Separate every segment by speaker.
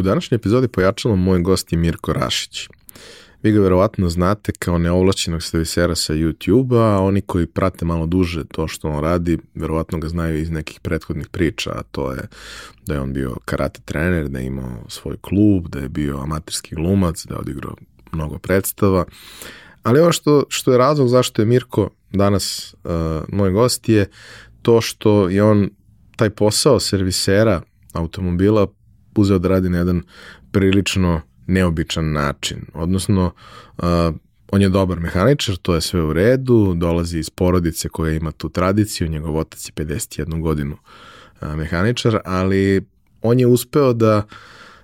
Speaker 1: U današnjoj epizodi pojačalo moj gost je Mirko Rašić. Vi ga verovatno znate kao neovlašćenog servisera sa YouTube-a, a oni koji prate malo duže to što on radi, verovatno ga znaju iz nekih prethodnih priča, a to je da je on bio karate trener, da je imao svoj klub, da je bio amaterski glumac, da je odigrao mnogo predstava. Ali ono što, što je razlog zašto je Mirko danas uh, moj gost je to što je on taj posao servisera automobila uzeo da radi na jedan prilično neobičan način. Odnosno, uh, on je dobar mehaničar, to je sve u redu, dolazi iz porodice koja ima tu tradiciju, njegov otac je 51 godinu uh, mehaničar, ali on je uspeo da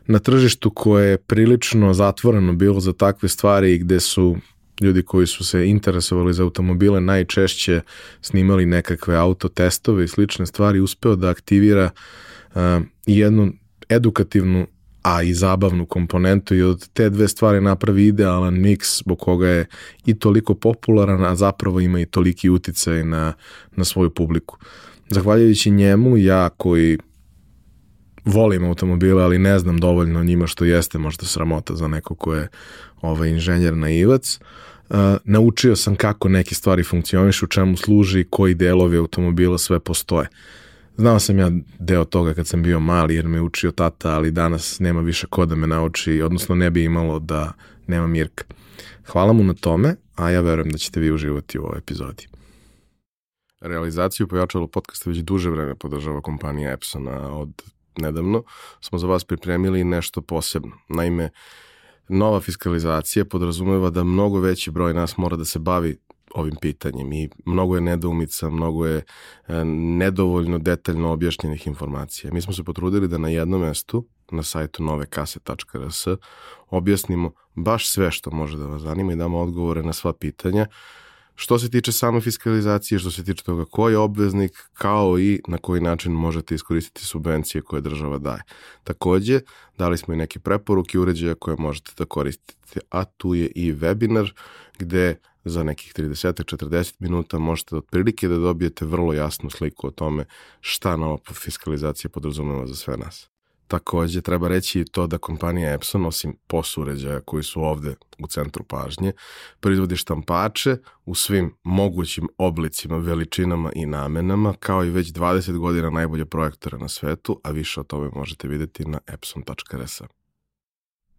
Speaker 1: na tržištu koje je prilično zatvoreno bilo za takve stvari i gde su ljudi koji su se interesovali za automobile najčešće snimali nekakve autotestove i slične stvari, uspeo da aktivira uh, jednu edukativnu a i zabavnu komponentu i od te dve stvari napravi idealan miks zbog koga je i toliko popularan, a zapravo ima i toliki uticaj na, na svoju publiku. Zahvaljujući njemu, ja koji volim automobile, ali ne znam dovoljno o njima što jeste možda sramota za neko ko je ovaj, inženjer naivac, uh, naučio sam kako neke stvari funkcionišu, čemu služi, koji delovi automobila sve postoje. Znao sam ja deo toga kad sam bio mali jer me učio tata, ali danas nema više ko da me nauči, odnosno ne bi imalo da nema Mirka. Hvala mu na tome, a ja verujem da ćete vi uživati u ovoj epizodi. Realizaciju pojačalo podcasta već duže vreme podržava kompanija Epsona. Od nedavno smo za vas pripremili nešto posebno. Naime, nova fiskalizacija podrazumeva da mnogo veći broj nas mora da se bavi ovim pitanjem i mnogo je nedoumica, mnogo je e, nedovoljno detaljno objašnjenih informacija. Mi smo se potrudili da na jednom mestu, na sajtu novekase.rs, objasnimo baš sve što može da vas zanima i damo odgovore na sva pitanja, što se tiče same fiskalizacije, što se tiče toga ko je obveznik, kao i na koji način možete iskoristiti subvencije koje država daje. Takođe, dali smo i neke preporuke uređaja koje možete da koristite, a tu je i webinar gde za nekih 30-40 minuta možete otprilike da dobijete vrlo jasnu sliku o tome šta nova fiskalizacija podrazumeva za sve nas. Takođe, treba reći i to da kompanija Epson, osim POS uređaja koji su ovde u centru pažnje, proizvodi štampače u svim mogućim oblicima, veličinama i namenama, kao i već 20 godina najbolje projektore na svetu, a više o tome možete videti na epson.rs.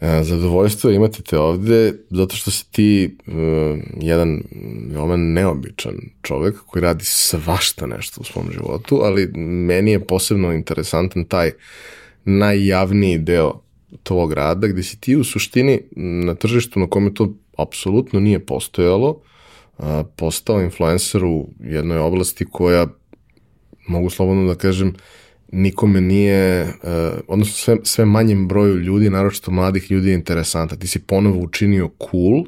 Speaker 1: E, zadovoljstvo imati te ovde, zato što si ti uh, jedan veoma neobičan čovek koji radi svašta nešto u svom životu, ali meni je posebno interesantan taj najjavniji deo tvog rada, gde si ti u suštini na tržištu na kome to apsolutno nije postojalo, uh, postao influencer u jednoj oblasti koja, mogu slobodno da kažem, nikome nije, uh, odnosno sve, sve manjem broju ljudi, naročito mladih ljudi je interesanta. Ti si ponovo učinio cool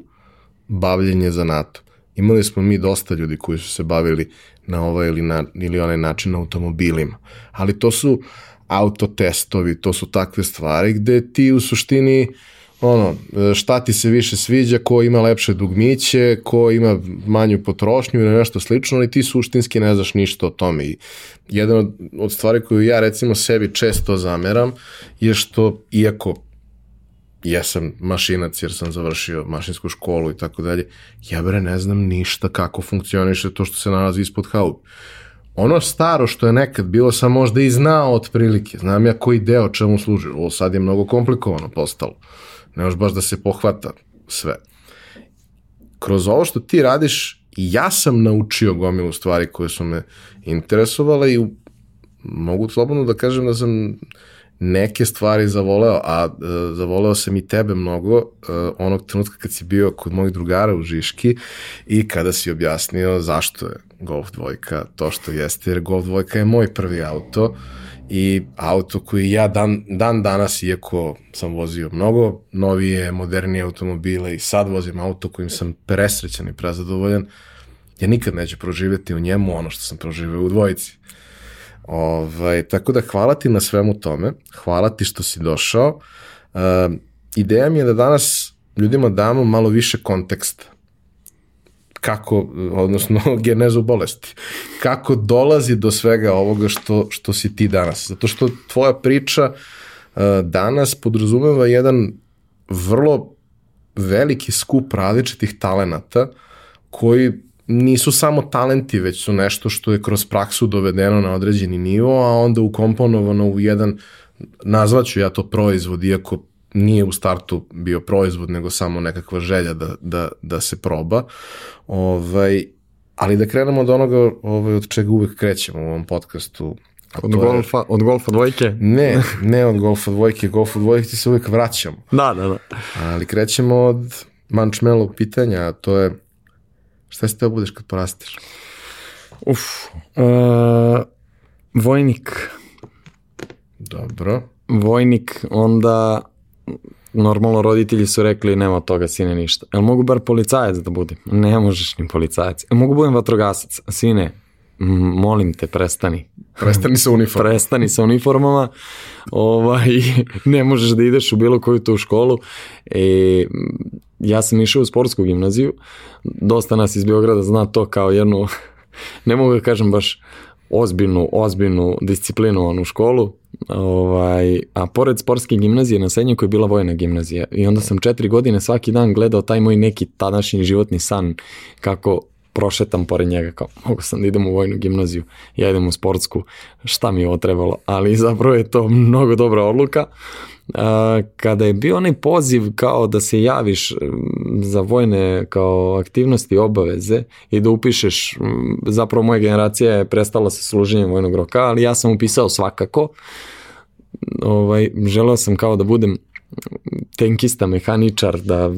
Speaker 1: bavljenje za NATO. Imali smo mi dosta ljudi koji su se bavili na ovaj ili, na, ili onaj način automobilima, ali to su autotestovi, to su takve stvari gde ti u suštini uh, ono, šta ti se više sviđa, ko ima lepše dugmiće, ko ima manju potrošnju ili nešto slično, ali ti suštinski ne znaš ništa o tome. I jedan od, od stvari koju ja recimo sebi često zameram je što, iako jesam mašinac jer sam završio mašinsku školu i tako dalje, ja bre ne znam ništa kako funkcioniše to što se nalazi ispod haube. Ono staro što je nekad bilo sam možda i znao otprilike, znam ja koji deo čemu služi, ovo sad je mnogo komplikovano postalo ne možeš baš da se pohvata sve. Kroz ovo što ti radiš, ja sam naučio gomilu stvari koje su me interesovale i mogu slobodno da kažem da sam neke stvari zavoleo, a uh, zavoleo sam i tebe mnogo uh, onog trenutka kad si bio kod mojih drugara u Žiški i kada si objasnio zašto je Golf dvojka to što jeste, jer Golf dvojka je moj prvi auto i auto koji ja dan, dan danas, iako sam vozio mnogo novije, modernije automobile i sad vozim auto kojim sam presrećan i prezadovoljan, ja nikad neću proživjeti u njemu ono što sam proživio u dvojici. Ovaj, tako da hvala ti na svemu tome, hvala ti što si došao. Uh, ideja mi je da danas ljudima damo malo više konteksta kako, odnosno genezu bolesti, kako dolazi do svega ovoga što, što si ti danas. Zato što tvoja priča uh, danas podrazumeva jedan vrlo veliki skup različitih talenata koji nisu samo talenti, već su nešto što je kroz praksu dovedeno na određeni nivo, a onda ukomponovano u jedan, nazvaću ja to proizvod, iako nije u startu bio proizvod, nego samo nekakva želja da, da, da se proba. Ovaj, ali da krenemo od onoga ovaj, od čega uvek krećemo u ovom podcastu.
Speaker 2: Od golfa, je... od golfa dvojke?
Speaker 1: Ne, ne od golfa dvojke, golfa dvojke ti se uvek vraćamo.
Speaker 2: Da, da, da.
Speaker 1: Ali krećemo od mančmelo pitanja, a to je šta si teo budeš kad porasteš?
Speaker 2: Uf, uh, vojnik.
Speaker 1: Dobro.
Speaker 2: Vojnik, onda normalno roditelji su rekli nema od toga sine ništa. Jel mogu bar policajac da budem? Ne možeš ni policajac. Jel mogu budem vatrogasac? Sine, molim te, prestani.
Speaker 1: Prestani sa uniformama.
Speaker 2: Prestani sa uniformama. Ovaj, ne možeš da ideš u bilo koju tu školu. E, ja sam išao u sportsku gimnaziju. Dosta nas iz Beograda zna to kao jednu, ne mogu da kažem baš ozbiljnu, ozbiljnu disciplinovanу školu, ovaj, a pored sportske gimnazije na Senjaku je bila vojna gimnazija i onda sam četiri godine svaki dan gledao taj moj neki tadašnji životni san kako prošetam pored njega kao mogu sam da idem u vojnu gimnaziju, ja idem u sportsku, šta mi je ovo trebalo, ali zapravo je to mnogo dobra odluka. Kada je bio onaj poziv kao da se javiš za vojne kao aktivnosti obaveze i da upišeš, zapravo moja generacija je prestala sa služenjem vojnog roka, ali ja sam upisao svakako. Ovaj, želeo sam kao da budem tenkista, mehaničar, da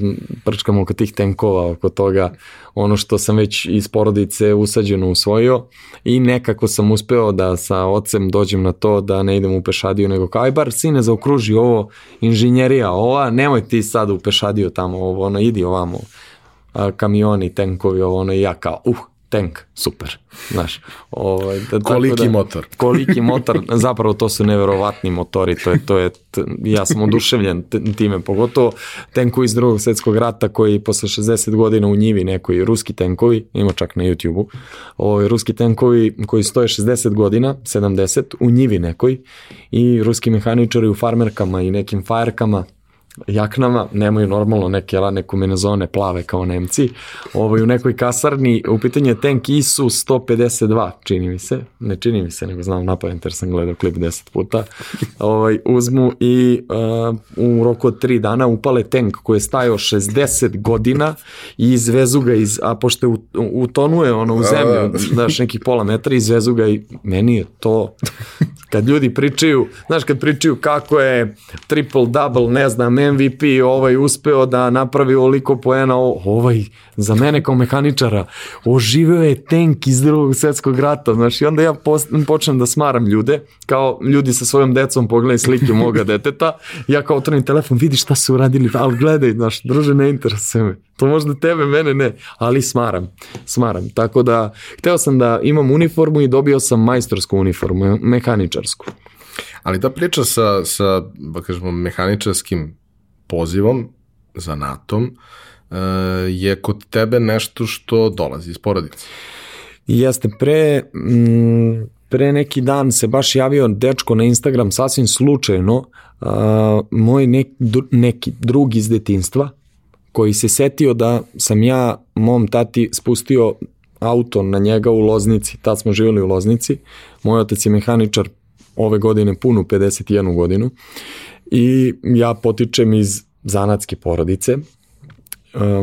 Speaker 2: prčkam oko tih tenkova, oko toga ono što sam već iz porodice usađeno usvojio i nekako sam uspeo da sa ocem dođem na to da ne idem u pešadiju, nego kao aj bar sine zaokruži ovo inženjerija, ova, nemoj ti sad u pešadiju tamo, ovo, ono, idi ovamo, kamioni, tenkovi, ovo, ono, i ja kao, uh, tank, super, znaš.
Speaker 1: Ovaj, da, koliki da, motor.
Speaker 2: Koliki motor, zapravo to su neverovatni motori, to je, to je, ja sam oduševljen time, pogotovo tenkovi iz drugog svetskog rata koji posle 60 godina u njivi nekoj, ruski tenkovi, ima čak na YouTube-u, ovaj, ruski tenkovi koji stoje 60 godina, 70, u njivi nekoj i ruski mehaničari u farmerkama i nekim fajerkama, jaknama, nemaju normalno neke radne kombinezone plave kao Nemci. Ovaj, u nekoj kasarni, u pitanju je tank ISU 152, čini mi se, ne čini mi se, nego znam napamet jer sam gledao klip 10 puta, ovaj, uzmu i uh, u roku od 3 dana upale tank koji je stajao 60 godina i izvezu ga iz, a pošto je utonuje ono u zemlju, daš nekih pola metra, izvezu ga i meni je to kad ljudi pričaju, znaš kad pričaju kako je triple double, ne znam, MVP ovaj uspeo da napravi oliko poena, ovaj za mene kao mehaničara oživeo je tank iz drugog svetskog rata, znaš, i onda ja počnem da smaram ljude, kao ljudi sa svojom decom pogledaj slike moga deteta, ja kao otvorim telefon, vidi šta su uradili, ali gledaj, znaš, druže, ne interesuje me. To možda tebe, mene ne, ali smaram, smaram. Tako da, hteo sam da imam uniformu i dobio sam majstorsku uniformu, mehaničarsku.
Speaker 1: Ali ta priča sa, sa ba da kažemo, mehaničarskim pozivom, zanatom, e, je kod tebe nešto što dolazi iz porodice.
Speaker 2: Jeste, pre, m, pre neki dan se baš javio dečko na Instagram sasvim slučajno, a, moj nek, neki drug iz detinstva, koji se setio da sam ja mom tati spustio auto na njega u Loznici, tad smo živjeli u Loznici, moj otac je mehaničar ove godine punu 51 godinu i ja potičem iz zanatske porodice. E,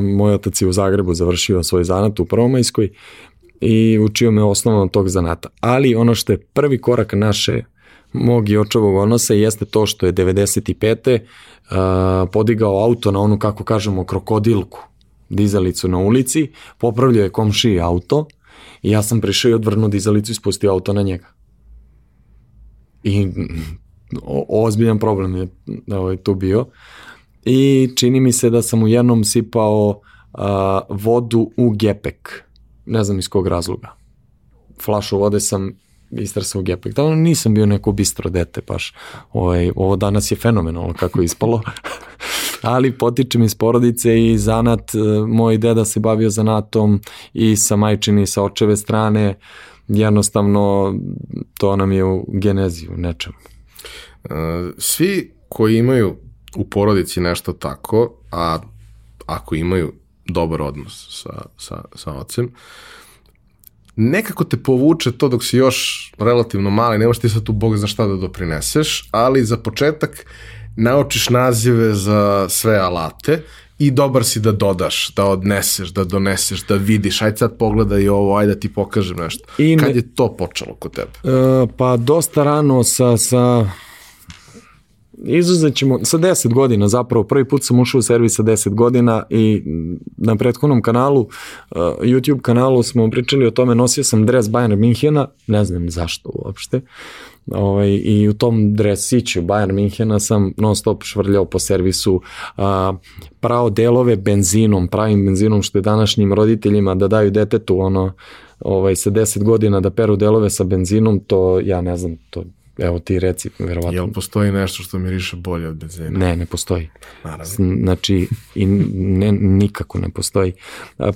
Speaker 2: moj otac je u Zagrebu završio svoj zanat u Prvomajskoj i učio me osnovno tog zanata. Ali ono što je prvi korak naše mog i očevog odnosa jeste to što je 95. Uh, podigao auto na onu, kako kažemo, krokodilku, dizalicu na ulici, popravljao je komšiji auto i ja sam prišao i odvrnuo dizalicu i spustio auto na njega. I ozbiljan problem je ovaj, tu bio. I čini mi se da sam u jednom sipao a, vodu u gepek. Ne znam iz kog razloga. Flašu vode sam istresao u gepek. Da, nisam bio neko bistro dete, baš. Ovaj, ovo danas je fenomenalno kako je ispalo. ali potičem iz porodice i zanat, e, moj deda se bavio zanatom i sa majčini i sa očeve strane, jednostavno to nam je u genezi u nečemu.
Speaker 1: E, svi koji imaju u porodici nešto tako, a ako imaju dobar odnos sa, sa, sa ocem, nekako te povuče to dok si još relativno mali, nemaš ti sad tu bog za šta da doprineseš, ali za početak naučiš nazive za sve alate i dobar si da dodaš, da odneseš, da doneseš, da vidiš, ajde sad pogledaj ovo, ajde da ti pokažem nešto. I ne, Kad je to počelo kod tebe?
Speaker 2: Uh, pa dosta rano sa, sa izuzet ćemo, sa 10 godina zapravo, prvi put sam ušao u servis sa 10 godina i na prethodnom kanalu, uh, YouTube kanalu smo pričali o tome, nosio sam dres Bayern Minhena, ne znam zašto uopšte, ovaj, i u tom dresiću Bayern Minhena sam non stop švrljao po servisu, uh, prao delove benzinom, pravim benzinom što je današnjim roditeljima da daju detetu ono, ovaj, sa 10 godina da peru delove sa benzinom, to ja ne znam, to Evo ti reci, verovatno.
Speaker 1: Jel postoji nešto što miriše bolje od benzina?
Speaker 2: Ne, ne postoji. Naravno. Znači, i ne, nikako ne postoji.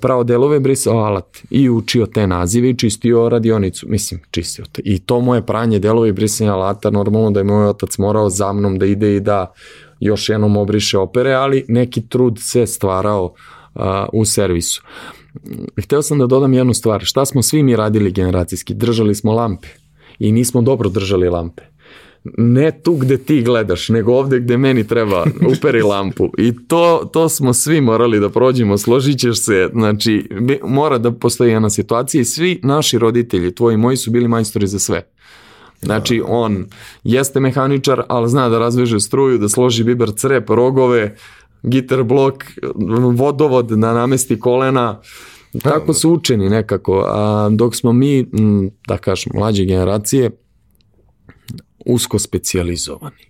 Speaker 2: Pravo delove brisao alat i učio te nazive i čistio radionicu. Mislim, čistio te. I to moje pranje delove i brisanje alata, normalno da je moj otac morao za mnom da ide i da još jednom obriše opere, ali neki trud se stvarao a, u servisu. Hteo sam da dodam jednu stvar. Šta smo svi mi radili generacijski? Držali smo lampe i nismo dobro držali lampe. Ne tu gde ti gledaš, nego ovde gde meni treba, uperi lampu. I to, to smo svi morali da prođemo, složit ćeš se, znači mora da postoji jedna situacija i svi naši roditelji, tvoji i moji su bili majstori za sve. Znači on jeste mehaničar, ali zna da razveže struju, da složi biber crep, rogove, gitar blok, vodovod, da namesti kolena, Tako su učeni nekako, a dok smo mi, da kažem, mlađe generacije, usko specijalizovani.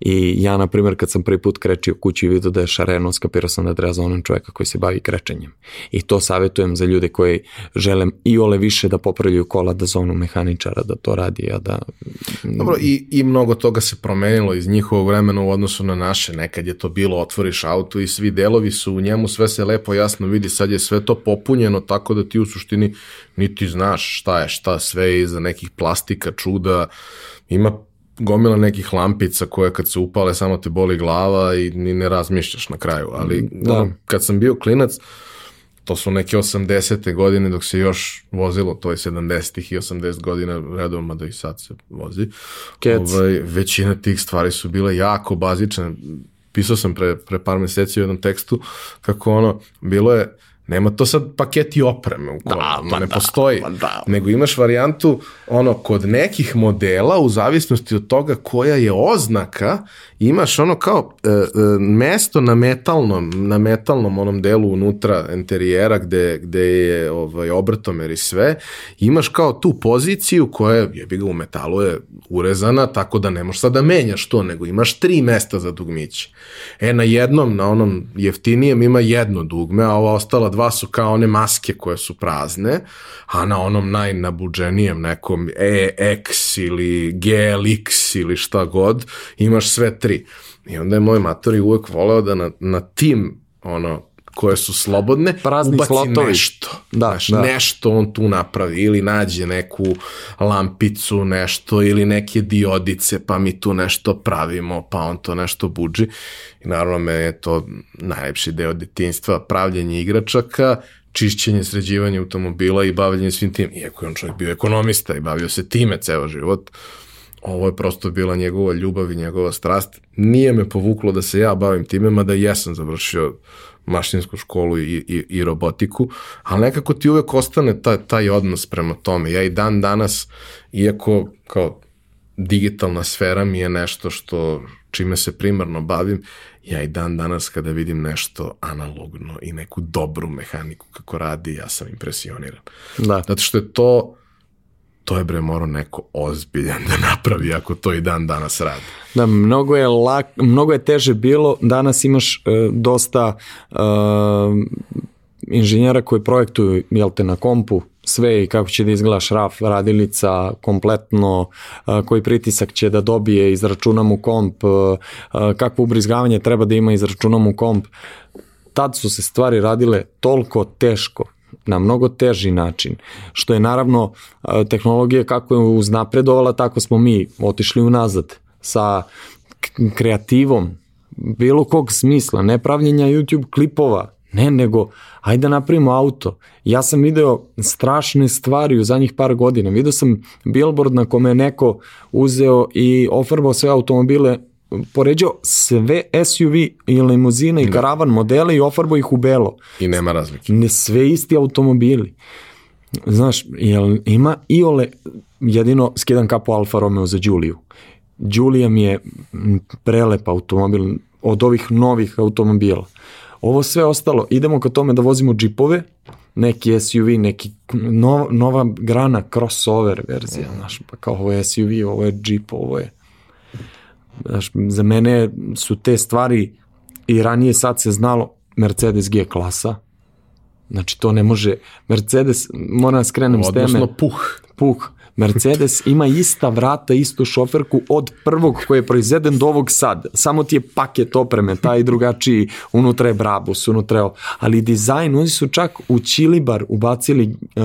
Speaker 2: I ja, na primjer, kad sam prvi put krečio kući i vidio da je šareno, skapirao sam da treba za onom čoveka koji se bavi krečenjem. I to savjetujem za ljude koji žele i ole više da popravljaju kola, da zonu mehaničara, da to radi, a da...
Speaker 1: Dobro, i, i mnogo toga se promenilo iz njihovog vremena u odnosu na naše. Nekad je to bilo, otvoriš auto i svi delovi su u njemu, sve se lepo jasno vidi, sad je sve to popunjeno tako da ti u suštini niti znaš šta je šta, sve je iza nekih plastika, čuda, ima gomila nekih lampica koje kad se upale samo te boli glava i ni ne razmišljaš na kraju, ali mm, da. ono, kad sam bio klinac, to su neke 80. godine dok se još vozilo, to je 70. i 80 godina redovno, da i sad se vozi. Ovaj, većina tih stvari su bile jako bazične. Pisao sam pre, pre par meseci u jednom tekstu kako ono, bilo je Nema to sad paketi opreme u kojem, da, to ne da, postoji. Da. Nego imaš varijantu, ono, kod nekih modela, u zavisnosti od toga koja je oznaka, imaš ono kao e, e, mesto na metalnom, na metalnom onom delu unutra interijera gde, gde je ovaj, obrtomer i sve, imaš kao tu poziciju koja je, bi ga u metalu je urezana, tako da ne možeš sad da menjaš to, nego imaš tri mesta za dugmiće. E, na jednom, na onom jeftinijem ima jedno dugme, a ova ostala dva su kao one maske koje su prazne, a na onom najnabuđenijem nekom EX ili GLX ili šta god, imaš sve tri. I onda je moj matori uvek voleo da na, na tim ono, koje su slobodne,
Speaker 2: Prazni ubaci slotovi.
Speaker 1: nešto. Da, znaš, da. Nešto on tu napravi ili nađe neku lampicu, nešto ili neke diodice, pa mi tu nešto pravimo, pa on to nešto buđi. I naravno me je to najlepši deo detinstva, pravljenje igračaka, čišćenje, sređivanje automobila i bavljanje svim tim. Iako je on čovjek bio ekonomista i bavio se time ceo život, ovo je prosto bila njegova ljubav i njegova strast. Nije me povuklo da se ja bavim time, mada jesam završio mašinsku školu i, i, i robotiku, ali nekako ti uvek ostane ta, taj odnos prema tome. Ja i dan danas, iako kao digitalna sfera mi je nešto što čime se primarno bavim, ja i dan danas kada vidim nešto analogno i neku dobru mehaniku kako radi, ja sam impresioniran. Da. Zato što je to to je bre morao neko ozbiljan da napravi ako to i dan danas radi.
Speaker 2: Da, mnogo je, lak, mnogo je teže bilo, danas imaš e, dosta e, inženjera koji projektuju jel te na kompu sve i kako će da izgleda šraf, radilica, kompletno, e, koji pritisak će da dobije, izračunam u komp, e, e, kakvo ubrizgavanje treba da ima, izračunam u komp. Tad su se stvari radile toliko teško, na mnogo teži način, što je naravno tehnologija kako je uznapredovala, tako smo mi otišli unazad sa kreativom bilo kog smisla, ne pravljenja YouTube klipova, ne, nego ajde da napravimo auto. Ja sam video strašne stvari u zadnjih par godina. Video sam billboard na kome je neko uzeo i ofarbao sve automobile poređao sve SUV i limuzine i da. karavan modele i ofarbao ih u belo.
Speaker 1: I nema razlike.
Speaker 2: Ne sve isti automobili. Znaš, jel ima i ole, jedino skidam kapu Alfa Romeo za Đuliju. Đulija mi je prelep automobil od ovih novih automobila. Ovo sve ostalo, idemo ka tome da vozimo džipove, neki SUV, neki nova, nova grana crossover verzija, znaš, pa kao ovo je SUV, ovo je džip, ovo je Znaš, za mene su te stvari i ranije sad se znalo Mercedes G klasa, znači to ne može, Mercedes, moram da skrenem s teme.
Speaker 1: Odnosno puh.
Speaker 2: Puh. Mercedes ima ista vrata, istu šoferku od prvog koji je proizveden do ovog sad. Samo ti je paket opreme, taj drugačiji, unutra je Brabus, unutra je... Ali dizajn, oni su čak u Čilibar ubacili uh,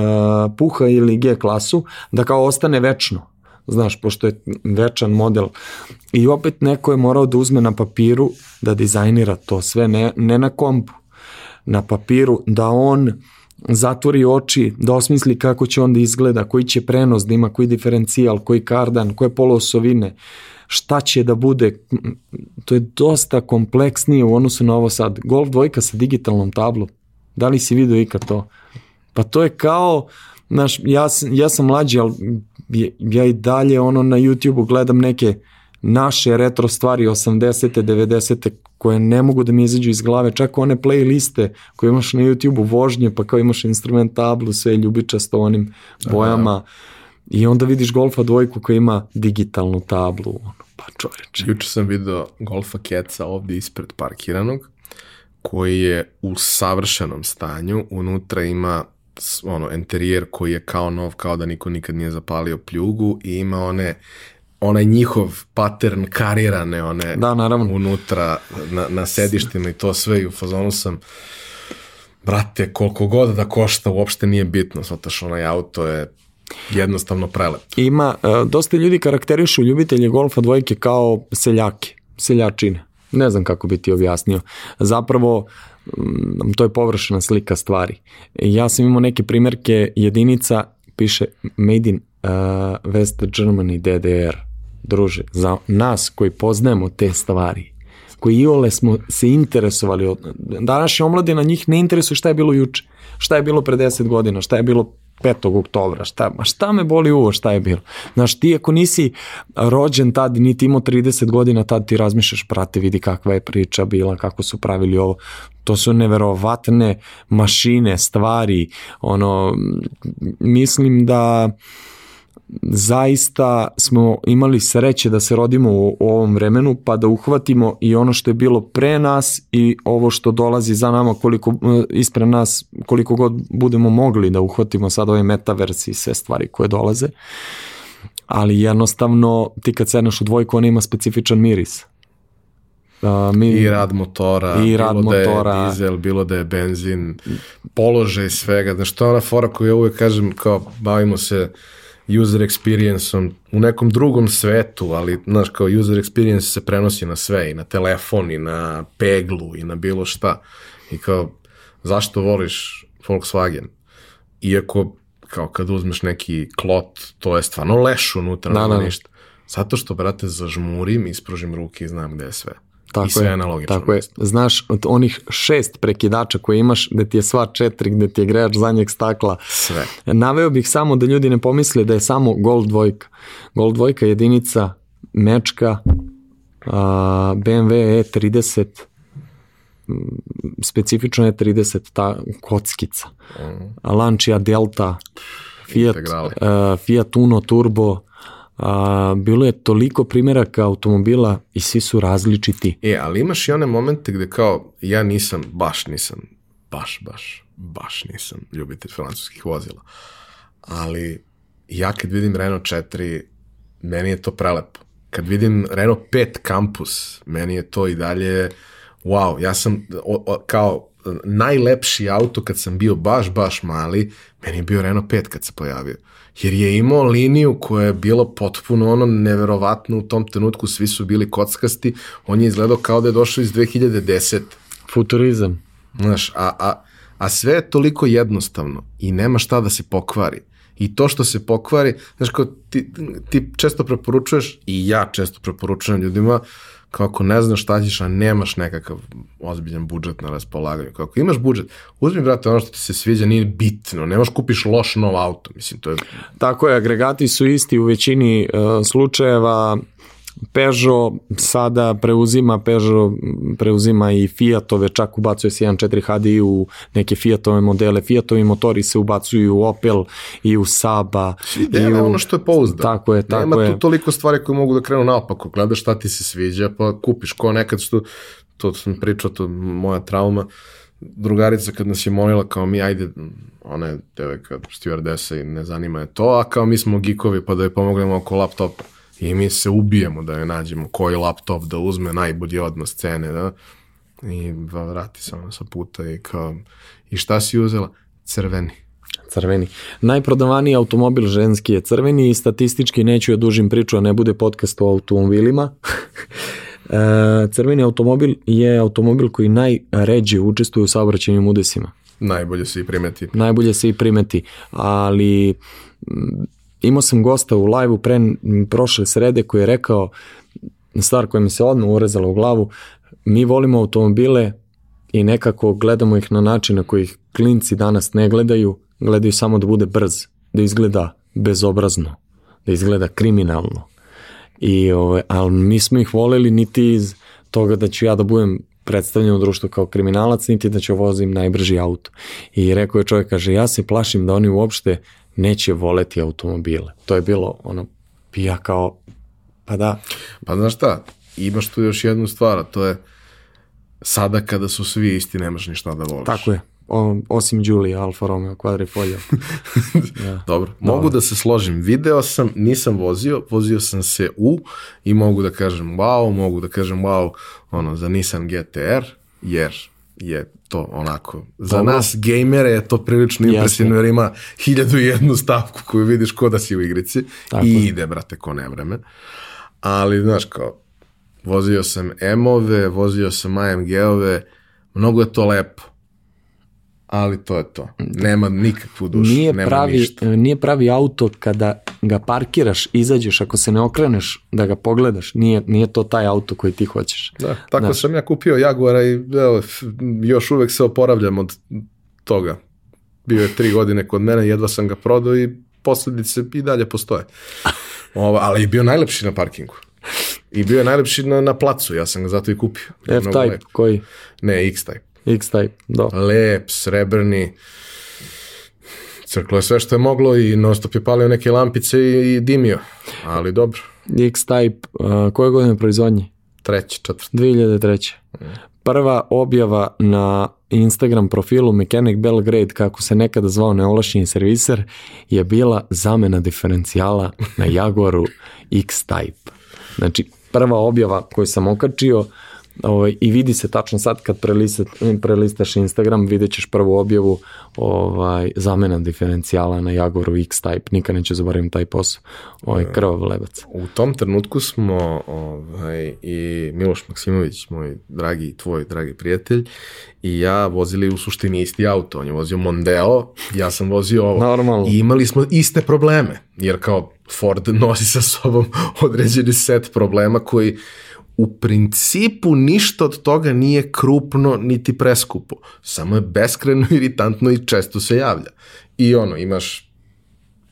Speaker 2: puha ili G klasu da kao ostane večno znaš, pošto je večan model. I opet neko je morao da uzme na papiru da dizajnira to sve, ne, ne na kompu, na papiru, da on zatvori oči, da osmisli kako će on da izgleda, koji će prenos da ima, koji diferencijal, koji kardan, koje poloosovine, šta će da bude, to je dosta kompleksnije u odnosu na ovo sad. Golf dvojka sa digitalnom tablom, da li si vidio ikad to? Pa to je kao, znaš, ja, ja sam mlađi, ali ja i dalje ono na YouTube-u gledam neke naše retro stvari 80. 90. koje ne mogu da mi izađu iz glave, čak one playliste koje imaš na YouTube-u vožnje, pa kao imaš instrument tablu, sve ljubičasto onim bojama. Aha. I onda vidiš Golfa dvojku koja ima digitalnu tablu. Pa čoveče.
Speaker 1: Juče sam video Golfa Keca ovde ispred parkiranog, koji je u savršenom stanju. Unutra ima ono, enterijer koji je kao nov, kao da niko nikad nije zapalio pljugu i ima one onaj njihov pattern karirane one
Speaker 2: da, naravno.
Speaker 1: unutra na, na sedištima i to sve i u fazonu sam brate, koliko god da košta uopšte nije bitno, svataš onaj auto je jednostavno prelep.
Speaker 2: Ima, uh, dosta ljudi karakterišu ljubitelje golfa dvojke kao seljake, seljačine. Ne znam kako bi ti objasnio. Zapravo, Mm, to je površna slika stvari. Ja sam imao neke primjerke jedinica, piše Made in uh, West Germany DDR. Druže, za nas koji poznajemo te stvari, koji iole smo se interesovali od današnja omladina njih ne interesuje šta je bilo juče, šta je bilo pre 10 godina, šta je bilo 5. oktobra, šta, ma šta me boli uvo, šta je bilo? Znaš, ti ako nisi rođen tad, niti imao 30 godina, tad ti razmišljaš, prate, vidi kakva je priča bila, kako su pravili ovo. To su neverovatne mašine, stvari, ono, mislim da zaista smo imali sreće da se rodimo u, u ovom vremenu pa da uhvatimo i ono što je bilo pre nas i ovo što dolazi za nama koliko ispred nas koliko god budemo mogli da uhvatimo sad ove metaversi i sve stvari koje dolaze. Ali jednostavno ti kad sedneš u dvojku ona ima specifičan miris
Speaker 1: Uh, mi, I rad motora,
Speaker 2: i rad bilo motora.
Speaker 1: da je dizel, bilo da je benzin, položaj svega. Znaš, to je ona fora koju ja uvek kažem, kao bavimo se user experience-om u nekom drugom svetu, ali, znaš, kao user experience se prenosi na sve, i na telefon, i na peglu, i na bilo šta. I kao, zašto voliš Volkswagen? Iako, kao kad uzmeš neki klot, to je stvarno leš unutra, da, da. ništa. Zato što, brate, zažmurim, ispružim ruke i znam gde je sve.
Speaker 2: Tako I sve je, na logičnom Tako je. Znaš, od onih šest prekidača koje imaš, gde ti je sva četiri, gde ti je grejač zadnjeg stakla.
Speaker 1: Sve.
Speaker 2: Naveo bih samo da ljudi ne pomisle da je samo Gold dvojka. Gold dvojka jedinica mečka, a, BMW E30, specifično je 30 ta kockica. Mm. Lancia Delta, Fiat, uh, Fiat Uno Turbo, a, bilo je toliko primjeraka automobila i svi su različiti.
Speaker 1: E, ali imaš i one momente gde kao, ja nisam, baš nisam, baš, baš, baš nisam ljubitelj francuskih vozila. Ali ja kad vidim Renault 4, meni je to prelepo. Kad vidim Renault 5 Campus, meni je to i dalje, wow, ja sam o, o, kao najlepši auto kad sam bio baš, baš mali, meni je bio Renault 5 kad se pojavio. Jer je imao liniju koja je bila potpuno ono neverovatno u tom trenutku, svi su bili kockasti, on je izgledao kao da je došao iz 2010.
Speaker 2: Futurizam.
Speaker 1: Znaš, a, a, a sve je toliko jednostavno i nema šta da se pokvari. I to što se pokvari, znaš, kao ti, ti često preporučuješ, i ja često preporučujem ljudima, kako ne znaš šta ćeš, a nemaš nekakav ozbiljan budžet na raspolaganju. Kako imaš budžet, uzmi, brate, ono što ti se sviđa, nije bitno, nemaš kupiš loš nov auto, mislim, to je...
Speaker 2: Tako je, agregati su isti u većini uh, slučajeva, Peugeot sada preuzima Peugeot preuzima i Fiatove, čak ubacuje se 1.4 HDI u neke Fiatove modele. Fiatovi motori se ubacuju u Opel i u Saba.
Speaker 1: Ideja
Speaker 2: i
Speaker 1: je
Speaker 2: u...
Speaker 1: ono što je pouzdano.
Speaker 2: Tako je, tako
Speaker 1: Nema
Speaker 2: je.
Speaker 1: tu toliko stvari koje mogu da krenu naopako. Gledaš šta ti se sviđa, pa kupiš ko nekad što, to sam pričao, to moja trauma, drugarica kad nas je molila kao mi, ajde, ona je devojka stewardesa i ne zanima je to, a kao mi smo gikovi pa da joj pomognemo oko laptopa. I mi se ubijemo da joj nađemo koji laptop da uzme najbolji odnos cene, da? I vrati se ona sa puta i kao, i šta si uzela? Crveni.
Speaker 2: Crveni. Najprodavaniji automobil ženski je crveni i statistički neću ja dužim priču, a ne bude podcast o automobilima. E, crveni automobil je automobil koji najređe učestvuje u saobraćajnim udesima.
Speaker 1: Najbolje se i primeti.
Speaker 2: Najbolje se i primeti, ali imao sam gosta u live-u pre prošle srede koji je rekao stvar koja mi se odmah urezala u glavu, mi volimo automobile i nekako gledamo ih na način na koji ih klinci danas ne gledaju, gledaju samo da bude brz, da izgleda bezobrazno, da izgleda kriminalno. I, ove, ali mi smo ih voleli niti iz toga da ću ja da budem predstavljen u društvu kao kriminalac, niti da ću vozim najbrži auto. I rekao je čovjek, kaže, ja se plašim da oni uopšte neće voleti automobile. To je bilo ono, ja kao, pa da.
Speaker 1: Pa znaš šta, imaš tu još jednu stvar, a to je sada kada su svi isti, nemaš ništa da voliš.
Speaker 2: Tako je. O, osim Đulija, Alfa Romeo, Quadrifoglio.
Speaker 1: ja. Dobro, mogu da se složim. Video sam, nisam vozio, vozio sam se u i mogu da kažem wow, mogu da kažem wow ono, za Nissan GTR, jer je to onako, za
Speaker 2: Dobro.
Speaker 1: nas gejmere je to prilično impresivno jer ima hiljadu i jednu stavku koju vidiš ko da si u igrici
Speaker 2: Tako
Speaker 1: i ide, brate, ko ne vreme. Ali, znaš, kao, vozio sam M-ove, vozio sam AMG-ove, mnogo je to lepo. Ali to je to. Nema nikakvu dušu,
Speaker 2: nije
Speaker 1: nema
Speaker 2: pravi,
Speaker 1: ništa.
Speaker 2: nije pravi auto kada ga parkiraš, izađeš, ako se ne okreneš da ga pogledaš, nije, nije to taj auto koji ti hoćeš.
Speaker 1: Da, tako
Speaker 2: Da.
Speaker 1: sam ja kupio Jaguara i evo, još uvek se oporavljam od toga. Bio je tri godine kod mene, jedva sam ga prodao i posledice i dalje postoje. Ovo, ali je bio najlepši na parkingu. I bio je najlepši na, na placu, ja sam ga zato i kupio.
Speaker 2: F-Type, koji?
Speaker 1: Ne, X-Type.
Speaker 2: X-Type, da.
Speaker 1: Lep, srebrni, crklo je sve što je moglo i non stop je palio neke lampice i, i dimio. Ali dobro,
Speaker 2: X-Type, uh, koje godine proizvodnje?
Speaker 1: treći, četvrti.
Speaker 2: 2003. Prva objava na Instagram profilu Mechanic Belgrade, kako se nekada zvao neovlašćeni serviser, je bila zamena diferencijala na Jaguaru X-Type. Znači, prva objava koju sam okačio ovaj, i vidi se tačno sad kad prelistat, prelistaš Instagram, vidjet ćeš prvu objavu ovaj, zamena diferencijala na Jaguaru X-Type. Nikad neću zaboravim taj posao. Ovaj, krvav lebac.
Speaker 1: U tom trenutku smo ovaj, i Miloš Maksimović, moj dragi tvoj dragi prijatelj, i ja vozili u suštini isti auto. On je vozio Mondeo, ja sam vozio ovo.
Speaker 2: Normalno.
Speaker 1: I imali smo iste probleme, jer kao Ford nosi sa sobom određeni set problema koji u principu ništa od toga nije krupno niti preskupo. Samo je beskreno iritantno i često se javlja. I ono, imaš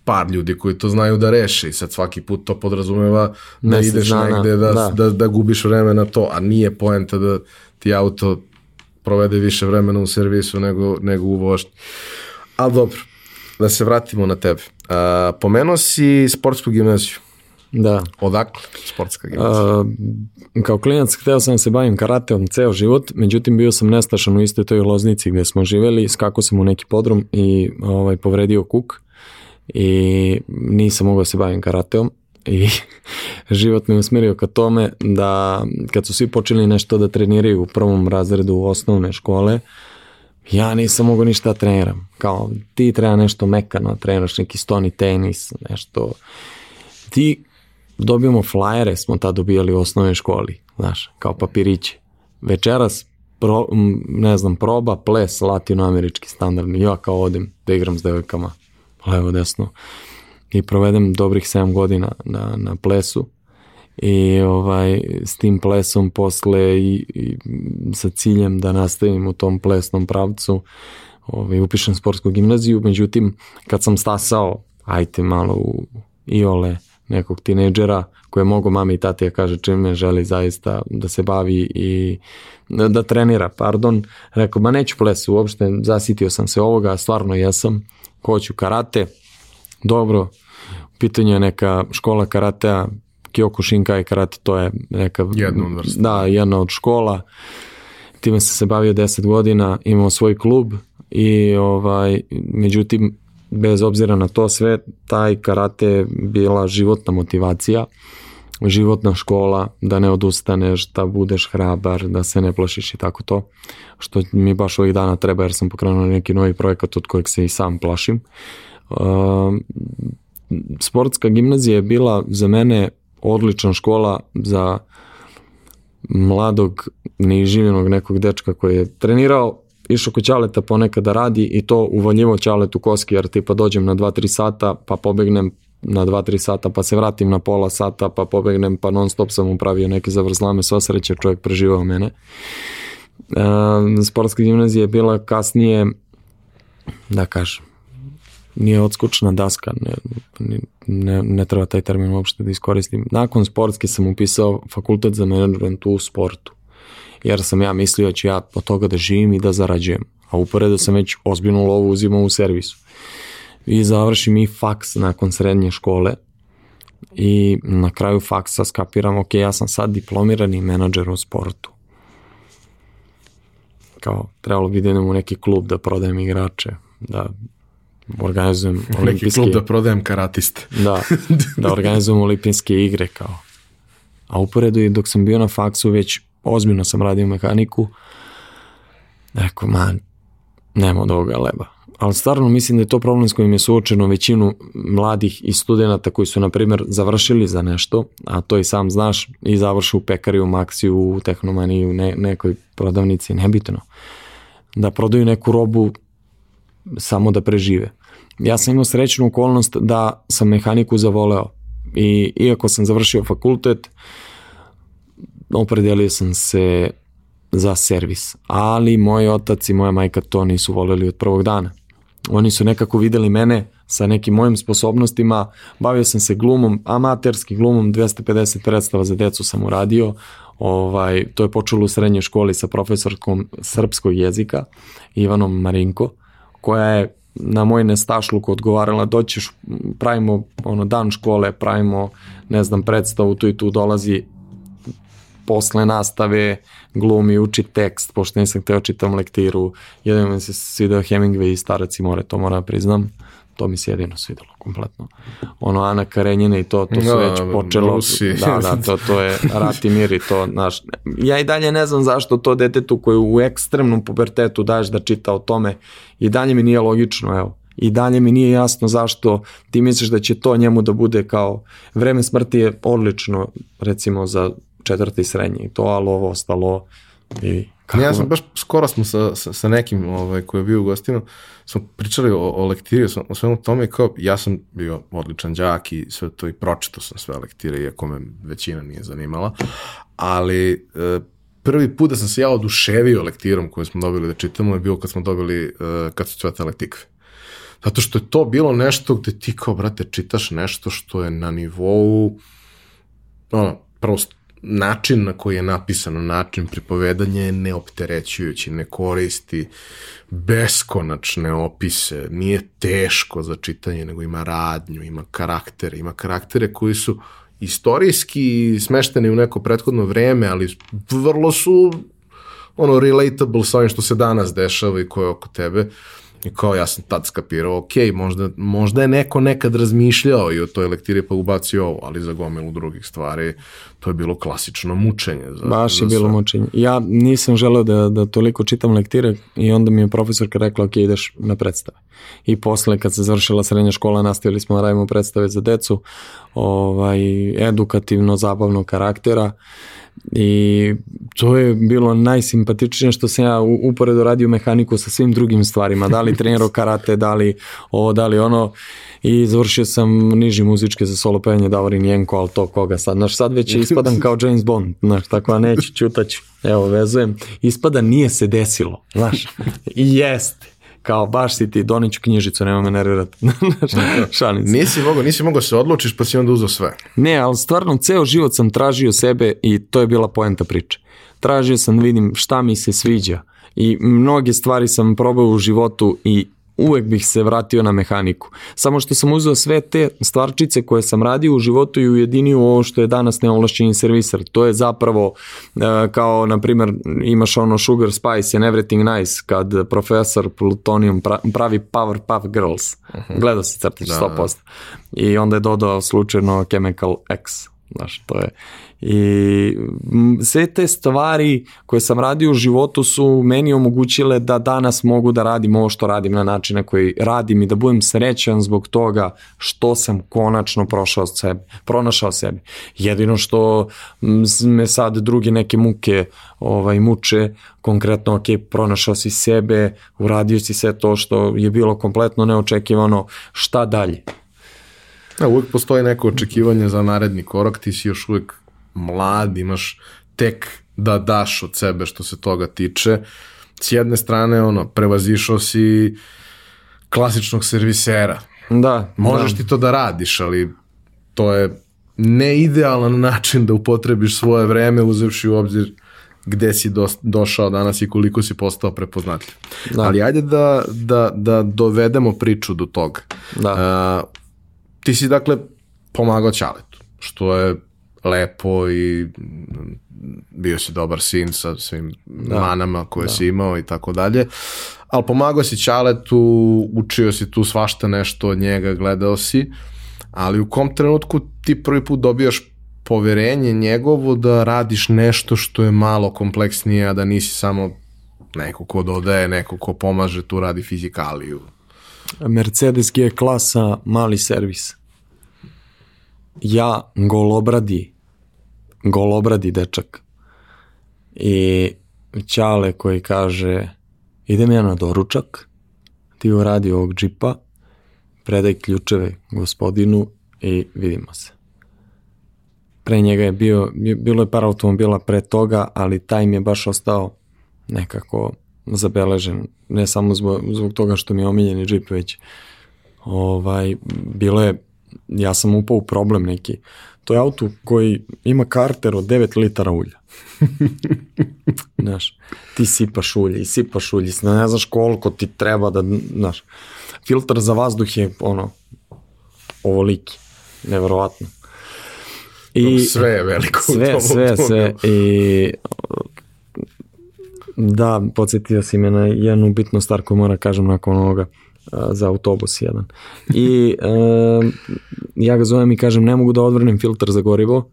Speaker 1: par ljudi koji to znaju da reše i sad svaki put to podrazumeva da
Speaker 2: Mesec
Speaker 1: ideš
Speaker 2: dana,
Speaker 1: negde da,
Speaker 2: da.
Speaker 1: da. Da, gubiš vreme na to, a nije poenta da ti auto provede više vremena u servisu nego, nego u vožnji. Ali dobro, da se vratimo na tebe. Uh, pomenuo si sportsku gimnaziju.
Speaker 2: Da.
Speaker 1: Odakle sportska gimnazija?
Speaker 2: Uh, kao klinac hteo sam da se bavim karateom ceo život, međutim bio sam nestašan u istoj toj loznici gde smo živeli, skakao sam u neki podrum i ovaj, povredio kuk i nisam mogao da se bavim karateom i život me usmerio ka tome da kad su svi počeli nešto da treniraju u prvom razredu osnovne škole, ja nisam mogao ništa da treniram. Kao ti treba nešto mekano, treniraš neki stoni tenis, nešto. Ti dobijamo flajere, smo tad dobijali u osnovnoj školi, znaš, kao papiriće. Večeras, pro, ne znam, proba, ples, latinoamerički standardni, ja kao odem da igram s devojkama, levo, desno, i provedem dobrih 7 godina na, na plesu i ovaj, s tim plesom posle i, i sa ciljem da nastavim u tom plesnom pravcu ovaj, upišem sportsku gimnaziju, međutim kad sam stasao, ajte malo u iole nekog tineđera koje mogu mami i tati ja kaže čime želi zaista da se bavi i da trenira, pardon, rekao, ma neću plesu uopšte, zasitio sam se ovoga, stvarno jesam, hoću karate, dobro, u pitanju je neka škola karatea, Kyokushinkai karate, to je neka...
Speaker 1: Jedna od vrsta.
Speaker 2: Da, jedna od škola. Time sam se bavio 10 godina, imao svoj klub i ovaj, međutim, bez obzira na to sve, taj karate je bila životna motivacija, životna škola, da ne odustaneš, da budeš hrabar, da se ne plašiš i tako to, što mi baš ovih dana treba jer sam pokrenuo neki novi projekat od kojeg se i sam plašim. Uh, sportska gimnazija je bila za mene odlična škola za mladog, neiživljenog nekog dečka koji je trenirao, išao kod Ćaleta ponekad da radi i to uvaljivo Ćaletu koski, jer tipa dođem na 2-3 sata, pa pobegnem na 2-3 sata, pa se vratim na pola sata, pa pobegnem, pa non stop sam mu pravio neke zavrzlame, sva sreća čovjek preživao mene. E, sportska gimnazija je bila kasnije, da kažem, nije odskučna daska, ne, ne, ne treba taj termin uopšte da iskoristim. Nakon sportske sam upisao fakultet za menadžment u sportu, jer sam ja mislio da ću ja od toga da živim i da zarađujem, a uporedo sam već ozbiljnu lovu uzimao u servisu. I završim i faks nakon srednje škole i na kraju faksa skapiram, ok, ja sam sad diplomirani menadžer u sportu. Kao, trebalo bi da idem u neki klub da prodajem igrače, da organizujem olimpijske...
Speaker 1: Neki klub da prodajem karatiste.
Speaker 2: da, da organizujem olimpijske igre kao. A uporedu i dok sam bio na faksu već ozbiljno sam radio mehaniku, rekao, man, nema od ovoga leba. Ali stvarno mislim da je to problem s kojim je suočeno većinu mladih i studenta koji su, na primjer, završili za nešto, a to i sam znaš, i završu u pekari, u maksiju, u tehnomaniji, u ne, nekoj prodavnici, nebitno. Da prodaju neku robu samo da prežive. Ja sam imao srećnu okolnost da sam mehaniku zavoleo i iako sam završio fakultet, opredelio sam se za servis, ali moj otac i moja majka to nisu voleli od prvog dana. Oni su nekako videli mene sa nekim mojim sposobnostima, bavio sam se glumom, amaterski glumom, 250 predstava za decu sam uradio, ovaj, to je počelo u srednjoj školi sa profesorkom srpskog jezika, Ivanom Marinko, koja je na moj nestašluk odgovarala, doćeš, pravimo ono, dan škole, pravimo, ne znam, predstavu, tu i tu dolazi posle nastave, glumi, uči tekst, pošto nisam hteo čitam lektiru, jedino mi se svidao Hemingway i Starac i more, to moram da priznam, to mi se jedino svidelo kompletno. Ono Ana Karenjina i to, to su
Speaker 1: Da,
Speaker 2: već počelo,
Speaker 1: Rusi.
Speaker 2: da, da, to, to je rat i mir i to, znaš, ja i dalje ne znam zašto to detetu koji u ekstremnom pubertetu daješ da čita o tome i dalje mi nije logično, evo, i dalje mi nije jasno zašto ti misliš da će to njemu da bude kao vreme smrti je odlično recimo za četvrti srednji i to, ali ovo ostalo i kako...
Speaker 1: Ja sam baš, skoro smo sa, sa, sa nekim ovaj, koji je bio u gostinu, smo pričali o, o lektiri, o, o svemu tome i kao, ja sam bio odličan đak i sve to i pročitao sam sve lektire, iako me većina nije zanimala, ali e, prvi put da sam se ja oduševio lektirom koju smo dobili da čitamo je bilo kad smo dobili, e, kad su cvetale tikve. Zato što je to bilo nešto gde ti kao, brate, čitaš nešto što je na nivou, ono, prvo način na koji je napisano, način pripovedanja je neopterećujući, ne koristi beskonačne opise, nije teško za čitanje, nego ima radnju, ima karaktere, ima karaktere koji su istorijski smešteni u neko prethodno vreme, ali vrlo su ono relatable sa ovim što se danas dešava i koje je oko tebe. I kao ja sam tad skapirao, ok, možda, možda je neko nekad razmišljao i o toj lektiri pa ubacio ovo, ali za gomilu drugih stvari to je bilo klasično mučenje. Za,
Speaker 2: Baš
Speaker 1: za
Speaker 2: je bilo
Speaker 1: sve.
Speaker 2: mučenje. Ja nisam želeo da, da toliko čitam lektire i onda mi je profesorka rekla ok, ideš na predstave. I posle kad se završila srednja škola nastavili smo da radimo predstave za decu, ovaj, edukativno, zabavnog karaktera i to je bilo najsimpatičnije što sam ja uporedo radio mehaniku sa svim drugim stvarima, da li trenirao karate, da li ovo, da li ono. I završio sam niži muzičke za solo pevanje Davorin Jenko, ali to koga sad, znaš, sad već ispadam kao James Bond, znaš, tako a neću, čutaću, evo, vezujem, ispada nije se desilo, znaš, i jeste, kao baš si ti, doniću knjižicu, nema me nervirati, šalim se.
Speaker 1: Nisi mogao, nisi mogao se odlučiš pa si onda uzao sve.
Speaker 2: Ne, ali stvarno ceo život sam tražio sebe i to je bila poenta priče. Tražio sam da vidim šta mi se sviđa i mnoge stvari sam probao u životu i uvek bih se vratio na mehaniku. Samo što sam uzeo sve te stvarčice koje sam radio u životu i ujedinio u ovo što je danas neovlašćeni serviser. To je zapravo e, kao, na primjer, imaš ono Sugar Spice and Everything Nice kad profesor Plutonium pra- pravi Powerpuff Girls. Gledao si crtić
Speaker 1: Da,
Speaker 2: 100%. I onda je dodao slučajno Chemical X. Znaš, to je. I sve te stvari koje sam radio u životu su meni omogućile da danas mogu da radim ovo što radim na način na koji radim i da budem srećan zbog toga što sam konačno prošao sebe, pronašao sebe. Jedino što me sad druge neke muke ovaj, muče, konkretno, ok, pronašao si sebe, uradio si sve to što je bilo kompletno neočekivano, šta dalje?
Speaker 1: Da, uvek postoji neko očekivanje za naredni korak, ti si još uvek mlad, imaš tek da daš od sebe što se toga tiče. S jedne strane, ono, prevazišao si klasičnog servisera.
Speaker 2: Da,
Speaker 1: Možeš
Speaker 2: da.
Speaker 1: ti to da radiš, ali to je neidealan način da upotrebiš svoje vreme uzevši u obzir gde si dos, došao danas i koliko si postao prepoznatljiv.
Speaker 2: Da.
Speaker 1: Ali ajde da, da, da dovedemo priču do toga.
Speaker 2: Da.
Speaker 1: A, ti si dakle pomagao Ćaletu, što je lepo i bio si dobar sin sa svim da. manama koje da. si imao i tako dalje, ali pomagao si Ćaletu, učio si tu svašta nešto od njega, gledao si, ali u kom trenutku ti prvi put dobijaš poverenje njegovo da radiš nešto što je malo kompleksnije, a da nisi samo neko ko dodaje, neko ko pomaže, tu radi fizikaliju.
Speaker 2: Mercedes G klasa, mali servis. Ja, golobradi, golobradi dečak. I Ćale koji kaže, idem ja na doručak, ti uradi ovog džipa, predaj ključeve gospodinu i vidimo se. Pre njega je bio, bilo je par automobila pre toga, ali taj mi je baš ostao nekako zabeležen, ne samo zbog, zbog toga što mi je omiljeni džip, već ovaj, bilo je, ja sam upao u problem neki. To je auto koji ima karter od 9 litara ulja. znaš, ti sipaš ulje i sipaš ulje, ne znaš koliko ti treba da, znaš, filtar za vazduh je ono, ovoliki, neverovatno.
Speaker 1: I, sve je veliko
Speaker 2: sve,
Speaker 1: u tom
Speaker 2: sve, sve i da, podsjetio si me na jednu bitnu stvar koju moram kažem nakon ovoga za autobus jedan. I ja ga zovem i kažem ne mogu da odvrnem filter za gorivo,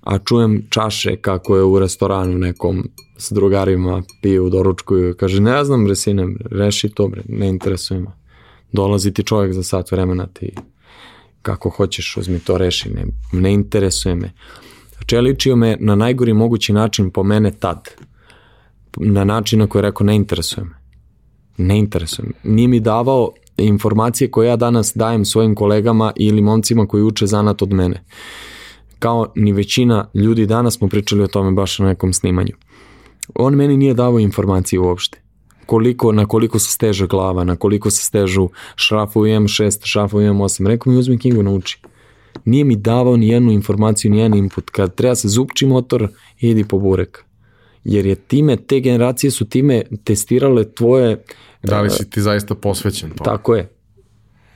Speaker 2: a čujem čaše kako je u restoranu nekom s drugarima piju, doručkuju. Kaže, ne znam bre sine, reši to bre, ne interesuje me. Dolazi ti čovjek za sat vremena ti kako hoćeš, uzmi to reši, ne, ne interesuje me. Čeličio me na najgori mogući način po mene tad. Na način na koji je rekao ne interesuje me. Ne interesuje me. Nije mi davao informacije koje ja danas dajem svojim kolegama ili momcima koji uče zanat od mene. Kao ni većina ljudi danas smo pričali o tome baš na nekom snimanju. On meni nije davao informacije uopšte koliko, na koliko se steže glava, na koliko se stežu šrafovi M6, šrafovi M8. Rekao mi uzmi knjigu, nauči. nije mi davao ni jednu informaciju, ni jedan input. Kad treba se zupči motor, idi po burek. Jer je time, te generacije su time testirale tvoje...
Speaker 1: Da li si ti zaista posvećen to?
Speaker 2: Tako je.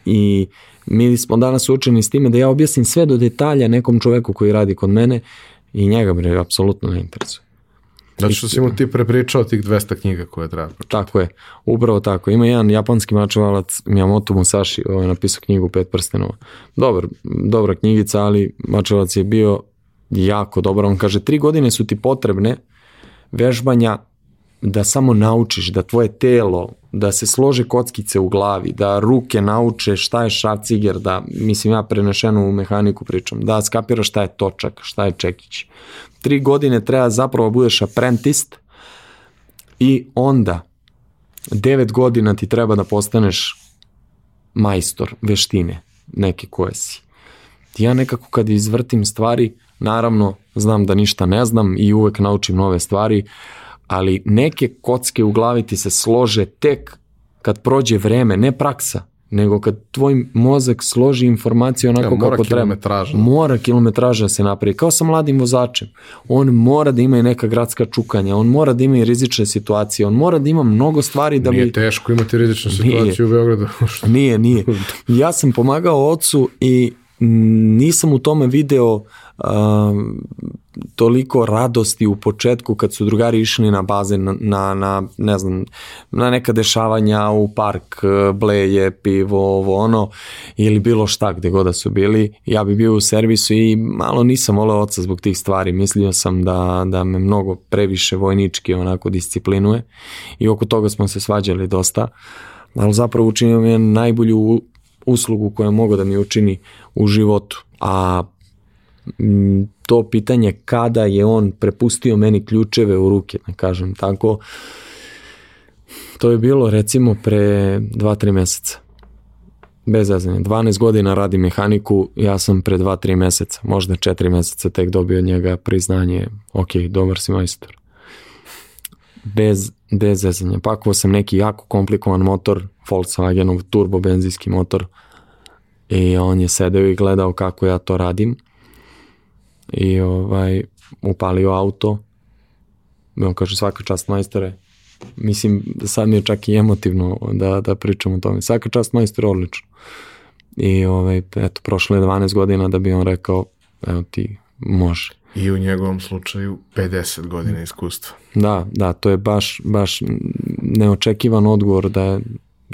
Speaker 2: I mi smo danas učeni s time da ja objasnim sve do detalja nekom čoveku koji radi kod mene i njega bre apsolutno ne interesuje.
Speaker 1: Zato što si mu ti prepričao tih 200 knjiga koje treba pročitati.
Speaker 2: Tako je, upravo tako. Ima jedan japanski mačevalac, Miyamoto Musashi, ovaj napisao knjigu Pet prstenova. Dobar, dobra knjigica, ali mačevalac je bio jako dobar. On kaže, tri godine su ti potrebne vežbanja da samo naučiš, da tvoje telo, da se slože kockice u glavi, da ruke nauče šta je šarciger, da, mislim ja prenešenu u mehaniku pričam, da skapiraš šta je točak, šta je čekić. Tri godine treba zapravo budeš aprentist i onda devet godina ti treba da postaneš majstor veštine neke koje si. Ja nekako kad izvrtim stvari, naravno znam da ništa ne znam i uvek naučim nove stvari, ali neke kocke u glavi ti se slože tek kad prođe vreme, ne praksa, nego kad tvoj mozak složi informacije onako ja, kako treba.
Speaker 1: Kilometraža.
Speaker 2: Mora kilometraža da se napravi. Kao sa mladim vozačem. On mora da ima i neka gradska čukanja, on mora da ima i rizične situacije, on mora da ima mnogo stvari da
Speaker 1: nije
Speaker 2: bi...
Speaker 1: Nije teško imati rizičnu situaciju nije. u Beogradu.
Speaker 2: nije, nije. Ja sam pomagao ocu i nisam u tome video uh, toliko radosti u početku kad su drugari išli na bazen na, na, na ne znam, na neka dešavanja u park, bleje, pivo, ovo ono, ili bilo šta gde god da su bili. Ja bi bio u servisu i malo nisam voleo oca zbog tih stvari. Mislio sam da, da me mnogo previše vojnički onako disciplinuje i oko toga smo se svađali dosta, ali zapravo učinio mi je najbolju uslugu koja mogu da mi učini u životu. A to pitanje kada je on prepustio meni ključeve u ruke, da kažem tako, to je bilo recimo pre 2-3 meseca. Bez zazanja. 12 godina radi mehaniku, ja sam pre 2-3 meseca, možda 4 meseca tek dobio od njega priznanje, ok, dobar si majstor. Bez, bez zezanja. Pakovao sam neki jako komplikovan motor, Volkswagenov turbo benzinski motor, i on je sedeo i gledao kako ja to radim i ovaj, upalio auto. I on kaže svaka čast majstore. Mislim, sad mi je čak i emotivno da, da pričam o tome. Svaka čast majstore, odlično. I ovaj, eto, prošlo je 12 godina da bi on rekao, evo ti, može.
Speaker 1: I u njegovom slučaju 50 godina iskustva.
Speaker 2: Da, da, to je baš, baš neočekivan odgovor da je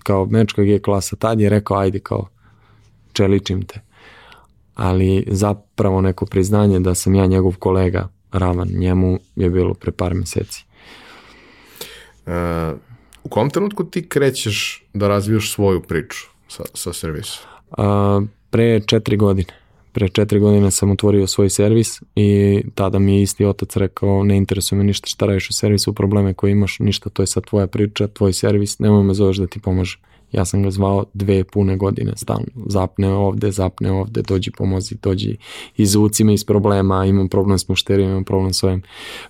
Speaker 2: kao mečka G klasa, tad je rekao, ajde kao, čeličim te ali zapravo neko priznanje da sam ja njegov kolega ravan njemu je bilo pre par meseci.
Speaker 1: Uh, u kom trenutku ti krećeš da razvijaš svoju priču sa, sa servisom?
Speaker 2: Uh, pre četiri godine. Pre četiri godine sam otvorio svoj servis i tada mi je isti otac rekao ne interesuje me ništa šta radiš u servisu, probleme koje imaš, ništa, to je sad tvoja priča, tvoj servis, nemoj me zoveš da ti pomažem. Ja sam ga zvao dve pune godine stalno. Zapne ovde, zapne ovde, dođi pomozi, dođi izvuci me iz problema, imam problem s mušterijom, imam problem s ovim.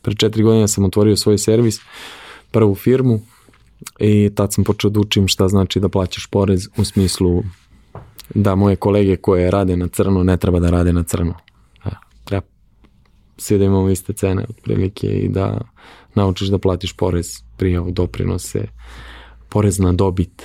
Speaker 2: Pre četiri godine sam otvorio svoj servis, prvu firmu i tad sam počeo da učim šta znači da plaćaš porez u smislu da moje kolege koje rade na crno ne treba da rade na crno. Da, treba svi da imamo iste cene otprilike i da naučiš da platiš porez, prijavu, doprinose, porez na dobit,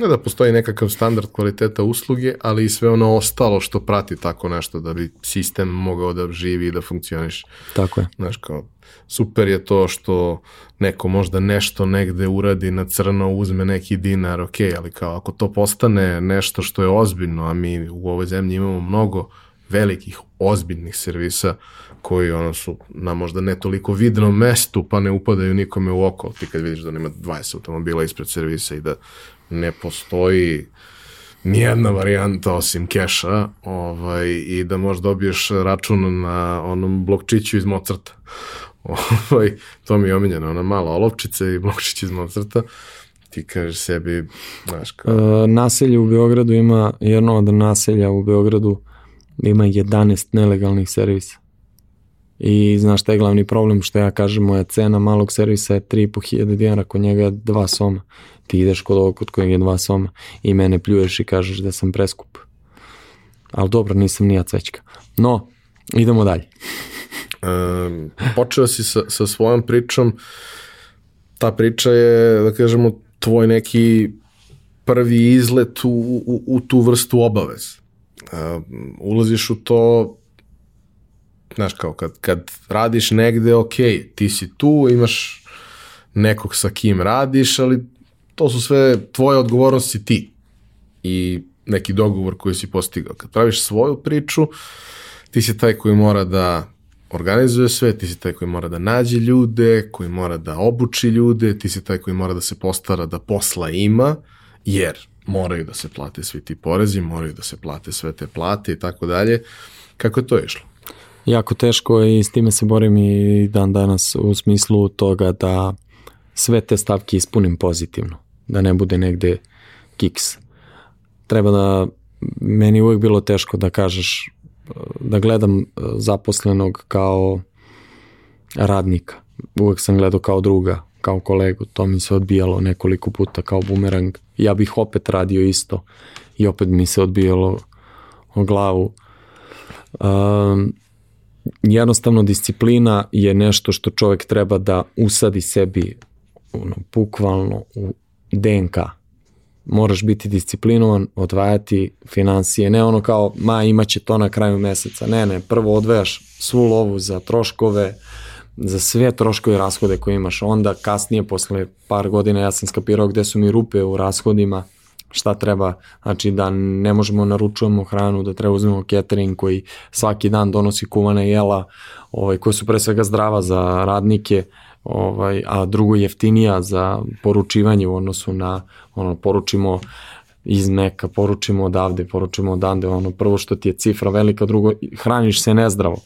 Speaker 1: Ne da postoji nekakav standard kvaliteta usluge, ali i sve ono ostalo što prati tako nešto da bi sistem mogao da živi i da funkcioniš.
Speaker 2: Tako je.
Speaker 1: Znaš, kao, super je to što neko možda nešto negde uradi na crno, uzme neki dinar, ok, ali kao ako to postane nešto što je ozbiljno, a mi u ovoj zemlji imamo mnogo velikih, ozbiljnih servisa koji ono su na možda ne toliko vidnom mestu, pa ne upadaju nikome u oko. Ti kad vidiš da nema 20 automobila ispred servisa i da ne postoji nijedna varijanta osim keša ovaj, i da možeš dobiješ račun na onom blokčiću iz Mozarta. Ovaj, to mi je omiljeno, ona mala olovčica i blokčić iz Mozarta. Ti kažeš sebi, znaš kao...
Speaker 2: E, naselje u Beogradu ima, jedno od naselja u Beogradu ima 11 nelegalnih servisa. I znaš šta je glavni problem što ja kažem, moja cena malog servisa je 3.500 dinara, kod njega je dva soma ti ideš kod ovog kod kojeg je dva soma i mene pljuješ i kažeš da sam preskup. Ali dobro, nisam nija cvećka. No, idemo dalje.
Speaker 1: E, počeo si sa, sa svojom pričom, ta priča je, da kažemo, tvoj neki prvi izlet u, u, u tu vrstu obavez. Uh, ulaziš u to, znaš, kao kad, kad radiš negde, ok, ti si tu, imaš nekog sa kim radiš, ali to su sve tvoje odgovornosti ti i neki dogovor koji si postigao. Kad praviš svoju priču, ti si taj koji mora da organizuje sve, ti si taj koji mora da nađe ljude, koji mora da obuči ljude, ti si taj koji mora da se postara da posla ima, jer moraju da se plate svi ti porezi, moraju da se plate sve te plate i tako dalje. Kako je to išlo?
Speaker 2: Jako teško i s time se borim i dan danas u smislu toga da sve te stavke ispunim pozitivno, da ne bude negde kiks. Treba da, meni uvek bilo teško da kažeš, da gledam zaposlenog kao radnika. Uvek sam gledao kao druga, kao kolegu, to mi se odbijalo nekoliko puta kao bumerang. Ja bih opet radio isto i opet mi se odbijalo o glavu. Um, jednostavno disciplina je nešto što čovjek treba da usadi sebi ono, bukvalno u DNK. Moraš biti disciplinovan, odvajati financije, ne ono kao, ma imaće to na kraju meseca, ne, ne, prvo odvajaš svu lovu za troškove, za sve troškove i rashode koje imaš, onda kasnije, posle par godina, ja sam skapirao gde su mi rupe u rashodima, šta treba, znači da ne možemo naručujemo hranu, da treba uzmemo catering koji svaki dan donosi kuvane jela, ovaj, koje su pre svega zdrava za radnike, ovaj, a drugo jeftinija za poručivanje u odnosu na, ono, poručimo iz Meka, poručimo odavde, poručimo odande, ono, prvo što ti je cifra velika, drugo, hraniš se nezdravo,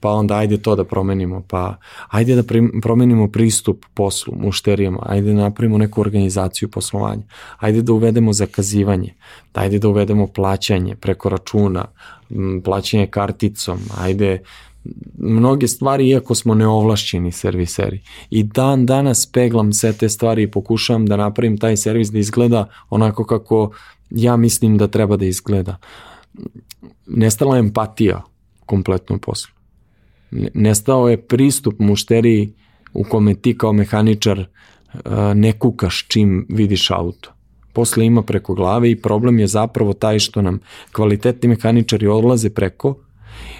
Speaker 2: pa onda ajde to da promenimo, pa ajde da promenimo pristup poslu, mušterijama, ajde da napravimo neku organizaciju poslovanja, ajde da uvedemo zakazivanje, ajde da uvedemo plaćanje preko računa, plaćanje karticom, ajde mnoge stvari iako smo neovlašćeni serviseri. I dan danas peglam sve te stvari i pokušavam da napravim taj servis da izgleda onako kako ja mislim da treba da izgleda. Nestala empatija kompletno poslu. Nestao je pristup mušteriji u kome ti kao mehaničar ne kukaš čim vidiš auto. Posle ima preko glave i problem je zapravo taj što nam kvalitetni mehaničari odlaze preko,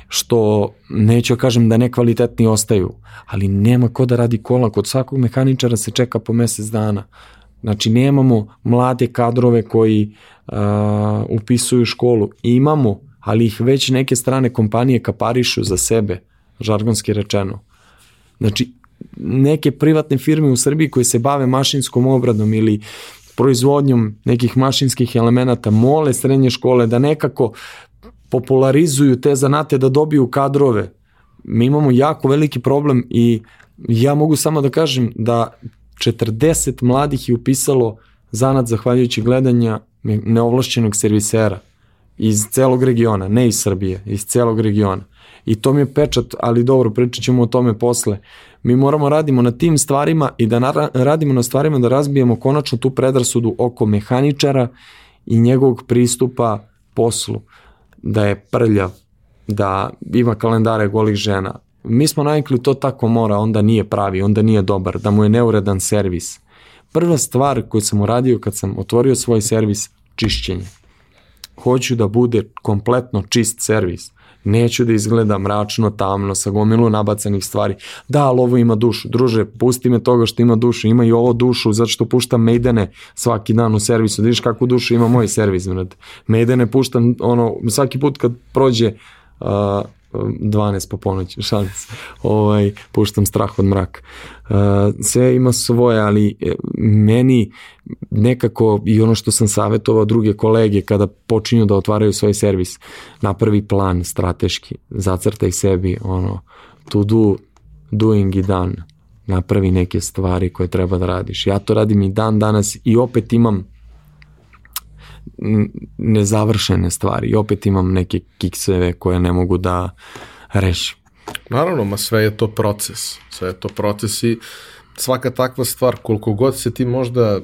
Speaker 2: što neću kažem da nekvalitetni ostaju, ali nema ko da radi kola, kod svakog mehaničara se čeka po mesec dana. Znači nemamo mlade kadrove koji uh, upisuju školu, imamo, ali ih već neke strane kompanije kaparišu za sebe, žargonski rečeno. Znači neke privatne firme u Srbiji koje se bave mašinskom obradom ili proizvodnjom nekih mašinskih elemenata mole srednje škole da nekako popularizuju te zanate da dobiju kadrove. Mi imamo jako veliki problem i ja mogu samo da kažem da 40 mladih je upisalo zanat zahvaljujući gledanja neovlašćenog servisera iz celog regiona, ne iz Srbije, iz celog regiona. I to mi je pečat, ali dobro, pričat ćemo o tome posle. Mi moramo radimo na tim stvarima i da radimo na stvarima da razbijemo konačno tu predrasudu oko mehaničara i njegovog pristupa poslu da je prljav, da ima kalendare golih žena. Mi smo navikli to tako mora, onda nije pravi, onda nije dobar, da mu je neuredan servis. Prva stvar koju sam uradio kad sam otvorio svoj servis, čišćenje. Hoću da bude kompletno čist servis neću da izgleda mračno, tamno, sa gomilu nabacanih stvari. Da, ali ovo ima dušu. Druže, pusti me toga što ima dušu. Ima i ovo dušu, zato što puštam Maidene svaki dan u servisu. Da vidiš kakvu dušu ima moj servis. Maidene puštam ono, svaki put kad prođe uh, 12 po ponoći, šalim se, ovaj, puštam strah od mraka. Uh, sve ima svoje, ali e, meni nekako i ono što sam savjetovao druge kolege kada počinju da otvaraju svoj servis, napravi plan strateški, zacrtaj sebi ono, to do, doing i done, napravi neke stvari koje treba da radiš. Ja to radim i dan danas i opet imam nezavršene stvari i opet imam neke kikseve koje ne mogu da rešim.
Speaker 1: Naravno, ma sve je to proces. Sve je to proces i svaka takva stvar, koliko god se ti možda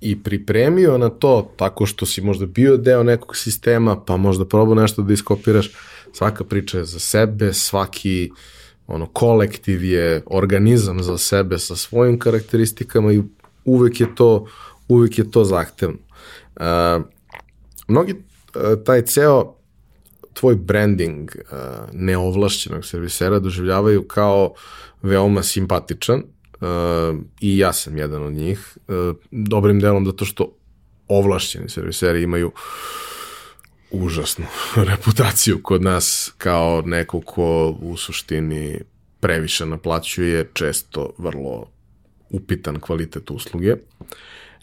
Speaker 1: i pripremio na to tako što si možda bio deo nekog sistema, pa možda probao nešto da iskopiraš. Svaka priča je za sebe, svaki ono kolektiv je organizam za sebe sa svojim karakteristikama i uvek je to uvek je to zahtevno. Uh, mnogi uh, taj ceo tvoj branding uh, neovlašćenog servisera doživljavaju kao veoma simpatičan uh, i ja sam jedan od njih. Dobrim delom zato što ovlašćeni serviseri imaju užasnu reputaciju kod nas kao neko ko u suštini previše naplaćuje često vrlo upitan kvalitet usluge.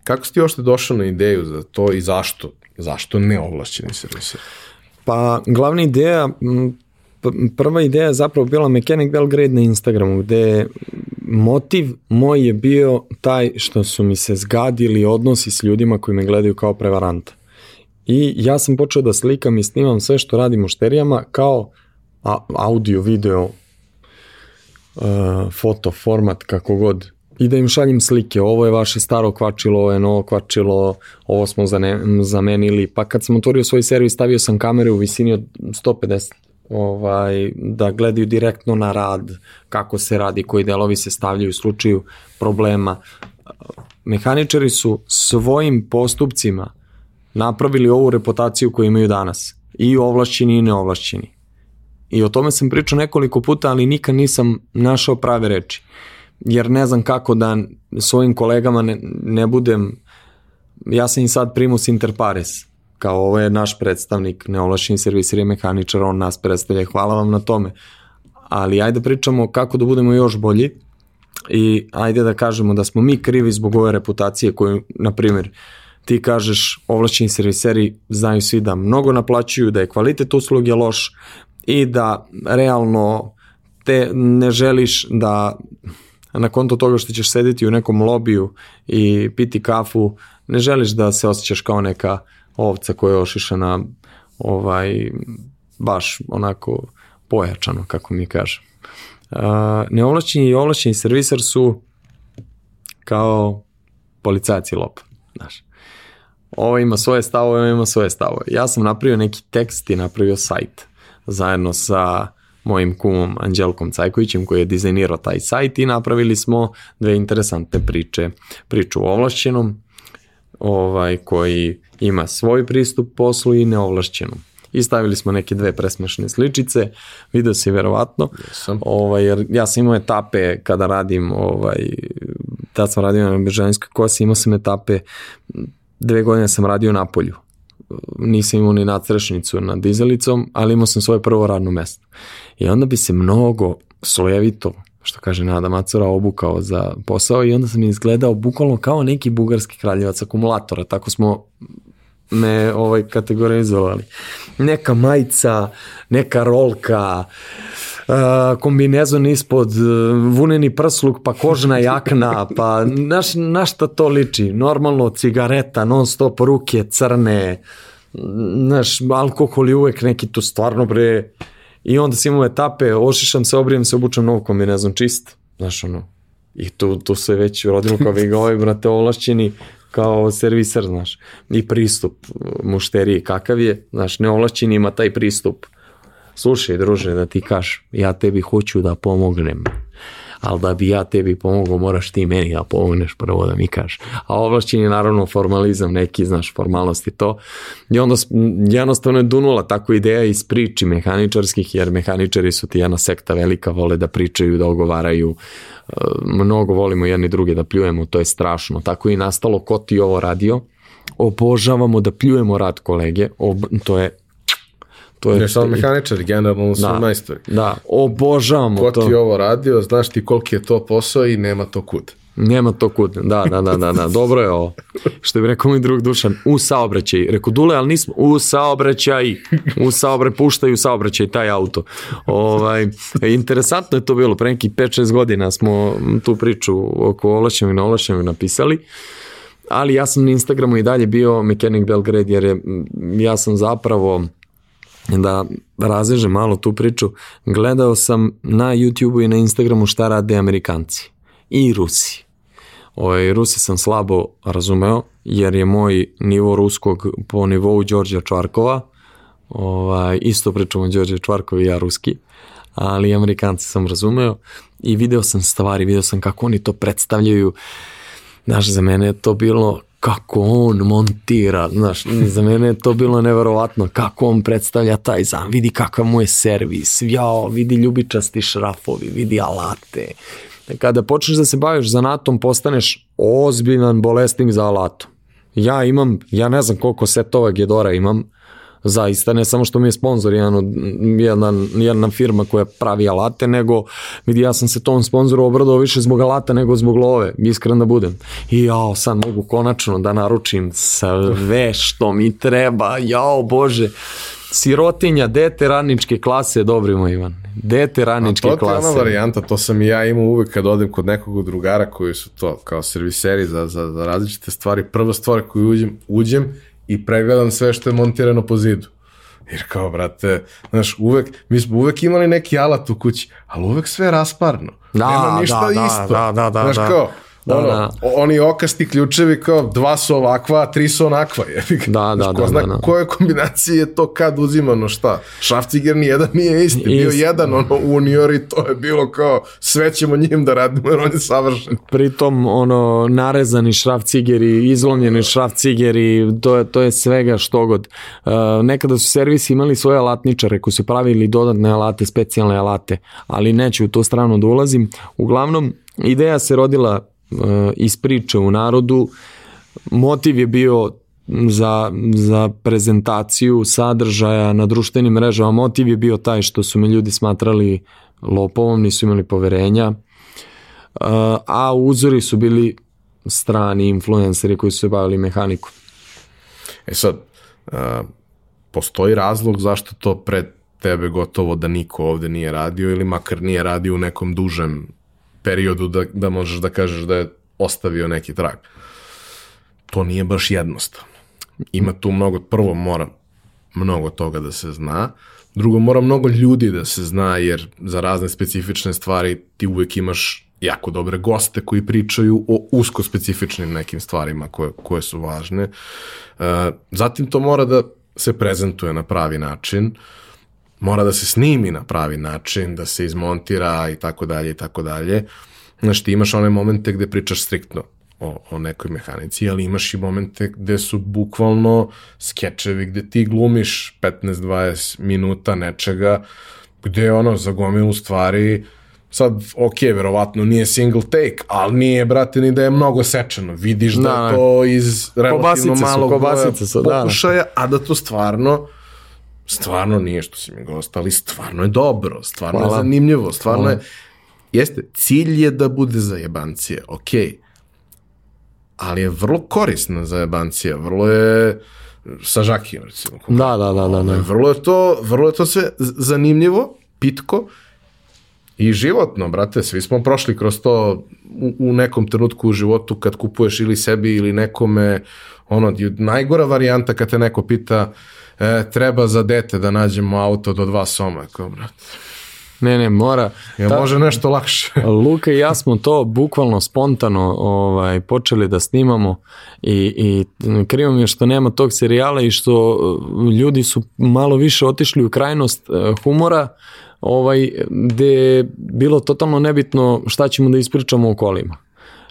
Speaker 1: Kako si ti ošte došao na ideju za to i zašto? Zašto neovlašćeni serviser?
Speaker 2: Pa glavna ideja, prva ideja je zapravo bila Mechanic Belgrade na Instagramu, gde motiv moj je bio taj što su mi se zgadili odnosi s ljudima koji me gledaju kao prevaranta. I ja sam počeo da slikam i snimam sve što radim u šterijama kao audio, video, uh, foto, format, kako god i da im šaljem slike, ovo je vaše staro kvačilo, ovo je novo kvačilo, ovo smo zamenili, pa kad sam otvorio svoj servis stavio sam kamere u visini od 150 ovaj, da gledaju direktno na rad, kako se radi, koji delovi se stavljaju u slučaju problema. Mehaničari su svojim postupcima napravili ovu reputaciju koju imaju danas. I ovlašćeni i neovlašćeni. I o tome sam pričao nekoliko puta, ali nikad nisam našao prave reči jer ne znam kako da svojim kolegama ne, ne budem, ja sam i sad primus inter pares, kao ovo je naš predstavnik, neovlašeni servisir je mehaničar, on nas predstavlja, hvala vam na tome. Ali ajde pričamo kako da budemo još bolji i ajde da kažemo da smo mi krivi zbog ove reputacije koju, na primjer, ti kažeš ovlašćeni serviseri znaju svi da mnogo naplaćuju, da je kvalitet usluge loš i da realno te ne želiš da na konto toga što ćeš sedeti u nekom lobiju i piti kafu, ne želiš da se osjećaš kao neka ovca koja je ošišana ovaj, baš onako pojačano, kako mi kažem. Uh, neovlašćeni i ovlašćeni servisar su kao policajac i lop, znaš. Ovo ima svoje stavove, ovo ima svoje stavove. Ja sam napravio neki tekst i napravio sajt zajedno sa mojim kumom Anđelkom Cajkovićem koji je dizajnirao taj sajt i napravili smo dve interesantne priče. Priču o ovlašćenom, ovaj, koji ima svoj pristup poslu i neovlašćenom. I stavili smo neke dve presmešne sličice, video se verovatno,
Speaker 1: Jesam.
Speaker 2: ovaj, jer ja sam imao etape kada radim, ovaj, tad sam radio na Bežanjskoj kosi, imao sam etape, dve godine sam radio na polju, nisam imao ni nadstrešnicu nad dizelicom, ali imao sam svoje prvo radno mesto. I onda bi se mnogo slojevito, što kaže Nada Macura, obukao za posao i onda sam izgledao bukvalno kao neki bugarski kraljevac akumulatora, tako smo me ovaj kategorizovali. Neka majica, neka rolka, uh, kombinezon ispod, vuneni prsluk, pa kožna jakna, pa naš, na šta to liči? Normalno cigareta, non stop ruke crne, naš alkohol je uvek neki tu stvarno bre, i onda sam imao etape, ošišam se, obrijem se, obučem novu kombinezon čist, znaš ono, i tu, tu se već rodilo kao vi ovaj, brate, ovlašćeni, kao serviser, znaš, i pristup mušteriji kakav je, znaš, neovlašćeni ima taj pristup. Slušaj, druže, da ti kaš, ja tebi hoću da pomognem, ali da bi ja tebi pomogao moraš ti meni da pomogneš prvo da mi kažeš. A ovlašćen je naravno formalizam neki, znaš, formalnosti to. I onda jednostavno je dunula tako ideja iz priči mehaničarskih, jer mehaničari su ti jedna sekta velika, vole da pričaju, da ogovaraju, e, mnogo volimo jedni druge da pljujemo, to je strašno. Tako i nastalo ko ti ovo radio, obožavamo da pljujemo rad kolege, ob, to je
Speaker 1: To je ne samo mehaničari, generalno su da, majstori.
Speaker 2: Da, obožavamo
Speaker 1: Ko
Speaker 2: to.
Speaker 1: Ko ti ovo radio, znaš ti koliki je to posao i nema to kud.
Speaker 2: Nema to kud, da, da, da, da, da. dobro je ovo. Što bi rekao mi drug Dušan, u saobraćaj. Rekao, Dule, ali nismo, u saobraćaj, u saobraćaj, puštaju u saobraćaj taj auto. Ovaj, interesantno je to bilo, pre nekih 5-6 godina smo tu priču oko i neovlašćenog napisali ali ja sam na Instagramu i dalje bio Mechanic Belgrade jer je, ja sam zapravo da razežem malo tu priču, gledao sam na YouTube-u i na Instagramu šta rade Amerikanci i Rusi. Ovaj, Rusi sam slabo razumeo, jer je moj nivo ruskog po nivou Đorđa Čvarkova, ovaj, isto pričamo Đorđe Čvarkovi i ja ruski, ali Amerikanci sam razumeo i video sam stvari, video sam kako oni to predstavljaju. Znaš, za mene je to bilo kako on montira, znaš, za mene je to bilo neverovatno, kako on predstavlja taj zam, vidi kakav mu je servis, jao, vidi ljubičasti šrafovi, vidi alate. Kada počneš da se baviš zanatom, postaneš ozbiljan bolesnik za alatom. Ja imam, ja ne znam koliko setova Gedora imam, zaista ne samo što mi je sponsor jedan od, jedan, jedna firma koja pravi alate, nego vidi ja sam se tom sponzoru obradao više zbog alata nego zbog love, iskren da budem. I jao, sad mogu konačno da naručim sve što mi treba, jao bože, sirotinja, dete radničke klase, dobri moj Ivan. Dete radničke klase.
Speaker 1: To je ona varijanta, to sam i ja imao uvek kad odem kod nekog drugara koji su to kao serviseri za, za, za različite stvari. Prva stvar koju uđem, uđem i pregledam sve što je montirano po zidu. Jer kao, brate, znaš, uvek, mi smo uvek imali neki alat u kući, ali uvek sve rasparno.
Speaker 2: Da,
Speaker 1: Nema ništa
Speaker 2: da,
Speaker 1: isto.
Speaker 2: Da, da, da,
Speaker 1: znaš,
Speaker 2: da.
Speaker 1: kao,
Speaker 2: Da,
Speaker 1: ono,
Speaker 2: da.
Speaker 1: oni okasti ključevi kao dva su ovakva, tri su onakva. ga.
Speaker 2: Da, da,
Speaker 1: ko
Speaker 2: da,
Speaker 1: zna
Speaker 2: da, da.
Speaker 1: koje kombinacije je to kad uzimano šta. Šrafciger nijedan nije isti. Bio
Speaker 2: Isti.
Speaker 1: jedan ono, unior i to je bilo kao sve ćemo njim da radimo jer on je savršen.
Speaker 2: pritom ono narezani šraf cigeri, izlomljeni šraf cigeri, to je, to je svega što god. Uh, nekada su servisi imali svoje alatničare koji su pravili dodatne alate, specijalne alate, ali neću u to strano da ulazim. Uglavnom, ideja se rodila iz priče u narodu, motiv je bio za, za prezentaciju sadržaja na društvenim mrežama, motiv je bio taj što su me ljudi smatrali lopovom, nisu imali poverenja, a uzori su bili strani influenceri koji su se bavili mehanikom.
Speaker 1: E sad, uh, postoji razlog zašto to pred tebe gotovo da niko ovde nije radio ili makar nije radio u nekom dužem periodu da, da možeš da kažeš da je ostavio neki trag. To nije baš jednostavno. Ima tu mnogo, prvo mora mnogo toga da se zna, drugo mora mnogo ljudi da se zna, jer za razne specifične stvari ti uvek imaš jako dobre goste koji pričaju o usko specifičnim nekim stvarima koje, koje su važne. Uh, zatim to mora da se prezentuje na pravi način, mora da se snimi na pravi način, da se izmontira i tako dalje i tako dalje. Znaš, ti imaš one momente gde pričaš striktno o, o nekoj mehanici, ali imaš i momente gde su bukvalno skečevi gde ti glumiš 15-20 minuta nečega, gde je ono za gomilu stvari sad, ok, verovatno nije single take, ali nije, brate, ni da je mnogo sečeno. Vidiš da,
Speaker 2: Da,
Speaker 1: je to iz relativno
Speaker 2: Kobasice su,
Speaker 1: malog
Speaker 2: kobasice su, da, da.
Speaker 1: pokušaja, a da to stvarno stvarno nije što si mi gost, ali stvarno je dobro, stvarno
Speaker 2: Hvala.
Speaker 1: je zanimljivo, stvarno
Speaker 2: Hvala.
Speaker 1: je, jeste, cilj je da bude za jebancije, ok, ali je vrlo korisna za jebancije, vrlo je sa žakijem, recimo.
Speaker 2: Da, da, da, da. da.
Speaker 1: Vrlo je to, vrlo je to sve zanimljivo, pitko i životno, brate, svi smo prošli kroz to u, u nekom trenutku u životu kad kupuješ ili sebi ili nekome, ono, najgora varijanta kad te neko pita e, treba za dete da nađemo auto do dva soma, kao, brate,
Speaker 2: Ne, ne, mora.
Speaker 1: ja
Speaker 2: Ta-
Speaker 1: može nešto lakše.
Speaker 2: Luka i ja smo to bukvalno spontano ovaj, počeli da snimamo i, i krivo mi je što nema tog serijala i što uh, ljudi su malo više otišli u krajnost uh, humora ovaj, gde je bilo totalno nebitno šta ćemo da ispričamo o kolima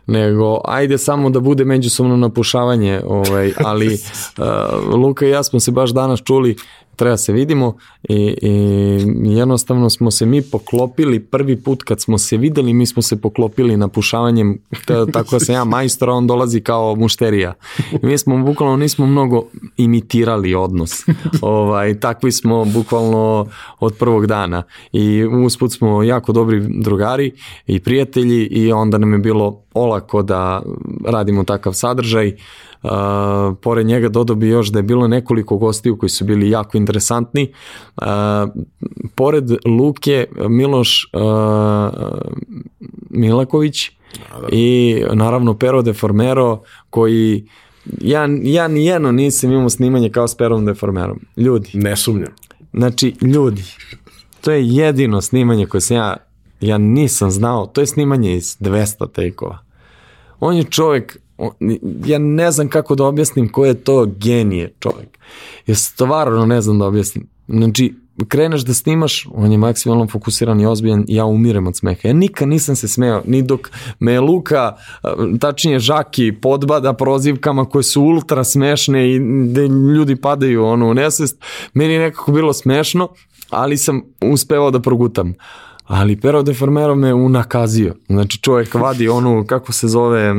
Speaker 2: nego ajde samo da bude međusobno napušavanje, ovaj, ali uh, Luka i ja smo se baš danas čuli, treba se vidimo i, i jednostavno smo se mi poklopili prvi put kad smo se videli, mi smo se poklopili napušavanjem, t- tako da sam ja majstor, on dolazi kao mušterija. I mi smo bukvalno nismo mnogo imitirali odnos. ovaj, takvi smo bukvalno od prvog dana i usput smo jako dobri drugari i prijatelji i onda nam je bilo olako da radimo takav sadržaj. Pored njega dodao bi još da je bilo nekoliko gostiju koji su bili jako interesantni. Uh, pored Luke, Miloš uh, Milaković i naravno Pero de Formero koji ja, ja nijedno nisam imao snimanje kao s Perom de Formerom. Ljudi,
Speaker 1: Ne sumnjam.
Speaker 2: Znači, ljudi, to je jedino snimanje koje sam ja, ja nisam znao, to je snimanje iz 200 tekova. On je čovjek, ja ne znam kako da objasnim ko je to genije čovjek. Ja stvarno ne znam da objasnim. Znači, kreneš da snimaš, on je maksimalno fokusiran i ozbiljan, ja umirem od smeha. Ja nikad nisam se smeo, ni dok me Luka, tačnije Žaki, podbada prozivkama koje su ultra smešne i da ljudi padaju ono, u nesvest. Meni je nekako bilo smešno, ali sam uspevao da progutam. Ali Pero de Farmero me unakazio. Znači čovjek vadi onu, kako se zove,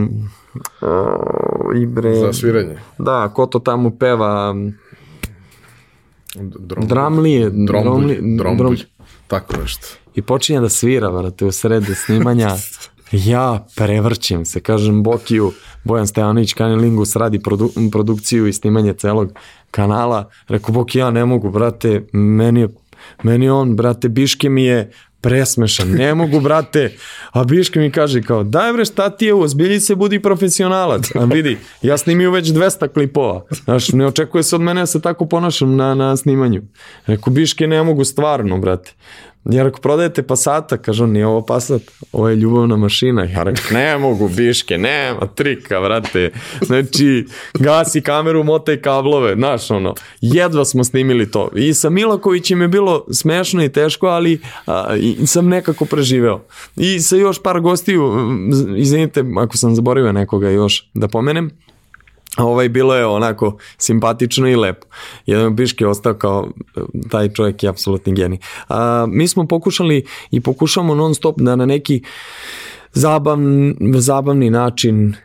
Speaker 2: uh,
Speaker 1: ibre... Za sviranje.
Speaker 2: Da, ko to tamo peva,
Speaker 1: Drom,
Speaker 2: Dramlije,
Speaker 1: Drombulj, Drombulj, tako nešto.
Speaker 2: I počinje da svira, vrate, u srede snimanja. ja prevrćem se, kažem Bokiju, Bojan Stajanović, Kanilingus radi produ, produkciju i snimanje celog kanala. Rekao, Boki, ja ne mogu, brate, meni je, meni on, brate, Biške mi je presmešan, ne mogu, brate. A Biške mi kaže kao, daj bre, šta ti je, ozbilji se, budi profesionalac. A vidi, ja snimio već 200 klipova. Znaš, ne očekuje se od mene da se tako ponašam na, na snimanju. Rekao, Biške, ne mogu stvarno, brate. Ja rekao, prodajete Passata, kaže on, nije ovo Passat, ovo je ljubavna mašina. Ja rekao, ne mogu, biške, nema trika, vrate. Znači, gasi kameru, motaj kablove, znaš, ono, jedva smo snimili to. I sa Milakovićem je bilo smešno i teško, ali a, i sam nekako preživeo. I sa još par gostiju, izvinite ako sam zaboravio nekoga još da pomenem, ovaj bilo je onako simpatično i lepo. Jedan Biški je ostao kao taj čovjek je apsolutni genij. A, mi smo pokušali i pokušamo non stop da na neki zabavn, zabavni način e,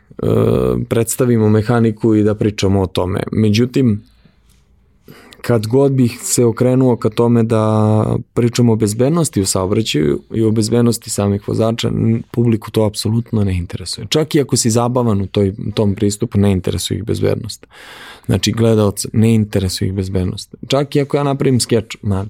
Speaker 2: predstavimo mehaniku i da pričamo o tome. Međutim, kad god bih se okrenuo ka tome da pričamo o bezbednosti u saobraćaju i o bezbednosti samih vozača, publiku to apsolutno ne interesuje. Čak i ako si zabavan u toj, tom pristupu, ne interesuje ih bezbednost. Znači, gledalc ne interesuje ih bezbednost. Čak i ako ja napravim skeč, ma,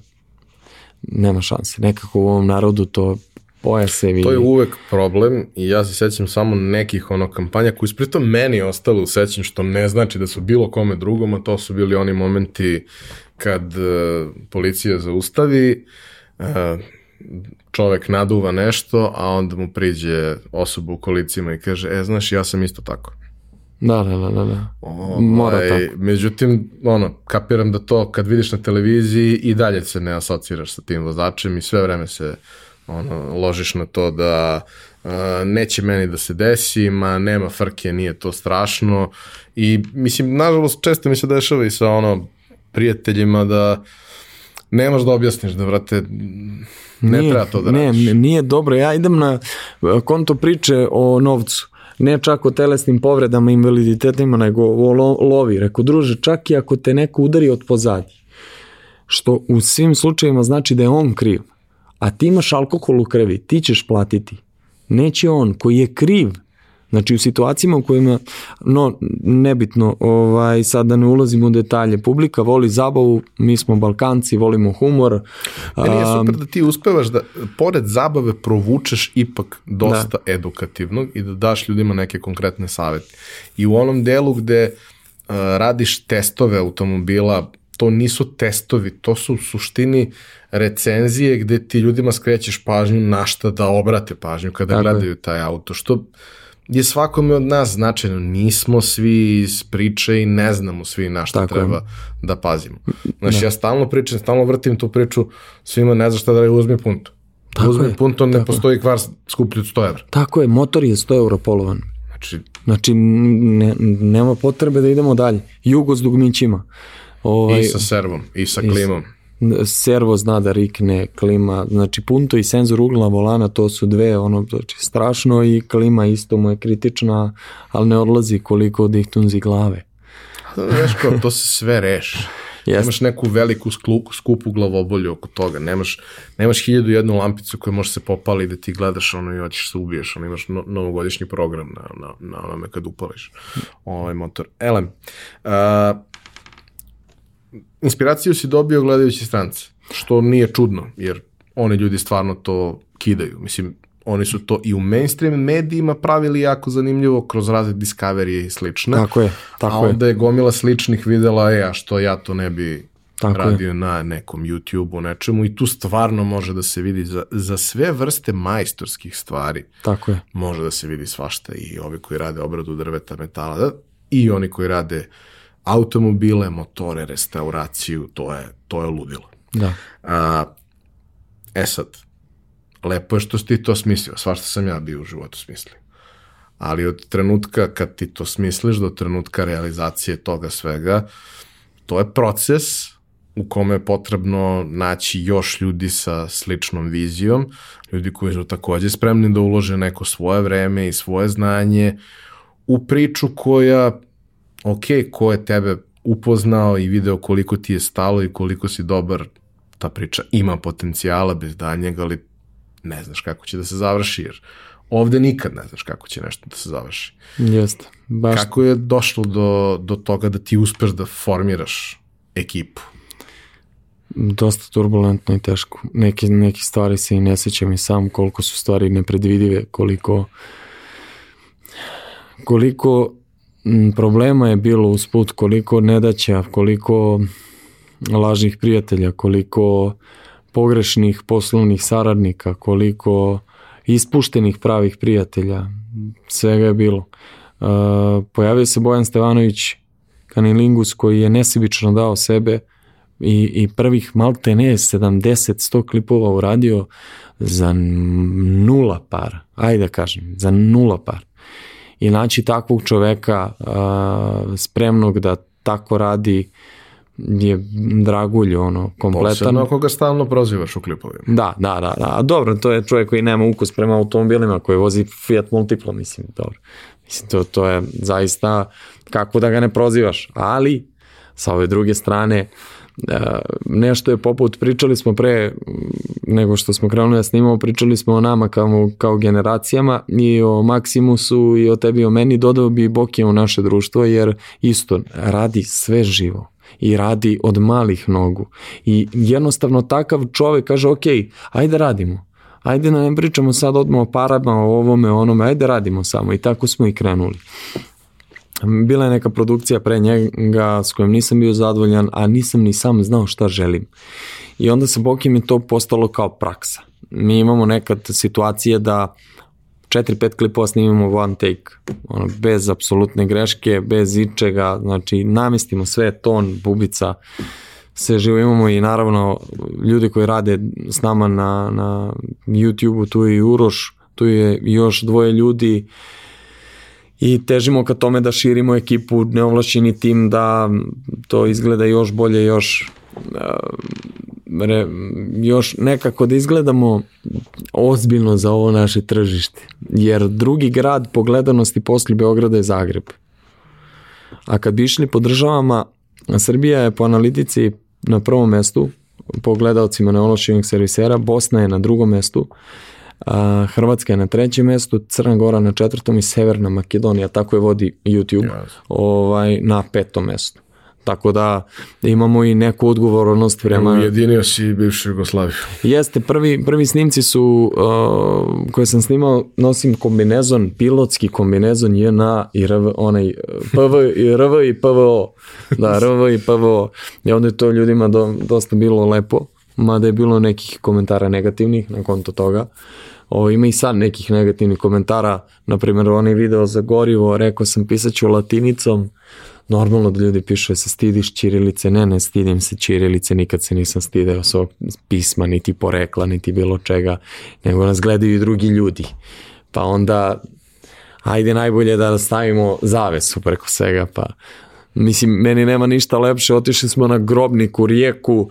Speaker 2: nema šanse. Nekako u ovom narodu to pojasevi.
Speaker 1: To je uvek problem i ja se sećam samo nekih ono kampanja koji su pritom meni ostalo u sećanju što ne znači da su bilo kome drugom, a to su bili oni momenti kad uh, policija zaustavi, uh, čovek naduva nešto, a onda mu priđe osoba u kolicima i kaže, e, znaš, ja sam isto tako.
Speaker 2: Da, da, da, da. da.
Speaker 1: Ovaj, Mora tako. Međutim, ono, kapiram da to kad vidiš na televiziji i dalje se ne asociraš sa tim vozačem i sve vreme se ono, ložiš na to da uh, neće meni da se desi, ma nema frke, nije to strašno i mislim, nažalost, često mi se dešava i sa ono, prijateljima da nemaš da objasniš da, vrate, ne nije, treba to da
Speaker 2: ne,
Speaker 1: radiš.
Speaker 2: Nije dobro, ja idem na konto priče o novcu ne čak o telesnim povredama, invaliditetima, nego o lo, lovi. Rekao, druže, čak i ako te neko udari od pozadnje, što u svim slučajima znači da je on kriv, a ti imaš alkohol u krvi, ti ćeš platiti. Neće on koji je kriv Znači u situacijama u kojima, no nebitno, ovaj, sad da ne ulazimo u detalje, publika voli zabavu, mi smo Balkanci, volimo humor.
Speaker 1: Meni je super da ti uspevaš da pored zabave provučeš ipak dosta da. edukativnog i da daš ljudima neke konkretne savete. I u onom delu gde uh, radiš testove automobila, to nisu testovi, to su u suštini recenzije gde ti ljudima skrećeš pažnju na šta da obrate pažnju kada Tako gledaju je. taj auto, što je svakome od nas značajno. Nismo svi iz priče i ne znamo svi na šta Tako treba je. da pazimo. Znači, da. ja stalno pričam, stalno vrtim tu priču, svima ne zna šta da uzmi punto. Tako uzmi je, punto, ne postoji kvar skuplji od 100 evra.
Speaker 2: Tako je, motor je 100 euro polovan.
Speaker 1: Znači,
Speaker 2: znači ne, nema potrebe da idemo dalje. Jugo s dugmićima.
Speaker 1: Ovaj, I sa servom, i sa klimom.
Speaker 2: servo zna da rikne, klima, znači punto i senzor ugla volana, to su dve, ono, znači strašno i klima isto mu je kritična, ali ne odlazi koliko dihtunzi glave.
Speaker 1: Znaš ko, to se sve reši. Yes. Nemaš neku veliku skluku, skupu glavobolju oko toga, nemaš, nemaš hiljadu jednu lampicu koja može se popali da ti gledaš ono i hoćeš se ubiješ, ono imaš no, novogodišnji program na, na, na onome kad upališ ovaj motor. Elem, uh, inspiraciju si dobio gledajući strance, što nije čudno, jer oni ljudi stvarno to kidaju. Mislim, oni su to i u mainstream medijima pravili jako zanimljivo kroz razne Discovery i slične.
Speaker 2: Tako je, tako
Speaker 1: a onda je. je gomila sličnih videla, e, a što ja to ne bi
Speaker 2: Tako je.
Speaker 1: radio na nekom YouTube-u, nečemu i tu stvarno može da se vidi za, za sve vrste majstorskih stvari
Speaker 2: Tako je.
Speaker 1: može da se vidi svašta i ovi koji rade obradu drveta, metala da, i oni koji rade automobile, motore, restauraciju, to je, to je ludilo.
Speaker 2: Da.
Speaker 1: A, e sad, lepo je što si ti to smislio, svašta sam ja bio u životu smislio. Ali od trenutka kad ti to smisliš do trenutka realizacije toga svega, to je proces u kome je potrebno naći još ljudi sa sličnom vizijom, ljudi koji su takođe spremni da ulože neko svoje vreme i svoje znanje u priču koja, ok, ko je tebe upoznao i video koliko ti je stalo i koliko si dobar, ta priča ima potencijala bez daljnjega, ali ne znaš kako će da se završi, jer ovde nikad ne znaš kako će nešto da se završi.
Speaker 2: Jeste. Baš
Speaker 1: Kako je došlo do, do toga da ti uspeš da formiraš ekipu?
Speaker 2: dosta turbulentno i teško. Neke, neke stvari se i ne sećam i sam koliko su stvari nepredvidive, koliko koliko problema je bilo usput, koliko nedaća, koliko lažnih prijatelja, koliko pogrešnih poslovnih saradnika, koliko ispuštenih pravih prijatelja, svega je bilo. Uh, pojavio se Bojan Stevanović Kanilingus koji je nesebično dao sebe i, i prvih malte ne 70-100 klipova uradio za nula par, ajde da kažem, za nula par. I naći takvog čoveka uh, spremnog da tako radi je dragulj, ono, kompletan.
Speaker 1: Posebno ako ga stalno prozivaš u klipovima.
Speaker 2: Da, da, da, da. Dobro, to je čovjek koji nema ukus prema automobilima, koji vozi Fiat Multiplo, mislim, dobro. Mislim, to, to je zaista kako da ga ne prozivaš. Ali, sa ove druge strane, e, nešto je poput, pričali smo pre nego što smo krenuli da snimamo, pričali smo o nama kao, kao generacijama i o Maximusu i o tebi i o meni, dodao bi Bokija u naše društvo, jer isto radi sve živo i radi od malih nogu. I jednostavno takav čovek kaže, ok, ajde radimo. Ajde da ne pričamo sad odmah o parama, o ovome, o onome, ajde radimo samo. I tako smo i krenuli. Bila je neka produkcija pre njega s kojom nisam bio zadovoljan, a nisam ni sam znao šta želim. I onda sa Bokim je to postalo kao praksa. Mi imamo nekad situacije da 4-5 klipova snimimo one take, ono, bez apsolutne greške, bez ičega, znači namestimo sve, ton, bubica, sve živo imamo i naravno ljudi koji rade s nama na, na YouTube-u, tu je i Uroš, tu je još dvoje ljudi i težimo ka tome da širimo ekipu, neovlašćeni tim, da to izgleda još bolje, još re, još nekako da izgledamo ozbiljno za ovo naše tržište. Jer drugi grad po gledanosti posle Beograda je Zagreb. A kad bi išli po državama, Srbija je po analitici na prvom mestu, po gledalcima neološivih servisera, Bosna je na drugom mestu, Hrvatska je na trećem mestu, Crna Gora na četvrtom i Severna Makedonija, tako je vodi YouTube, yes. ovaj, na petom mestu. Tako da imamo i neku odgovornost prema...
Speaker 1: Ujedinio si bivšu Jugoslaviju.
Speaker 2: Jeste, prvi, prvi snimci su, uh, koje sam snimao, nosim kombinezon, pilotski kombinezon JNA i RV, onaj PV, i RV i PVO. Da, RV i PVO. I onda je to ljudima do, dosta bilo lepo, mada je bilo nekih komentara negativnih na konto toga. Ovo, ima i sad nekih negativnih komentara, na primjer onaj video za gorivo, rekao sam pisaću latinicom, normalno da ljudi pišu da se stidiš Čirilice, ne, ne stidim se Čirilice, nikad se nisam stideo svog pisma, niti porekla, niti bilo čega, nego nas gledaju i drugi ljudi. Pa onda, ajde najbolje da stavimo zavesu preko svega, pa Mislim, meni nema ništa lepše, otišli smo na grobniku, rijeku,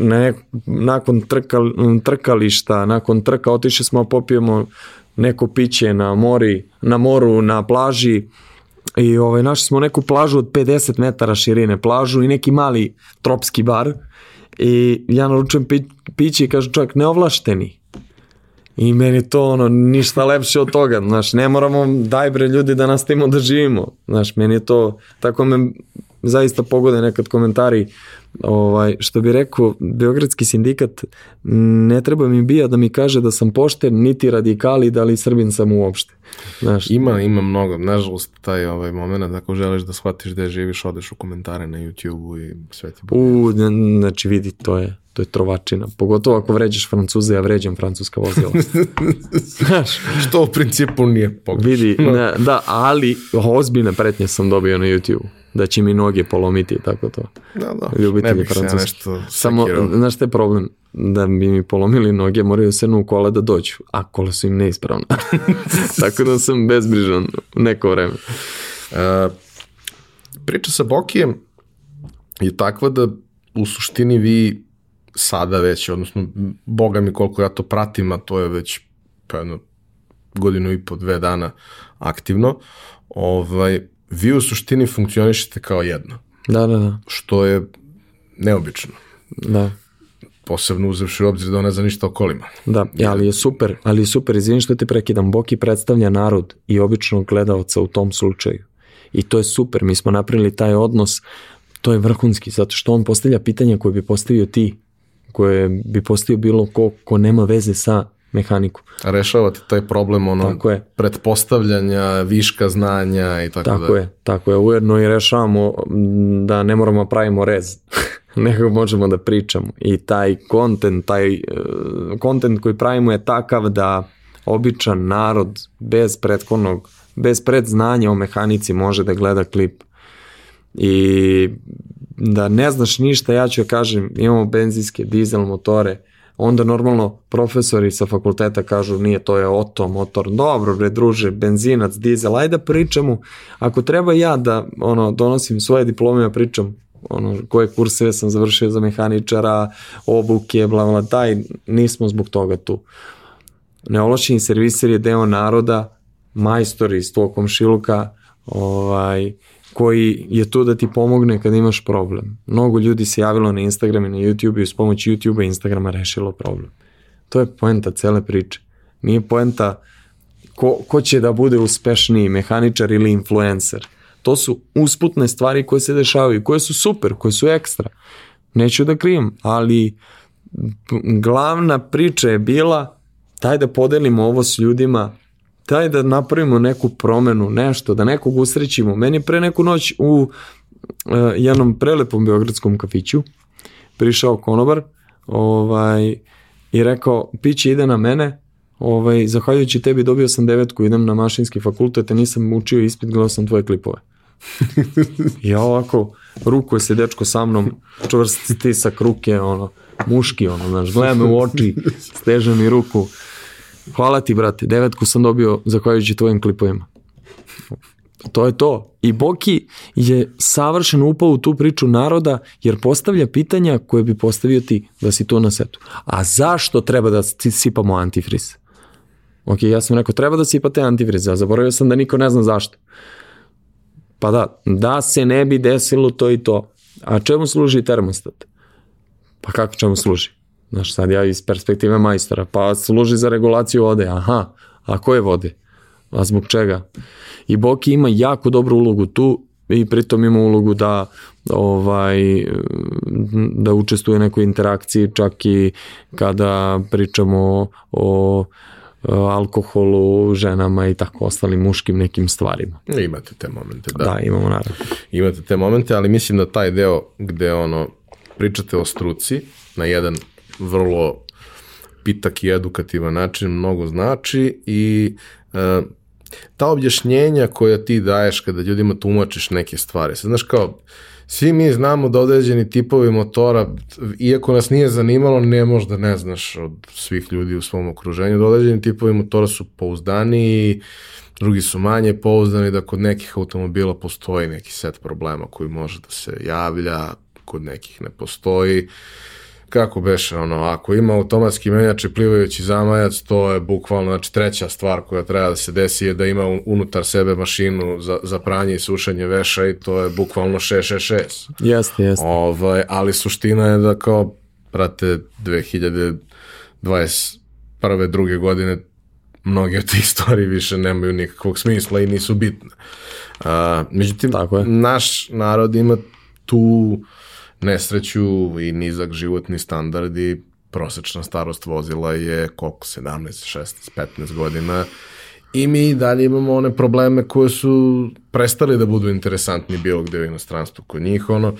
Speaker 2: ne, nakon trkal, trkališta, nakon trka otišli smo popijemo neko piće na mori, na moru, na plaži, I ovaj, našli smo neku plažu od 50 metara širine plažu i neki mali tropski bar i ja naručujem pi, piće i kaže čovjek neovlašteni. I meni to ono ništa lepše od toga, znaš, ne moramo daj bre ljudi da nastavimo da živimo. Znaš, meni je to tako me zaista pogode nekad komentari ovaj, što bi rekao, Beogradski sindikat ne treba mi bija da mi kaže da sam pošten, niti radikali, da li srbin sam uopšte.
Speaker 1: Znaš. Ima, ima mnogo. Nažalost, taj ovaj moment, ako želiš da shvatiš gde živiš, odeš u komentare na YouTube-u i sve ti
Speaker 2: bude. U, znači vidi, to je, to je trovačina. Pogotovo ako vređaš Francuze, ja vređam francuska vozila.
Speaker 1: Znaš. Što u principu nije pogrešno.
Speaker 2: Vidi, ne, da, ali ozbiljne pretnje sam dobio na YouTube da će mi noge polomiti tako to.
Speaker 1: Da, da. Ljubitelji ne bih se nešto
Speaker 2: Samo, znaš šta je problem? Da bi mi polomili noge, moraju se u kola da dođu, a kola su im neispravna. tako da sam bezbrižan neko vreme. Uh,
Speaker 1: priča sa Bokijem je takva da u suštini vi sada već, odnosno, boga mi koliko ja to pratim, a to je već pa jedno godinu i po dve dana aktivno, ovaj, vi u suštini funkcionišete kao jedno.
Speaker 2: Da, da, da.
Speaker 1: Što je neobično.
Speaker 2: Da.
Speaker 1: Posebno uzevši u obzir da ona za ništa okolima.
Speaker 2: Da, ja, ali je super, ali je super, izvini što te prekidam, Boki predstavlja narod i običnog gledalca u tom slučaju. I to je super, mi smo napravili taj odnos, to je vrhunski, zato što on postavlja pitanja koje bi postavio ti, koje bi postavio bilo ko, ko nema veze sa mehaniku.
Speaker 1: Rešavati taj problem ono tako je. pretpostavljanja, viška znanja i tako,
Speaker 2: tako da. je, tako je. Ujedno i rešavamo da ne moramo da pravimo rez. nego možemo da pričamo. I taj kontent, taj kontent koji pravimo je takav da običan narod bez prethodnog, bez predznanja o mehanici može da gleda klip i da ne znaš ništa, ja ću ja kažem, imamo benzinske dizel motore, onda normalno profesori sa fakulteta kažu nije to je oto motor, dobro bre druže, benzinac, dizel, ajde pričamo, ako treba ja da ono, donosim svoje diplome, ja pričam ono, koje kurseve sam završio za mehaničara, obuke, bla, bla, taj, nismo zbog toga tu. Neološeni serviser je deo naroda, majstori iz tvojeg komšiluka, ovaj, koji je tu da ti pomogne kad imaš problem. Mnogo ljudi se javilo na Instagram i na YouTube i uz pomoć YouTube i Instagrama rešilo problem. To je poenta cele priče. Nije poenta ko, ko će da bude uspešniji mehaničar ili influencer. To su usputne stvari koje se dešavaju, koje su super, koje su ekstra. Neću da krijem, ali glavna priča je bila taj da podelimo ovo s ljudima daj da napravimo neku promenu, nešto, da nekog usrećimo. Meni pre neku noć u uh, jednom prelepom beogradskom kafiću prišao konobar ovaj, i rekao, piće ide na mene, ovaj, zahvaljujući tebi dobio sam devetku, idem na mašinski fakultet, a nisam učio ispit, gledao sam tvoje klipove. ja ovako, ruku je se dečko sa mnom, čvrst stisak ruke, ono, muški, ono, znaš, gleda me u oči, steže mi ruku, Hvala ti, brate, devetku sam dobio zahvaljujući tvojim klipovima. To je to. I Boki je savršeno upao u tu priču naroda jer postavlja pitanja koje bi postavio ti da si tu na setu. A zašto treba da sipamo antifriz? Ok, ja sam rekao, treba da sipate antifriz, a zaboravio sam da niko ne zna zašto. Pa da, da se ne bi desilo to i to. A čemu služi termostat? Pa kako čemu služi? Znaš, sad ja iz perspektive majstora, pa služi za regulaciju vode, aha, a koje vode? A zbog čega? I Boki ima jako dobru ulogu tu i pritom ima ulogu da ovaj da učestvuje u nekoj interakciji čak i kada pričamo o alkoholu, ženama i tako ostalim muškim nekim stvarima.
Speaker 1: Imate te momente, da.
Speaker 2: Da, imamo naravno.
Speaker 1: Imate te momente, ali mislim da taj deo gde ono pričate o struci na jedan vrlo pitak i edukativan način mnogo znači i e, ta objašnjenja koja ti daješ kada ljudima tumačiš neke stvari. Sad, znaš kao, svi mi znamo da određeni tipovi motora, iako nas nije zanimalo, ne možda ne znaš od svih ljudi u svom okruženju, da određeni tipovi motora su pouzdaniji, drugi su manje pouzdani, da kod nekih automobila postoji neki set problema koji može da se javlja, kod nekih ne postoji. Uh, kako beše, ono, ako ima automatski menjač i plivajući zamajac, to je bukvalno, znači, treća stvar koja treba da se desi je da ima unutar sebe mašinu za, za pranje i sušenje veša i to je bukvalno 666.
Speaker 2: Jeste, jeste.
Speaker 1: Ovaj, ali suština je da kao, prate, 2021. druge godine mnoge od tih stvari više nemaju nikakvog smisla i nisu bitne. Uh, međutim,
Speaker 2: Tako je.
Speaker 1: naš narod ima tu nesreću i nizak životni standard i prosečna starost vozila je koliko, 17, 16, 15 godina. I mi dalje imamo one probleme koje su prestali da budu interesantni bilo gde u inostranstvu kod njih, ono,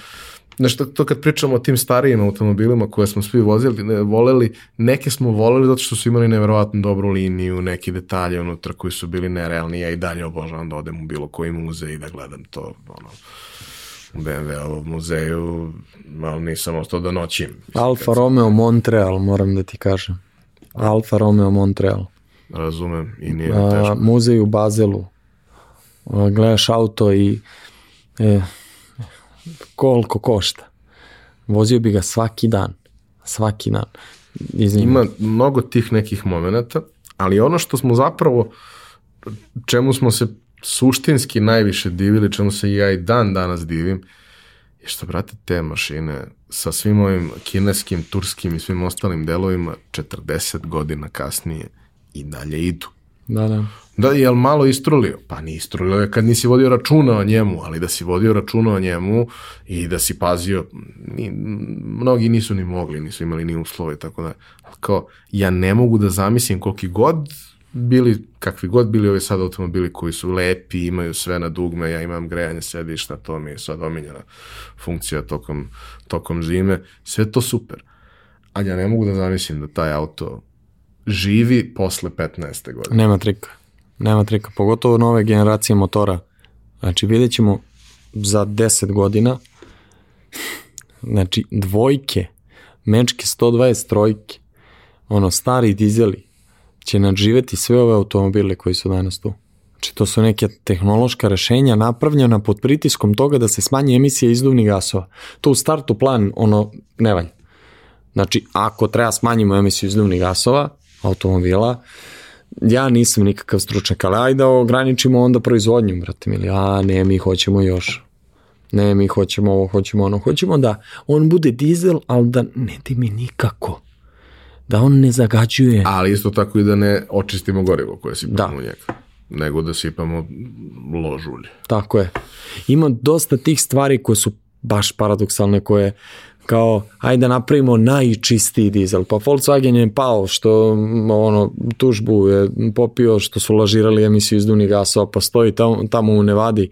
Speaker 1: nešto to kad pričamo o tim starijim automobilima koje smo svi vozili, ne, voleli, neke smo voleli zato što su imali neverovatno dobru liniju, neki detalje unutra koji su bili nerealni, ja i dalje obožavam da odem u bilo koji muzej i da gledam to, ono, BMW-ovom muzeju, ali nisam ostao da noćim.
Speaker 2: Alfa Romeo Montreal, moram da ti kažem. Alfa Romeo Montreal.
Speaker 1: Razumem i nije
Speaker 2: A,
Speaker 1: teško.
Speaker 2: muzej u Bazelu. A, gledaš auto i e, koliko košta. Vozio bi ga svaki dan. Svaki dan. Izvini.
Speaker 1: Ima mnogo tih nekih momenata, ali ono što smo zapravo, čemu smo se suštinski najviše divili, čemu se i ja i dan danas divim, je što, brate, te mašine sa svim ovim kineskim, turskim i svim ostalim delovima 40 godina kasnije i dalje idu.
Speaker 2: Da, da.
Speaker 1: Da, jel malo istrulio? Pa ni istrulio je kad nisi vodio računa o njemu, ali da si vodio računa o njemu i da si pazio, ni, mnogi nisu ni mogli, nisu imali ni uslove, tako da, kao, ja ne mogu da zamislim koliki god bili, kakvi god bili ovi sad automobili koji su lepi, imaju sve na dugme, ja imam grejanje sedišta, to mi je sad omiljena funkcija tokom, tokom zime, sve to super. Ali ja ne mogu da zamislim da taj auto živi posle 15. godine.
Speaker 2: Nema trika. Nema trika. Pogotovo nove generacije motora. Znači vidjet ćemo za 10 godina znači dvojke, mečke 120 trojke, ono stari dizeli će nadživeti sve ove automobile koji su danas tu. Znači to su neke tehnološka rešenja napravljena pod pritiskom toga da se smanji emisija izduvnih gasova. To u startu plan ono ne valja. Znači, ako treba smanjimo emisiju izduvnih gasova automobila, ja nisam nikakav stručnjak, ali ajde da ograničimo onda proizvodnju, brate mili, a ne, mi hoćemo još. Ne, mi hoćemo ovo, hoćemo ono, hoćemo da on bude dizel, ali da ne mi nikako. Da on ne zagađuje.
Speaker 1: Ali isto tako i da ne očistimo gorivo koje sipamo
Speaker 2: Da.
Speaker 1: u njega, nego da sipamo ložulje.
Speaker 2: Tako je. Ima dosta tih stvari koje su baš paradoksalne, koje kao, ajde da napravimo najčistiji dizel. Pa Volkswagen je pao što ono, tužbu je popio što su lažirali emisiju izduvnih gasova, pa stoji tamo, tamo u Nevadi.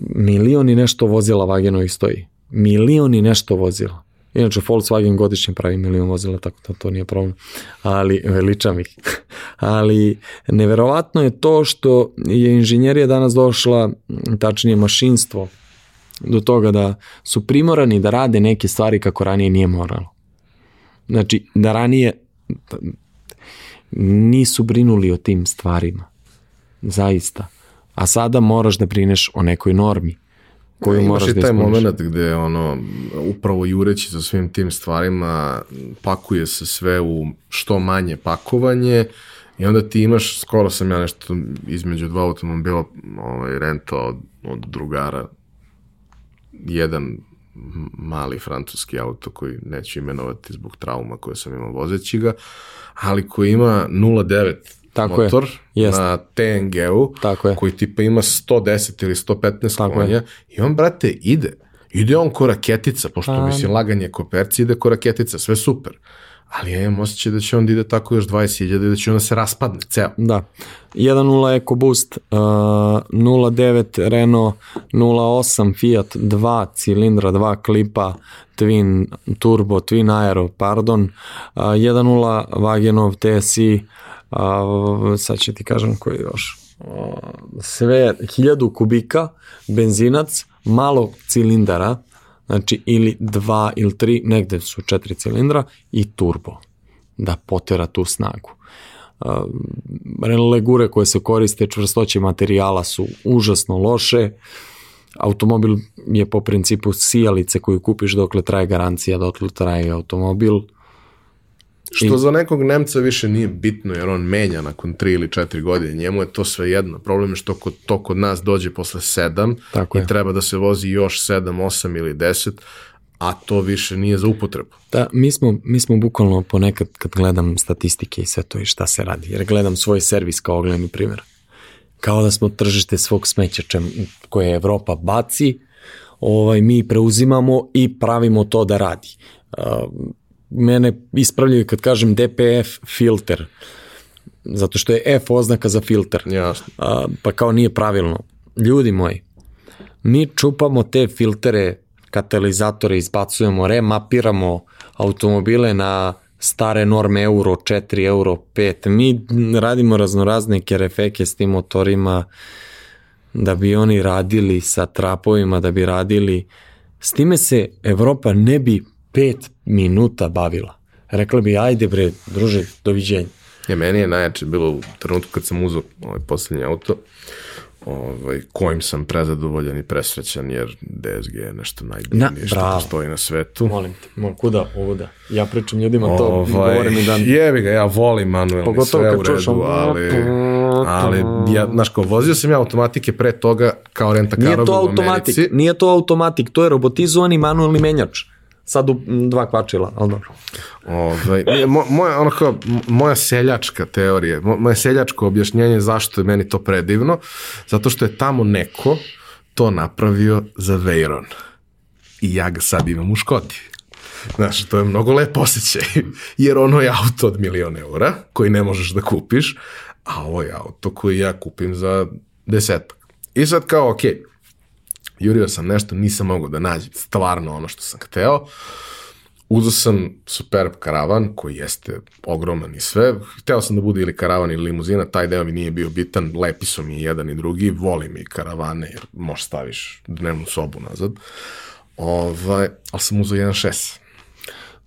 Speaker 2: Milion i nešto vozila Wagenovih stoji. Milion i nešto vozila. Inače, Volkswagen godišnje pravi milion vozila, tako da to nije problem. Ali, veličam ih. Ali, neverovatno je to što je inženjerija danas došla, tačnije mašinstvo, do toga da su primorani da rade neke stvari kako ranije nije moralo. Znači, da ranije nisu brinuli o tim stvarima. Zaista. A sada moraš da brineš o nekoj normi koju moraš da
Speaker 1: taj
Speaker 2: ispuniš.
Speaker 1: moment gde ono, upravo jureći za svim tim stvarima, pakuje se sve u što manje pakovanje i onda ti imaš, skoro sam ja nešto između dva automobila ovaj, rentao od, od drugara, jedan mali francuski auto koji neću imenovati zbog trauma koje sam imao vozeći ga, ali koji ima 0.9
Speaker 2: Tako je.
Speaker 1: motor
Speaker 2: Jest.
Speaker 1: na TNG-u,
Speaker 2: je.
Speaker 1: koji tipa ima 110 ili 115
Speaker 2: Tako je.
Speaker 1: konja i on, brate, ide. Ide on ko raketica, pošto
Speaker 2: A,
Speaker 1: mislim laganje ko perci, ide ko raketica, sve super. Ali ja imam osjećaj da će on da ide tako još 20.000 i da će on da se raspadne, ceo.
Speaker 2: Da. 1.0 EcoBoost, uh, 0.9 Renault, 0.8 Fiat, 2 cilindra, 2 klipa, Twin Turbo, Twin Aero, pardon, uh, 1.0 Wagenov TSI, uh, sad ću ti kažem koji još, uh, sve 1000 kubika, benzinac, malo cilindara, znači ili 2 ili 3, negde su 4 cilindra i turbo, da potera tu snagu legure koje se koriste čvrstoće materijala su užasno loše. Automobil je po principu sijalice koju kupiš dokle traje garancija, dokle traje automobil.
Speaker 1: Što
Speaker 2: I-
Speaker 1: za nekog Nemca više nije bitno, jer on menja nakon 3 ili 4 godine. Njemu je to sve jedno. Problem je što kod, to kod nas dođe posle 7
Speaker 2: Tako
Speaker 1: i
Speaker 2: je.
Speaker 1: treba da se vozi još 7, 8 ili 10, a to više nije za upotrebu.
Speaker 2: Da, mi smo, mi smo bukvalno ponekad kad gledam statistike i sve to i šta se radi, jer gledam svoj servis kao ogledni primjer. Kao da smo tržište svog smeća čem, koje Evropa baci, ovaj, mi preuzimamo i pravimo to da radi. Uh, mene ispravljaju kad kažem DPF filter, zato što je F oznaka za filter.
Speaker 1: Jasno.
Speaker 2: A, pa kao nije pravilno. Ljudi moji, mi čupamo te filtere, katalizatore, izbacujemo, remapiramo automobile na stare norme euro 4, euro 5. Mi radimo raznorazne kerefeke s tim motorima da bi oni radili sa trapovima, da bi radili. S time se Evropa ne bi pet minuta bavila. Rekla bi, ajde bre, druže, doviđenja.
Speaker 1: Ja, meni je najjače bilo u trenutku kad sam uzao ovaj poslednji auto, ovaj, kojim sam prezadovoljan i presrećan, jer DSG je nešto najdivnije što
Speaker 2: bravo.
Speaker 1: postoji na svetu.
Speaker 2: Molim te, mol, kuda ovo da? Ja pričam ljudima to,
Speaker 1: Ovaj,
Speaker 2: govore mi dan.
Speaker 1: Jebi ga, ja volim manuelni,
Speaker 2: Pogotovo
Speaker 1: sve u redu,
Speaker 2: ono-
Speaker 1: ali, ali ja, znaš, kao, vozio sam ja automatike pre toga kao renta
Speaker 2: Nije
Speaker 1: karobu
Speaker 2: to
Speaker 1: u
Speaker 2: automatik,
Speaker 1: Americi.
Speaker 2: nije to automatik, to je robotizovani manuelni menjač. Sad u dva kvačila, ali dobro.
Speaker 1: Ovaj, nije, mo, moja, ono kao, moja seljačka teorija, mo, moje seljačko objašnjenje zašto je meni to predivno, zato što je tamo neko to napravio za Veyron. I ja ga sad imam u Škoti. Znaš, to je mnogo lep osjećaj, jer ono je auto od milion eura, koji ne možeš da kupiš, a ovo je auto koji ja kupim za desetak. I sad kao, okej, jurio sam nešto, nisam mogao da nađem stvarno ono što sam hteo, Uzeo sam Superb karavan, koji jeste ogroman i sve. Hteo sam da bude ili karavan ili limuzina, taj deo mi nije bio bitan, lepi su mi jedan i drugi, volim i karavane, jer možeš staviš dnevnu sobu nazad. Ovaj, ali sam uzeo 1.6.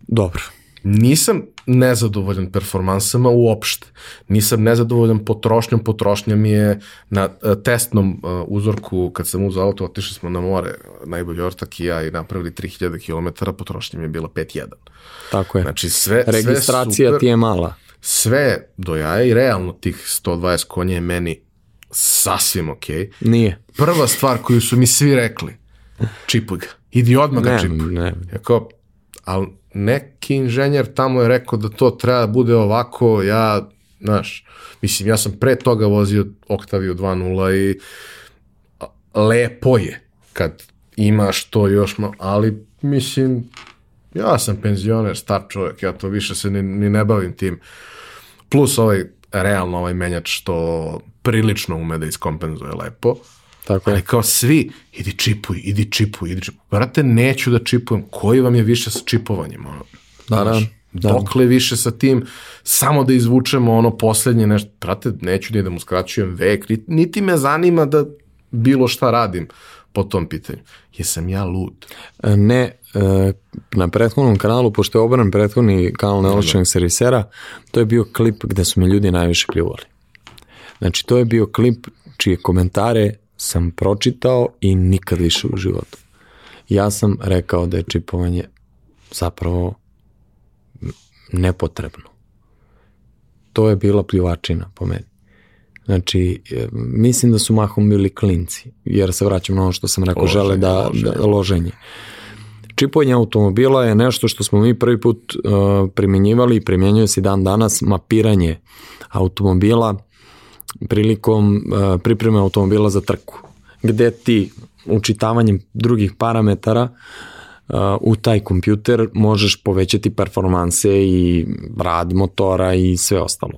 Speaker 2: Dobro.
Speaker 1: Nisam nezadovoljan performansama uopšte. Nisam nezadovoljan potrošnjom. Potrošnja mi je na uh, testnom uh, uzorku, kad sam uzao auto, otišli smo na more, najbolji ortak i ja i napravili 3000 km, potrošnja mi je bila 5.1.
Speaker 2: Tako je.
Speaker 1: Znači sve,
Speaker 2: Registracija
Speaker 1: sve super,
Speaker 2: ti je mala.
Speaker 1: sve do jaja i realno tih 120 konja je meni sasvim okej. Okay.
Speaker 2: Nije.
Speaker 1: Prva stvar koju su mi svi rekli, čipuj ga, idi odmah ga
Speaker 2: Ne,
Speaker 1: čipuj.
Speaker 2: ne.
Speaker 1: Ja kao, ali neki inženjer tamo je rekao da to treba da bude ovako, ja, znaš, mislim, ja sam pre toga vozio Octaviju 2.0 i lepo je kad imaš to još malo, ali mislim, ja sam penzioner, star čovjek, ja to više se ni, ni ne bavim tim. Plus ovaj, realno ovaj menjač što prilično ume da iskompenzuje lepo.
Speaker 2: Tako je.
Speaker 1: Ali kao svi, idi čipuj, idi čipuj, idi čipuj. Brate, neću da čipujem. Koji vam je više sa čipovanjem? Ono?
Speaker 2: Da, da,
Speaker 1: Znaš,
Speaker 2: da.
Speaker 1: Dokle više sa tim, samo da izvučemo ono poslednje nešto. Brate, neću ni da mu skraćujem vek, niti, me zanima da bilo šta radim po tom pitanju. Jesam ja lud?
Speaker 2: Ne, e, na prethodnom kanalu, pošto je obran prethodni kanal neovlašćenog servisera, to je bio klip gde su me ljudi najviše pljuvali. Znači, to je bio klip čije komentare sam pročitao i nikad više u životu. Ja sam rekao da je čipovanje zapravo nepotrebno. To je bila pljuvačina po meni. Znači, e, mislim da su mahom bili klinci, jer se vraćam na ono što sam rekao,
Speaker 1: Loženje,
Speaker 2: žele da,
Speaker 1: loženje.
Speaker 2: da loženje. Čipovanje automobila je nešto što smo mi prvi put uh, primjenjivali i primjenjuje se dan danas, mapiranje automobila prilikom uh, pripreme automobila za trku, gde ti učitavanjem drugih parametara uh, u taj kompjuter možeš povećati performanse i rad motora i sve ostalo.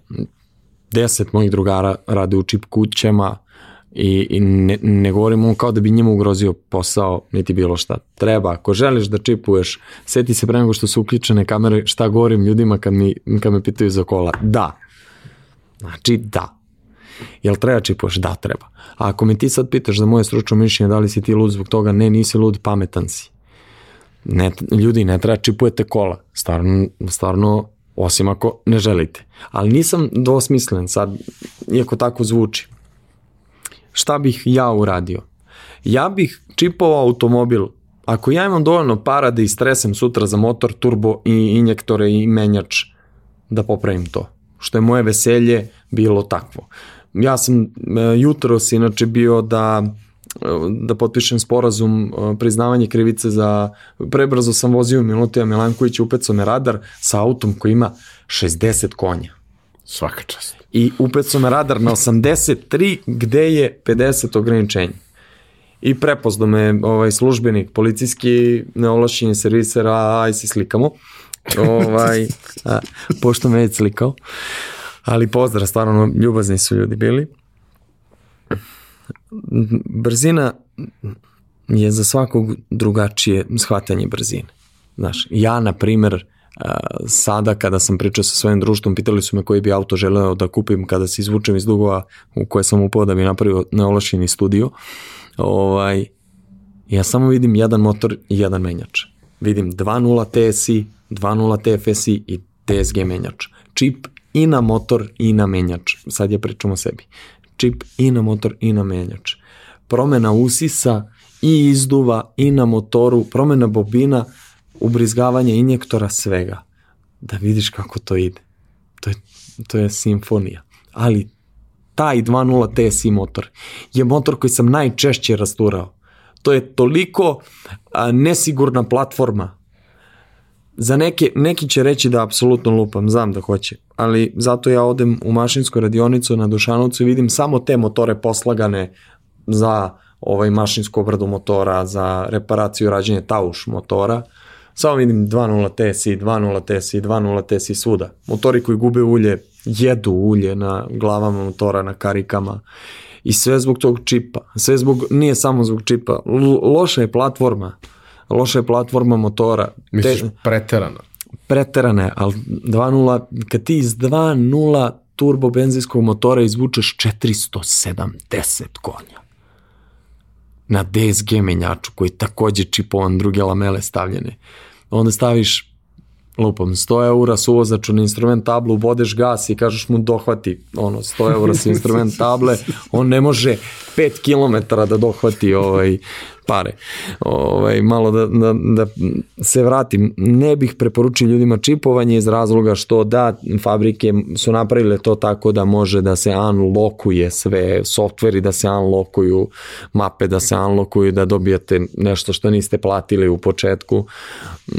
Speaker 2: Deset mojih drugara rade u čip kućama i, i ne, ne govorimo kao da bi njima ugrozio posao, niti bilo šta. Treba, ako želiš da čipuješ, seti se pre nego što su uključene kamere, šta govorim ljudima kad, mi, kad me pitaju za kola. Da. Znači da. Jel treba čipuješ? Da, treba. A ako me ti sad pitaš za moje stručno mišljenje, da li si ti lud zbog toga, ne, nisi lud, pametan si. Ne, ljudi, ne treba čipujete kola. Stvarno, stvarno, osim ako ne želite. Ali nisam dvosmislen sad, iako tako zvuči. Šta bih ja uradio? Ja bih čipovao automobil Ako ja imam dovoljno para da istresem sutra za motor, turbo i injektore i menjač, da popravim to. Što je moje veselje bilo takvo. Ja sam e, jutros inače bio da da potpišem sporazum uh, priznavanje krivice za prebrzo sam vozio Milutija Milankovića upecao me radar sa autom koji ima 60 konja.
Speaker 1: Svaka čast.
Speaker 2: I upecao me radar na 83 gde je 50 ograničenja. I prepozdo me ovaj službenik policijski neovlašćeni serviser, a aj se slikamo. ovaj, a, pošto me je slikao. Ali pozdrav, stvarno ljubazni su ljudi bili brzina je za svakog drugačije shvatanje brzine. Znaš, ja, na primer, sada kada sam pričao sa svojim društvom, pitali su me koji bi auto želeo da kupim kada se izvučem iz dugova u koje sam upao da bi napravio neolašeni studio, ovaj, ja samo vidim jedan motor i jedan menjač. Vidim 2.0 TSI, 2.0 TFSI i TSG menjač. Čip i na motor i na menjač. Sad ja pričam o sebi čip i na motor i na menjač. Promena usisa i izduva i na motoru, promena bobina, ubrizgavanje injektora, svega. Da vidiš kako to ide. To je, to je simfonija. Ali taj 2.0 TSI motor je motor koji sam najčešće rasturao. To je toliko a, nesigurna platforma Za neke, neki će reći da apsolutno lupam, znam da hoće, ali zato ja odem u mašinsku radionicu na Dušanovcu i vidim samo te motore poslagane za ovaj mašinsku obradu motora, za reparaciju i rađenje tauš motora. Samo vidim 2.0 TSI, 2.0 TSI, 2.0 TSI svuda. Motori koji gube ulje, jedu ulje na glavama motora, na karikama i sve zbog tog čipa. Sve zbog, nije samo zbog čipa, loša je platforma loša je platforma motora.
Speaker 1: Misliš Te, preterana?
Speaker 2: Preterana je, ali 2.0, kad ti iz 2.0 turbo benzinskog motora izvučeš 470 konja na DSG menjaču koji takođe čipovan druge lamele stavljene. Onda staviš lupom, 100 eura su uvozač na instrument tablu, bodeš gas i kažeš mu dohvati ono 100 eura sa instrument table, on ne može 5 km da dohvati ovaj pare. Ovaj, malo da, da, da se vratim, ne bih preporučio ljudima čipovanje iz razloga što da fabrike su napravile to tako da može da se unlockuje sve softveri, da se unlockuju mape, da se unlockuju, da dobijate nešto što niste platili u početku.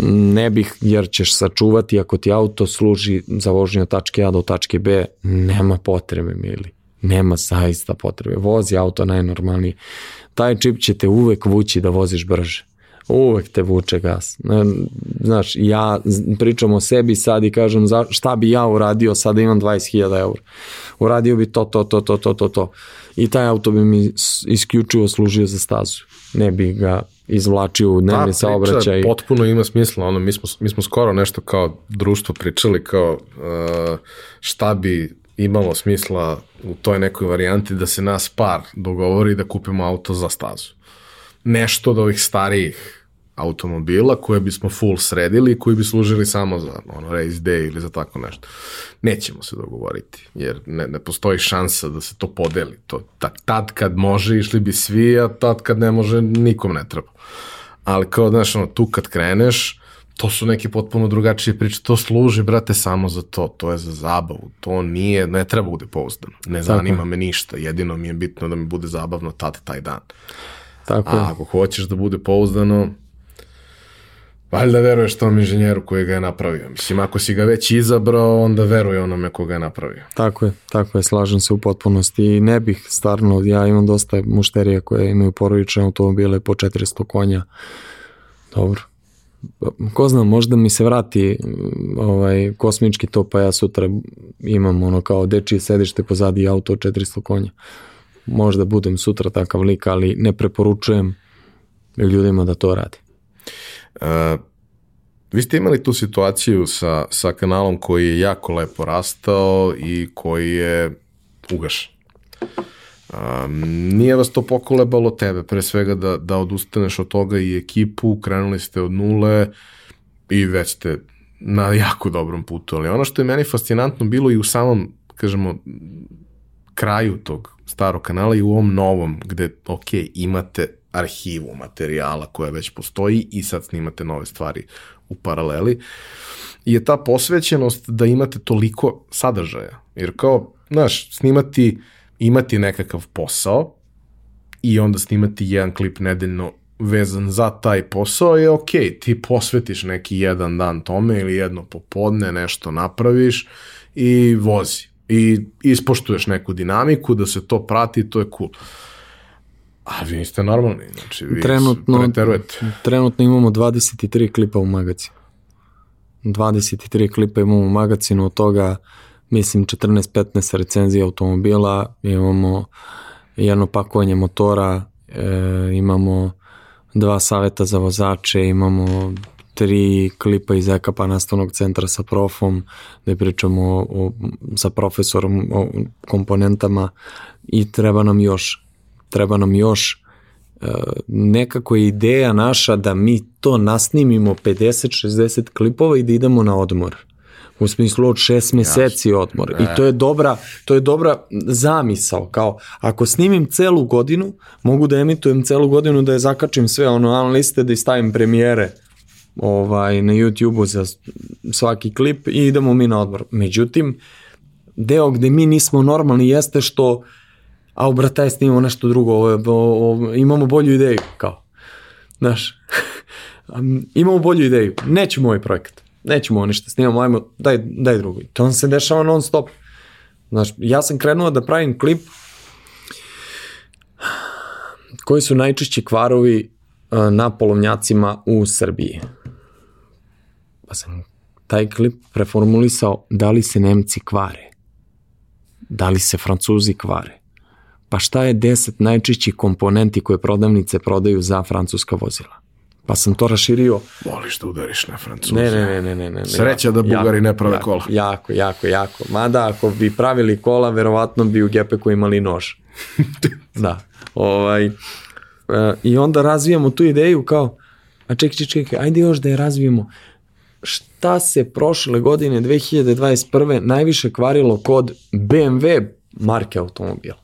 Speaker 2: Ne bih, jer ćeš sačuvati ako ti auto služi za vožnju od tačke A do tačke B, nema potrebe, mili. Nema zaista potrebe. Vozi auto najnormalnije taj čip će te uvek vući da voziš brže. Uvek te vuče gas. Znaš, ja pričam o sebi sad i kažem za, šta bi ja uradio sada imam 20.000 eur. Uradio bi to, to, to, to, to, to, to. I taj auto bi mi isključivo služio za stazu. Ne bi ga izvlačio u dnevni Ta saobraćaj.
Speaker 1: potpuno ima smisla. Ono, mi, smo, mi smo skoro nešto kao društvo pričali kao uh, šta bi imalo smisla u toj nekoj varijanti da se nas par dogovori da kupimo auto za stazu. Nešto od ovih starijih automobila koje bismo full sredili i koji bi služili samo za ono, race day ili za tako nešto. Nećemo se dogovoriti, jer ne, ne postoji šansa da se to podeli. To, tad, tad kad može išli bi svi, a tad kad ne može nikom ne treba. Ali kao, znaš, ono, tu kad kreneš, to su neke potpuno drugačije priče. To služi, brate, samo za to. To je za zabavu. To nije, ne treba bude pouzdano. Ne zanima Tako. me ništa. Jedino mi je bitno da mi bude zabavno tad, taj dan. Tako A ako hoćeš da bude pouzdano, valjda veruješ tom inženjeru koji ga je napravio. Mislim, ako si ga već izabrao, onda veruje onome koga je napravio.
Speaker 2: Tako je, tako je, slažem se u potpunosti i ne bih stvarno, ja imam dosta mušterija koje imaju porodične automobile po 400 konja. Dobro, ko zna, možda mi se vrati ovaj, kosmički to, pa ja sutra imam ono kao dečije sedište pozadi auto od 400 konja. Možda budem sutra takav lik, ali ne preporučujem ljudima da to rade.
Speaker 1: Uh, vi ste imali tu situaciju sa, sa kanalom koji je jako lepo rastao i koji je ugašen. Um, nije vas to pokolebalo tebe, pre svega da, da odustaneš od toga i ekipu, krenuli ste od nule i već ste na jako dobrom putu, ali ono što je meni fascinantno bilo i u samom, kažemo, kraju tog starog kanala i u ovom novom, gde, ok, imate arhivu materijala koja već postoji i sad snimate nove stvari u paraleli, je ta posvećenost da imate toliko sadržaja. Jer kao, znaš, snimati imati nekakav posao i onda snimati jedan klip nedeljno vezan za taj posao je ok, ti posvetiš neki jedan dan tome ili jedno popodne, nešto napraviš i vozi. I ispoštuješ neku dinamiku da se to prati, to je cool. A vi niste normalni, znači vi
Speaker 2: trenutno,
Speaker 1: preterujete.
Speaker 2: Trenutno imamo 23 klipa u magazinu. 23 klipa imamo u magazinu, od toga mislim 14-15 recenzija automobila, imamo jedno pakovanje motora, e, imamo dva saveta za vozače, imamo tri klipa iz EKP-a nastavnog centra sa profom, gde pričamo o, o, sa profesorom o komponentama. I treba nam još, treba nam još e, nekako je ideja naša da mi to nasnimimo 50-60 klipova i da idemo na odmor u smislu od šest meseci odmor. I to je dobra, to je dobra zamisao, kao ako snimim celu godinu, mogu da emitujem celu godinu da je zakačim sve ono liste, da stavim premijere ovaj, na YouTube-u za svaki klip i idemo mi na odmor. Međutim, deo gde mi nismo normalni jeste što a u brata snimamo nešto drugo, ovo, ovo, ovo, imamo bolju ideju, kao. Znaš, imamo bolju ideju, nećemo ovaj projekat nećemo ništa snimamo, ajmo, daj, daj drugo. To se dešava non stop. Znaš, ja sam krenuo da pravim klip koji su najčešći kvarovi na polovnjacima u Srbiji. Pa sam taj klip preformulisao da li se Nemci kvare, da li se Francuzi kvare, pa šta je 10 najčešćih komponenti koje prodavnice prodaju za francuska vozila. Pa sam to raširio.
Speaker 1: Voliš da udariš na Francuze.
Speaker 2: Ne, ne, ne, ne, ne. ne
Speaker 1: Sreća da Bugari
Speaker 2: jako,
Speaker 1: ne prave
Speaker 2: jako,
Speaker 1: kola.
Speaker 2: Jako, jako, jako. Mada ako bi pravili kola, verovatno bi u Gepeku imali nož. da. Ovaj, uh, I onda razvijamo tu ideju kao, a čekaj, čekaj, čekaj, ajde još da je razvijemo. Šta se prošle godine, 2021. najviše kvarilo kod BMW marke automobila?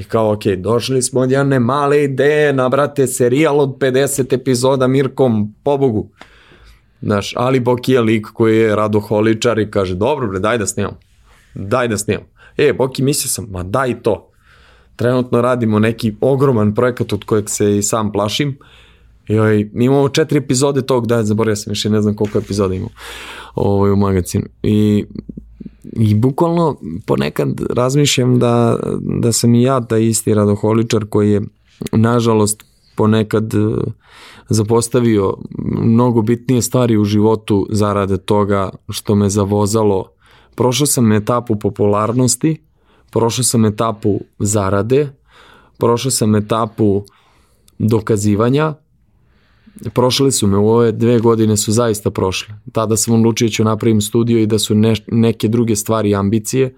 Speaker 2: I kao, ok, došli smo od jedne male ideje, nabrate serijal od 50 epizoda Mirkom, pobogu. Znaš, Ali Boki je lik koji je radoholičar i kaže, dobro bre, daj da snimam. Daj da snimam. E, Boki, mislio sam, ma daj to. Trenutno radimo neki ogroman projekat od kojeg se i sam plašim. I ovaj, imamo četiri epizode tog, da, zaboravio sam više, ne znam koliko epizoda imamo ovaj, u magazinu. I I bukvalno ponekad razmišljam da, da sam i ja taj isti radoholičar koji je nažalost ponekad e, zapostavio mnogo bitnije stvari u životu zarade toga što me zavozalo. Prošao sam etapu popularnosti, prošao sam etapu zarade, prošao sam etapu dokazivanja, prošle su me, u ove dve godine su zaista prošle. Tada sam odlučio da ću napravim studio i da su ne, neke druge stvari ambicije,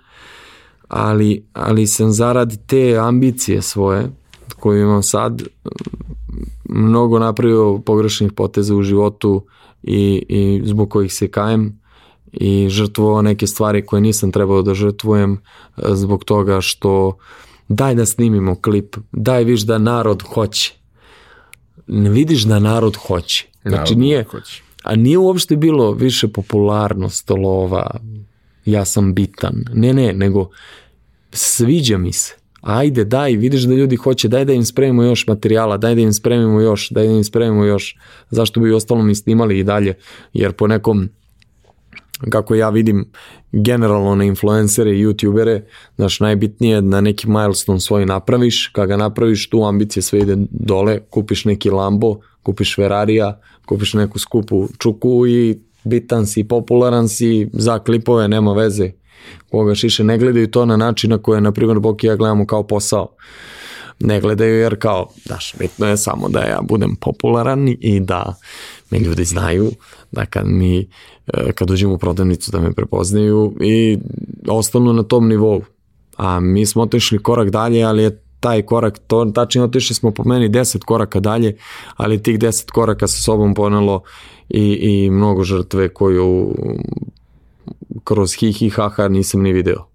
Speaker 2: ali, ali sam zarad te ambicije svoje, koju imam sad, mnogo napravio pogrešnih poteza u životu i, i zbog kojih se kajem i žrtvovao neke stvari koje nisam trebao da žrtvujem zbog toga što daj da snimimo klip, daj viš da narod hoće vidiš da narod hoće. Znači nije,
Speaker 1: hoće.
Speaker 2: a nije uopšte bilo više popularnost lova, ja sam bitan. Ne, ne, nego sviđa mi se. Ajde, daj, vidiš da ljudi hoće, daj da im spremimo još materijala, daj da im spremimo još, daj da im spremimo još. Zašto bi ostalo mi snimali i dalje? Jer po nekom kako ja vidim generalno na influencere i youtubere, znaš, najbitnije je da neki milestone svoj napraviš, kada ga napraviš, tu ambicije sve ide dole, kupiš neki Lambo, kupiš Ferrarija, kupiš neku skupu čuku i bitan si, popularan si, za klipove, nema veze. Koga šiše, ne gledaju to na način na koje, na primjer, Boki ja gledamo kao posao. Ne gledaju jer kao, daš, bitno je samo da ja budem popularan i da me ljudi znaju, da kad mi, kad uđem u prodavnicu da me prepoznaju i ostanu na tom nivou. A mi smo otišli korak dalje, ali je taj korak, to, tačnije otišli smo po meni 10 koraka dalje, ali tih 10 koraka sa sobom ponelo i, i mnogo žrtve koju kroz hi hi ha ha nisam ni video.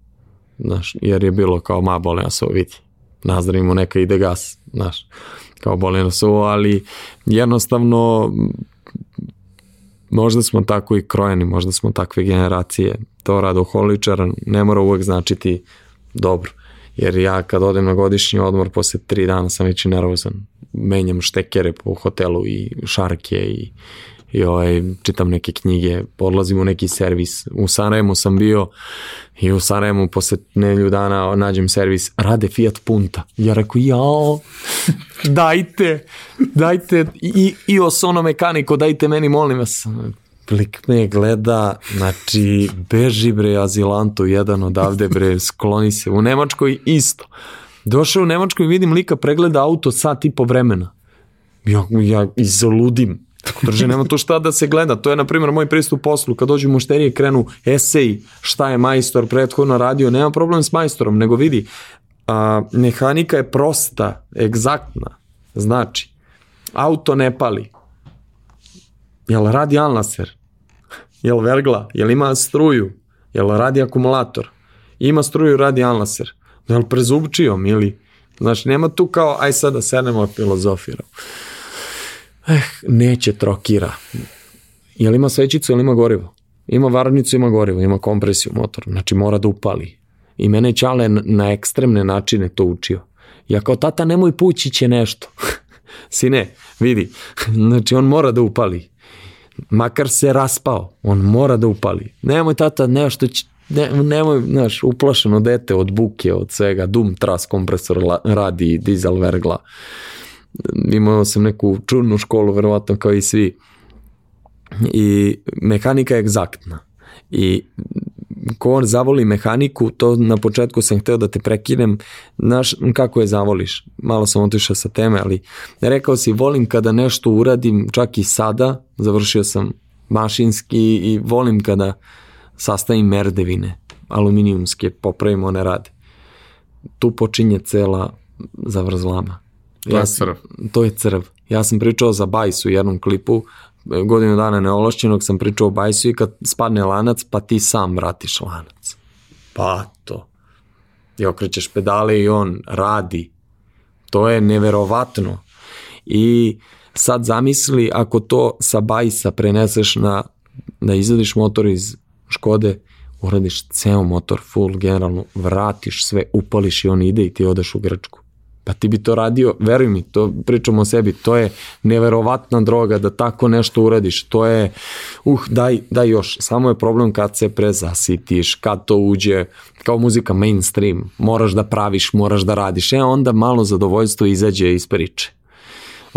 Speaker 2: Znaš, jer je bilo kao ma bole nas ovo vidi. Nazdravimo neka ide gas, znaš, kao bole nas ovo, ali jednostavno možda smo tako i krojeni, možda smo takve generacije. To radoholičar ne mora uvek značiti dobro. jer ja kad odem na godišnji odmor posle tri dana sam već nervozan. Menjam štekere po hotelu i šarke i, i ovaj, čitam neke knjige, odlazim u neki servis. U Sarajevu sam bio i u Sarajevu posle nedelju dana nađem servis, rade Fiat Punta. Ja rekao, jao, dajte, dajte, i, i osono mekaniko, dajte meni, molim vas Lik me gleda, znači, beži bre azilanto jedan odavde bre, skloni se. U Nemačkoj isto. Došao u Nemačkoj i vidim lika pregleda auto sat i po vremena. Ja, ja izoludim. Drže, nema to šta da se gleda. To je, na primjer, moj pristup poslu. Kad dođu mušterije, krenu esej, šta je majstor prethodno radio. Nema problem s majstorom, nego vidi, a, mehanika je prosta, egzaktna. Znači, auto ne pali. Jel radi alnaser? Jel vergla? Jel ima struju? Jel radi akumulator? Ima struju, radi anlaser. Jel prezubčijom ili... Znači, nema tu kao, aj sad da sednemo filozofiramo. Eh, neće trokira. Jel ima svećicu, jel ima gorivo? Ima varnicu, ima gorivo, ima kompresiju motor. Znači, mora da upali. I mene Čale na ekstremne načine to učio. Ja kao tata nemoj pući će nešto. Sine, vidi, znači on mora da upali makar se raspao, on mora da upali. Nemoj tata nešto će, ne, nemoj, znaš, uplašeno dete od buke, od svega, dum, tras, kompresor radi, dizel vergla. Imao sam neku čudnu školu, verovatno kao i svi. I mehanika je egzaktna. I ko zavoli mehaniku, to na početku sam hteo da te prekinem, znaš kako je zavoliš, malo sam otišao sa teme, ali rekao si volim kada nešto uradim, čak i sada, završio sam mašinski i volim kada sastavim merdevine, aluminijumske, popravim one rade. Tu počinje cela zavrzlama.
Speaker 1: To ja je crv.
Speaker 2: To je crv. Ja sam pričao za Bajs u jednom klipu, godinu dana neološćenog sam pričao o bajsu i kad spadne lanac, pa ti sam vratiš lanac. Pa to. I okrećeš pedale i on radi. To je neverovatno. I sad zamisli ako to sa bajsa preneseš na da izvadiš motor iz Škode, uradiš ceo motor full generalno, vratiš sve, upališ i on ide i ti odeš u Grčku. Pa ti bi to radio, veruj mi, to pričamo o sebi, to je neverovatna droga da tako nešto uradiš, to je, uh, daj, daj još, samo je problem kad se prezasitiš, kad to uđe, kao muzika mainstream, moraš da praviš, moraš da radiš, e onda malo zadovoljstvo izađe iz priče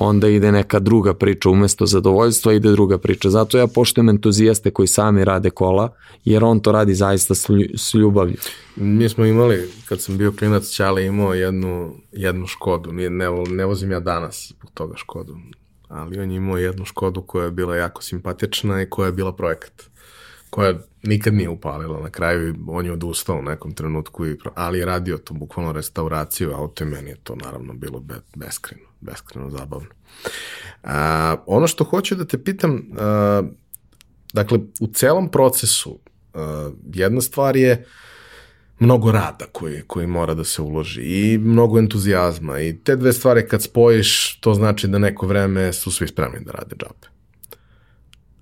Speaker 2: onda ide neka druga priča umesto zadovoljstva ide druga priča. Zato ja poštujem entuzijaste koji sami rade kola, jer on to radi zaista s ljubavlju.
Speaker 1: Mi smo imali, kad sam bio klinac, Ćale imao jednu, jednu Škodu. Ne, ne, ne vozim ja danas zbog toga Škodu, ali on je imao jednu Škodu koja je bila jako simpatična i koja je bila projekat koja nikad nije upalila na kraju on je odustao u nekom trenutku i, ali je radio to bukvalno restauraciju auto i meni je to naravno bilo be, beskreno beskreno zabavno. A, ono što hoću da te pitam a, dakle u celom procesu a, jedna stvar je mnogo rada koji, koji mora da se uloži i mnogo entuzijazma i te dve stvari kad spojiš to znači da neko vreme su svi spremni da rade džabe.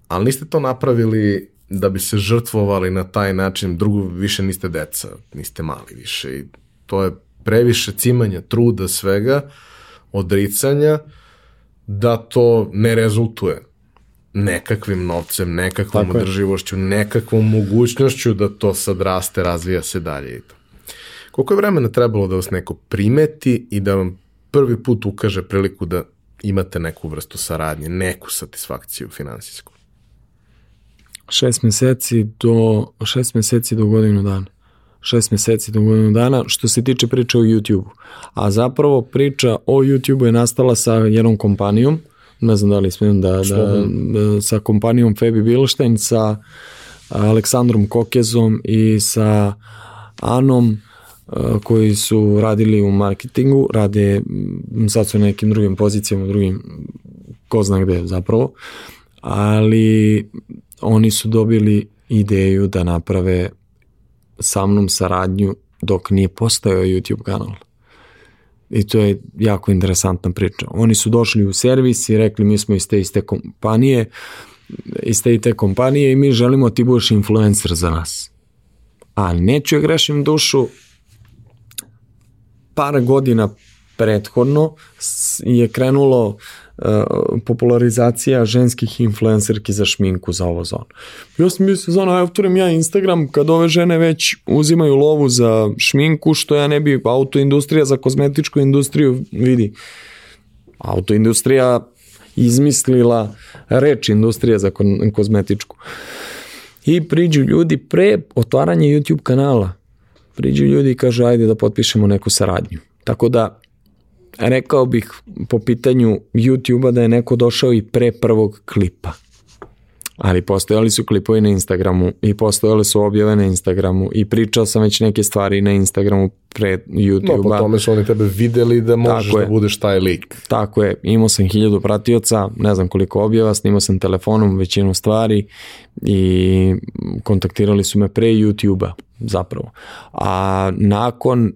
Speaker 1: Ali niste to napravili da bi se žrtvovali na taj način, drugo više niste deca, niste mali više i to je previše cimanja, truda, svega, odricanja, da to ne rezultuje nekakvim novcem, nekakvom Tako održivošću, je. nekakvom mogućnošću da to sad raste, razvija se dalje i to. Koliko je vremena trebalo da vas neko primeti i da vam prvi put ukaže priliku da imate neku vrstu saradnje, neku satisfakciju finansijsku?
Speaker 2: Šest meseci do, šest meseci do godinu dana. Šest meseci do godinu dana što se tiče priče o YouTube-u. A zapravo priča o YouTube-u je nastala sa jednom kompanijom, ne znam da li smijem da, da, da sa kompanijom Febi Bilštajn, sa Aleksandrom Kokezom i sa Anom koji su radili u marketingu, rade sad su na nekim drugim pozicijama, drugim ko zna gde zapravo, ali oni su dobili ideju da naprave sa mnom saradnju dok nije postojao YouTube kanal. I to je jako interesantna priča. Oni su došli u servis i rekli mi smo iz te iste kompanije, iz te i te kompanije i mi želimo da ti budeš influencer za nas. A neću ja grešim dušu, par godina prethodno je krenulo popularizacija ženskih influencerki za šminku za ovo zonu. Ja sam mislio, zona, ja otvorim ja Instagram kad ove žene već uzimaju lovu za šminku, što ja ne bi, autoindustrija za kozmetičku industriju, vidi, autoindustrija izmislila reč industrija za ko kozmetičku. I priđu ljudi pre otvaranja YouTube kanala. Priđu ljudi i kažu ajde da potpišemo neku saradnju. Tako da rekao bih po pitanju YouTube-a da je neko došao i pre prvog klipa. Ali postojali su klipovi na Instagramu i postojale su objave na Instagramu i pričao sam već neke stvari na Instagramu pre YouTube-a. No,
Speaker 1: po tome su oni tebe videli da možeš Tako da budeš taj lik.
Speaker 2: Tako je, imao sam hiljadu pratioca, ne znam koliko objava, snimao sam telefonom većinu stvari i kontaktirali su me pre YouTube-a zapravo. A nakon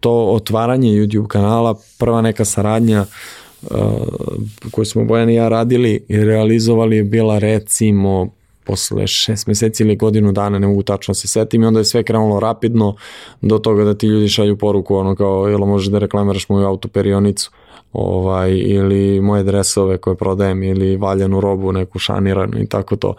Speaker 2: to otvaranje YouTube kanala, prva neka saradnja uh, koju smo Bojan i ja radili i realizovali je bila recimo posle šest meseci ili godinu dana, ne mogu tačno se setim i onda je sve krenulo rapidno do toga da ti ljudi šalju poruku ono kao jel možeš da reklamiraš moju autoperionicu ovaj, ili moje dresove koje prodajem ili valjanu robu, neku šaniranu i tako to.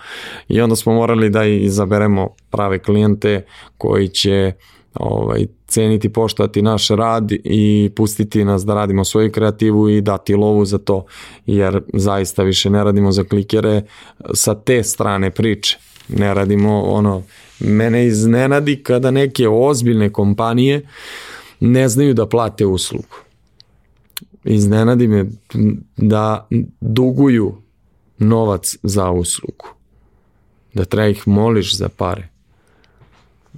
Speaker 2: I onda smo morali da izaberemo prave klijente koji će ovaj, ceniti, poštovati naš rad i pustiti nas da radimo svoju kreativu i dati lovu za to, jer zaista više ne radimo za klikere sa te strane priče. Ne radimo ono, mene iznenadi kada neke ozbiljne kompanije ne znaju da plate uslugu. Iznenadi me da duguju novac za uslugu. Da treba ih moliš za pare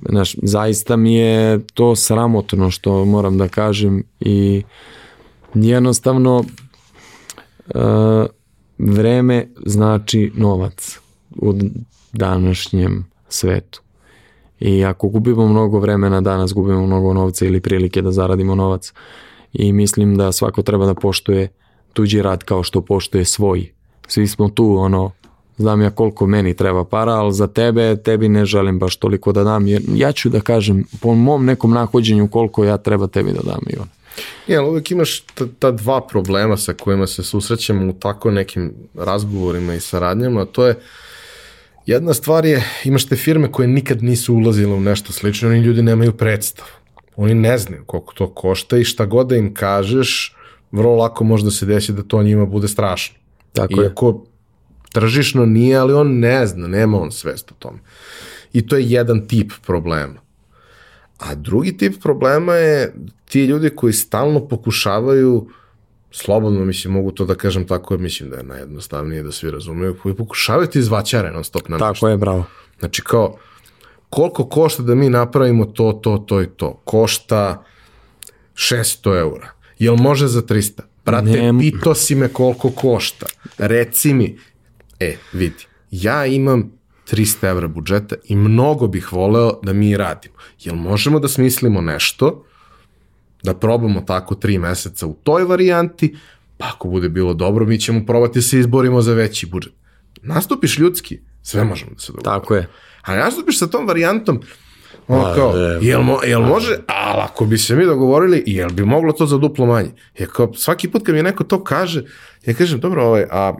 Speaker 2: Znaš, zaista mi je to sramotno što moram da kažem i jednostavno uh, vreme znači novac u današnjem svetu. I ako gubimo mnogo vremena danas, gubimo mnogo novca ili prilike da zaradimo novac. I mislim da svako treba da poštuje tuđi rad kao što poštuje svoj. Svi smo tu ono znam ja koliko meni treba para, ali za tebe, tebi ne želim baš toliko da dam, jer ja ću da kažem po mom nekom nahođenju koliko ja treba tebi da dam i on.
Speaker 1: Ja, ali uvek imaš ta, ta dva problema sa kojima se susrećemo u tako nekim razgovorima i saradnjama, to je jedna stvar je, imaš te firme koje nikad nisu ulazile u nešto slično, oni ljudi nemaju predstav. Oni ne znaju koliko to košta i šta god da im kažeš, vrlo lako može da se desi da to njima bude strašno. Tako Iako je Tržišno nije, ali on ne zna, nema on svest o tome. I to je jedan tip problema. A drugi tip problema je ti ljudi koji stalno pokušavaju, slobodno mislim, mogu to da kažem tako, mislim da je najjednostavnije da svi razumeju, koji pokušavaju ti izvaćare non stop na
Speaker 2: nešto. Tako je, bravo.
Speaker 1: Znači kao, koliko košta da mi napravimo to, to, to i to? Košta 600 eura. Jel može za 300? Brate, Nem... pito si me koliko košta. Reci mi, E, vidi, ja imam 300 evra budžeta i mnogo bih voleo da mi radimo. Jel možemo da smislimo nešto, da probamo tako tri meseca u toj varijanti, pa ako bude bilo dobro, mi ćemo probati da se izborimo za veći budžet. Nastupiš ljudski, sve možemo da se dogovorimo.
Speaker 2: Tako je.
Speaker 1: A nastupiš sa tom varijantom, ono kao, jel, mo, jel može, ali ako bi se mi dogovorili, jel bi moglo to za duplo manje? Je kao, svaki put kad mi neko to kaže, ja kažem, dobro, ovaj, a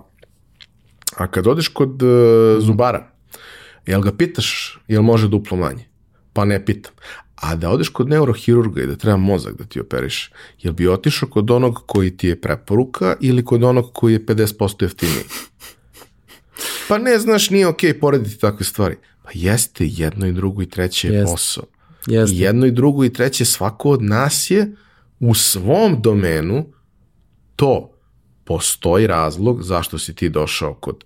Speaker 1: A kad odeš kod uh, zubara, jel ga pitaš jel može duplo manje? Pa ne pitam. A da odeš kod neurohirurga i da treba mozak da ti operiš, jel bi otišao kod onog koji ti je preporuka ili kod onog koji je 50% jeftiniji? Pa ne, znaš, nije okej okay porediti takve stvari. Pa jeste, jedno i drugo i treće je jeste. posao. Jeste. I jedno i drugo i treće, svako od nas je u svom domenu to postoji razlog zašto si ti došao kod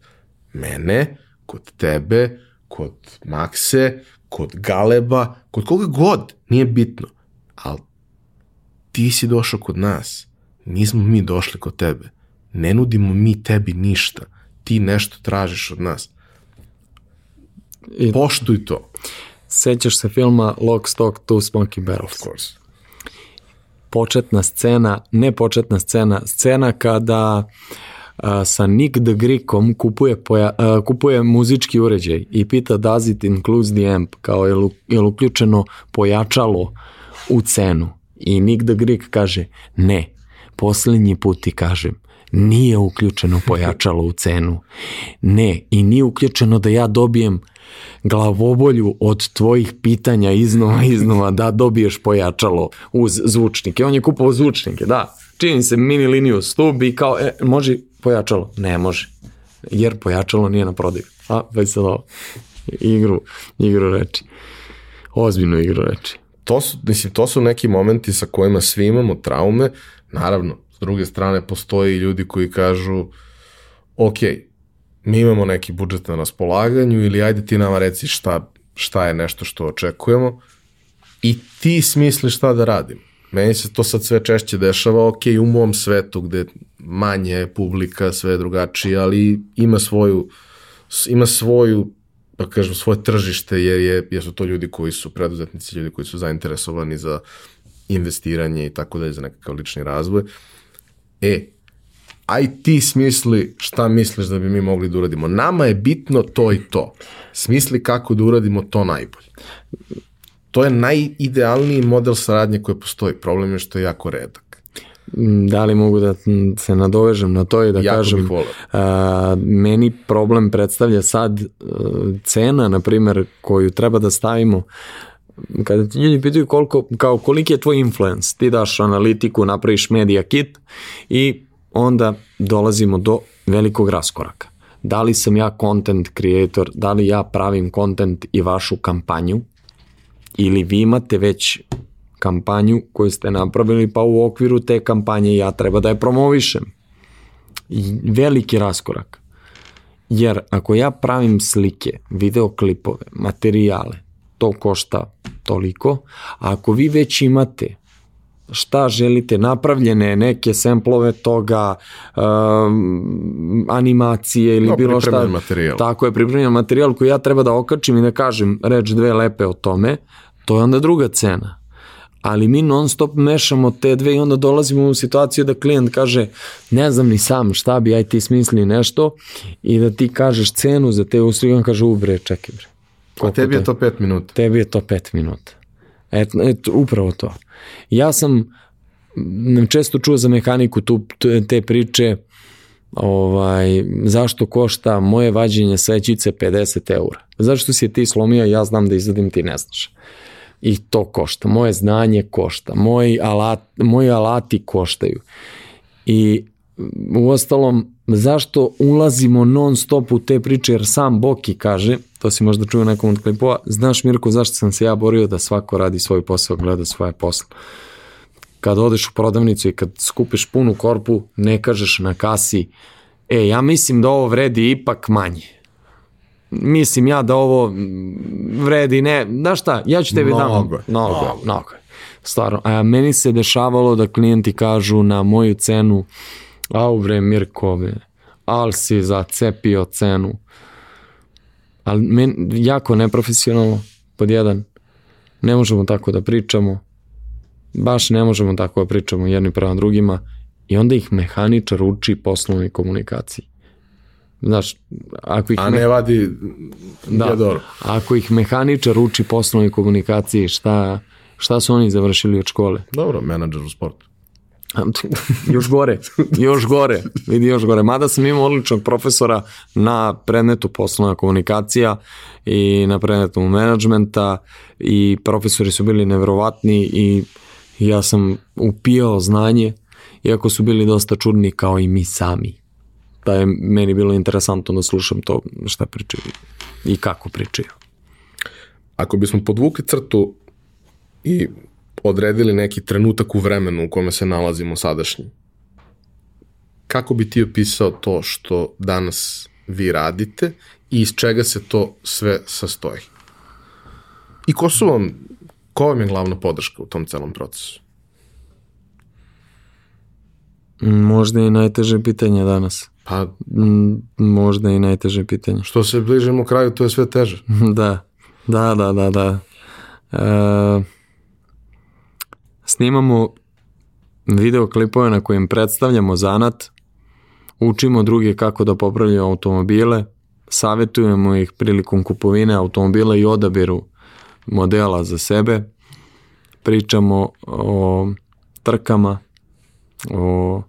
Speaker 1: mene, kod tebe, kod Makse, kod Galeba, kod koga god, nije bitno. Ali ti si došao kod nas, nismo mi došli kod tebe. Ne nudimo mi tebi ništa. Ti nešto tražiš od nas. I, Poštuj to.
Speaker 2: Sećaš se filma Lock, Stock, Two Smoking Barrels?
Speaker 1: Of course
Speaker 2: početna scena, ne početna scena, scena kada a, sa Nick the Greekom kupuje, poja, a, kupuje muzički uređaj i pita does it include the amp, kao je, je uključeno pojačalo u cenu. I Nick the Greek kaže, ne, poslednji put ti kažem, nije uključeno pojačalo u cenu. Ne, i nije uključeno da ja dobijem glavobolju od tvojih pitanja iznova iznova da dobiješ pojačalo uz zvučnike. On je kupovao zvučnike, da. Čini se mini liniju stub i kao, e, može pojačalo? Ne može. Jer pojačalo nije na prodaju. A, već sad ovo. Igru, igru reči. Ozbiljnu igru reči.
Speaker 1: To su, mislim, to su neki momenti sa kojima svi imamo traume. Naravno, druge strane postoji ljudi koji kažu ok, mi imamo neki budžet na raspolaganju ili ajde ti nama reci šta, šta je nešto što očekujemo i ti smisli šta da radim. Meni se to sad sve češće dešava, ok, u mom svetu gde manje publika, sve drugačije, ali ima svoju, ima svoju pa kažem, svoje tržište, jer, je, jer su to ljudi koji su preduzetnici, ljudi koji su zainteresovani za investiranje i tako dalje, za nekakav lični razvoj. E, aj ti smisli šta misliš da bi mi mogli da uradimo. Nama je bitno to i to. Smisli kako da uradimo to najbolje. To je najidealniji model saradnje koji postoji. Problem je što je jako redak.
Speaker 2: Mm, da li mogu da se nadovežem na to i da
Speaker 1: jako
Speaker 2: kažem
Speaker 1: a,
Speaker 2: meni problem predstavlja sad a, e, cena na primer koju treba da stavimo kada ti ljudi pitaju koliko, kao koliki je tvoj influence, ti daš analitiku, napraviš media kit i onda dolazimo do velikog raskoraka. Da li sam ja content creator, da li ja pravim content i vašu kampanju, ili vi imate već kampanju koju ste napravili, pa u okviru te kampanje ja treba da je promovišem. Veliki raskorak. Jer ako ja pravim slike, videoklipove, materijale, to košta toliko, a ako vi već imate šta želite, napravljene neke semplove toga, um, animacije ili no, bilo šta.
Speaker 1: materijal.
Speaker 2: Tako je, pripremljen materijal koji ja treba da okačim i da kažem reč dve lepe o tome, to je onda druga cena. Ali mi non stop mešamo te dve i onda dolazimo u situaciju da klijent kaže ne znam ni sam šta bi, aj ti smisli nešto i da ti kažeš cenu za te usluge, on kaže ubre, čekaj bre.
Speaker 1: A tebi je to 5 minuta.
Speaker 2: Tebi je to 5 minuta. Et, et, upravo to. Ja sam često čuo za mehaniku tu, te priče ovaj, zašto košta moje vađenje svećice 50 eura. Zašto si je ti slomio, ja znam da izvadim, ti ne znaš. I to košta. Moje znanje košta. Moji, alat, moji alati koštaju. I u ostalom, zašto ulazimo non stop u te priče, jer sam Boki kaže, to si možda čuo nekom od klipova, znaš Mirko zašto sam se ja borio da svako radi svoj posao, gleda svoje posle. Kad odeš u prodavnicu i kad skupiš punu korpu, ne kažeš na kasi, e, ja mislim da ovo vredi ipak manje. Mislim ja da ovo vredi, ne, znaš šta, ja ću tebi
Speaker 1: mnogo,
Speaker 2: dam.
Speaker 1: Mnogo,
Speaker 2: mnogo. mnogo. Stvarno, a meni se dešavalo da klijenti kažu na moju cenu, au bre Mirko, al si zacepio cenu ali men, jako neprofesionalno, pod jedan, ne možemo tako da pričamo, baš ne možemo tako da pričamo jedni prema drugima i onda ih mehaničar uči poslovnoj komunikaciji. Znaš, ako ih...
Speaker 1: A ne vadi
Speaker 2: da,
Speaker 1: jador.
Speaker 2: Ako ih mehaničar uči poslovnoj komunikaciji, šta, šta su oni završili od škole?
Speaker 1: Dobro, menadžer u sportu.
Speaker 2: još gore, još gore, vidi još gore. Mada sam imao odličnog profesora na predmetu poslovna komunikacija i na predmetu menadžmenta i profesori su bili nevrovatni i ja sam upijao znanje, iako su bili dosta čudni kao i mi sami. Da je meni bilo interesantno da slušam to šta pričaju i kako pričaju.
Speaker 1: Ako bismo podvukli crtu i odredili neki trenutak u vremenu u kome se nalazimo sadašnji. Kako bi ti opisao to što danas vi radite i iz čega se to sve sastoji? I ko su vam, ko vam je glavna podrška u tom celom procesu?
Speaker 2: Možda i najteže pitanje danas.
Speaker 1: Pa,
Speaker 2: možda i najteže pitanje.
Speaker 1: Što se bližimo kraju, to je sve teže.
Speaker 2: da, da, da, da, da. E, snimamo videoklipove na kojim predstavljamo zanat, učimo druge kako da popravljaju automobile, savetujemo ih prilikom kupovine automobila i odabiru modela za sebe, pričamo o trkama, o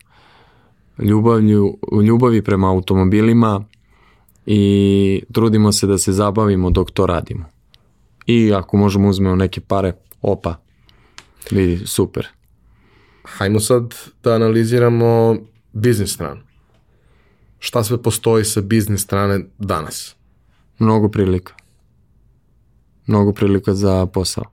Speaker 2: ljubavlju, ljubavi prema automobilima i trudimo se da se zabavimo dok to radimo. I ako možemo uzmemo neke pare, opa, vidi, super.
Speaker 1: Hajmo sad da analiziramo biznis stranu. Šta sve postoji sa biznis strane danas?
Speaker 2: Mnogo prilika. Mnogo prilika za posao.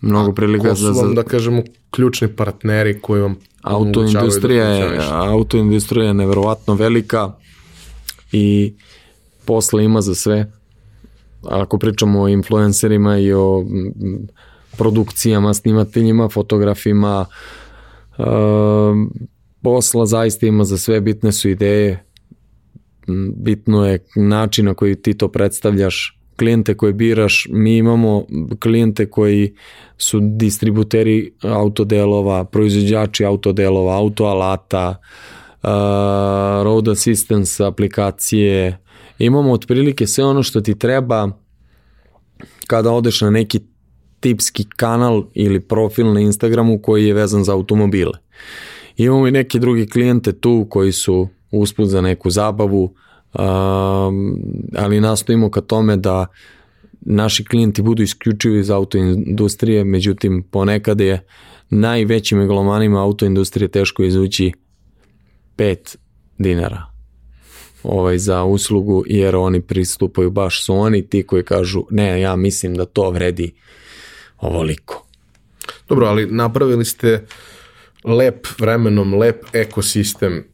Speaker 2: Mnogo prilika
Speaker 1: Ko
Speaker 2: za,
Speaker 1: su
Speaker 2: za
Speaker 1: vam, da kažemo, ključni partneri koji vam
Speaker 2: autoindustrija
Speaker 1: da
Speaker 2: je,
Speaker 1: funkcionišete?
Speaker 2: autoindustrija je neverovatno velika i posla ima za sve. Ako pričamo o influencerima i o produkcijama, snimateljima, fotografima, um, posla zaista ima za sve, bitne su ideje, bitno je način na koji ti to predstavljaš, klijente koje biraš, mi imamo klijente koji su distributeri autodelova, proizvođači autodelova, autoalata, uh, road assistance aplikacije, imamo otprilike sve ono što ti treba kada odeš na neki tipski kanal ili profil na Instagramu koji je vezan za automobile. Imamo i neke drugi klijente tu koji su usput za neku zabavu, ali nastojimo ka tome da naši klijenti budu isključivi iz autoindustrije, međutim ponekad je najvećim megalomanima autoindustrije teško izvući 5 dinara ovaj, za uslugu, jer oni pristupaju, baš su oni ti koji kažu, ne, ja mislim da to vredi ovoliko.
Speaker 1: Dobro, ali napravili ste lep vremenom, lep ekosistem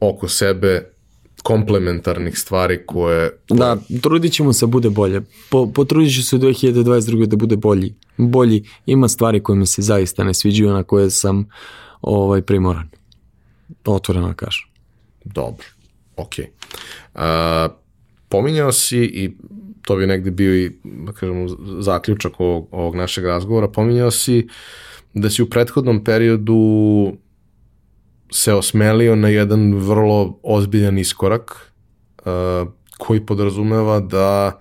Speaker 1: oko sebe komplementarnih stvari koje...
Speaker 2: Da, trudit ćemo se da bude bolje. Po, potrudit ću se u 2022. da bude bolji. Bolji. Ima stvari koje mi se zaista ne sviđaju, na koje sam ovaj, primoran. Otvoreno kažem.
Speaker 1: Dobro, ok. A, pominjao si i to bi negde bio i, da kažemo, zaključak ovog, ovog našeg razgovora, pominjao si da si u prethodnom periodu se osmelio na jedan vrlo ozbiljan iskorak a, koji podrazumeva da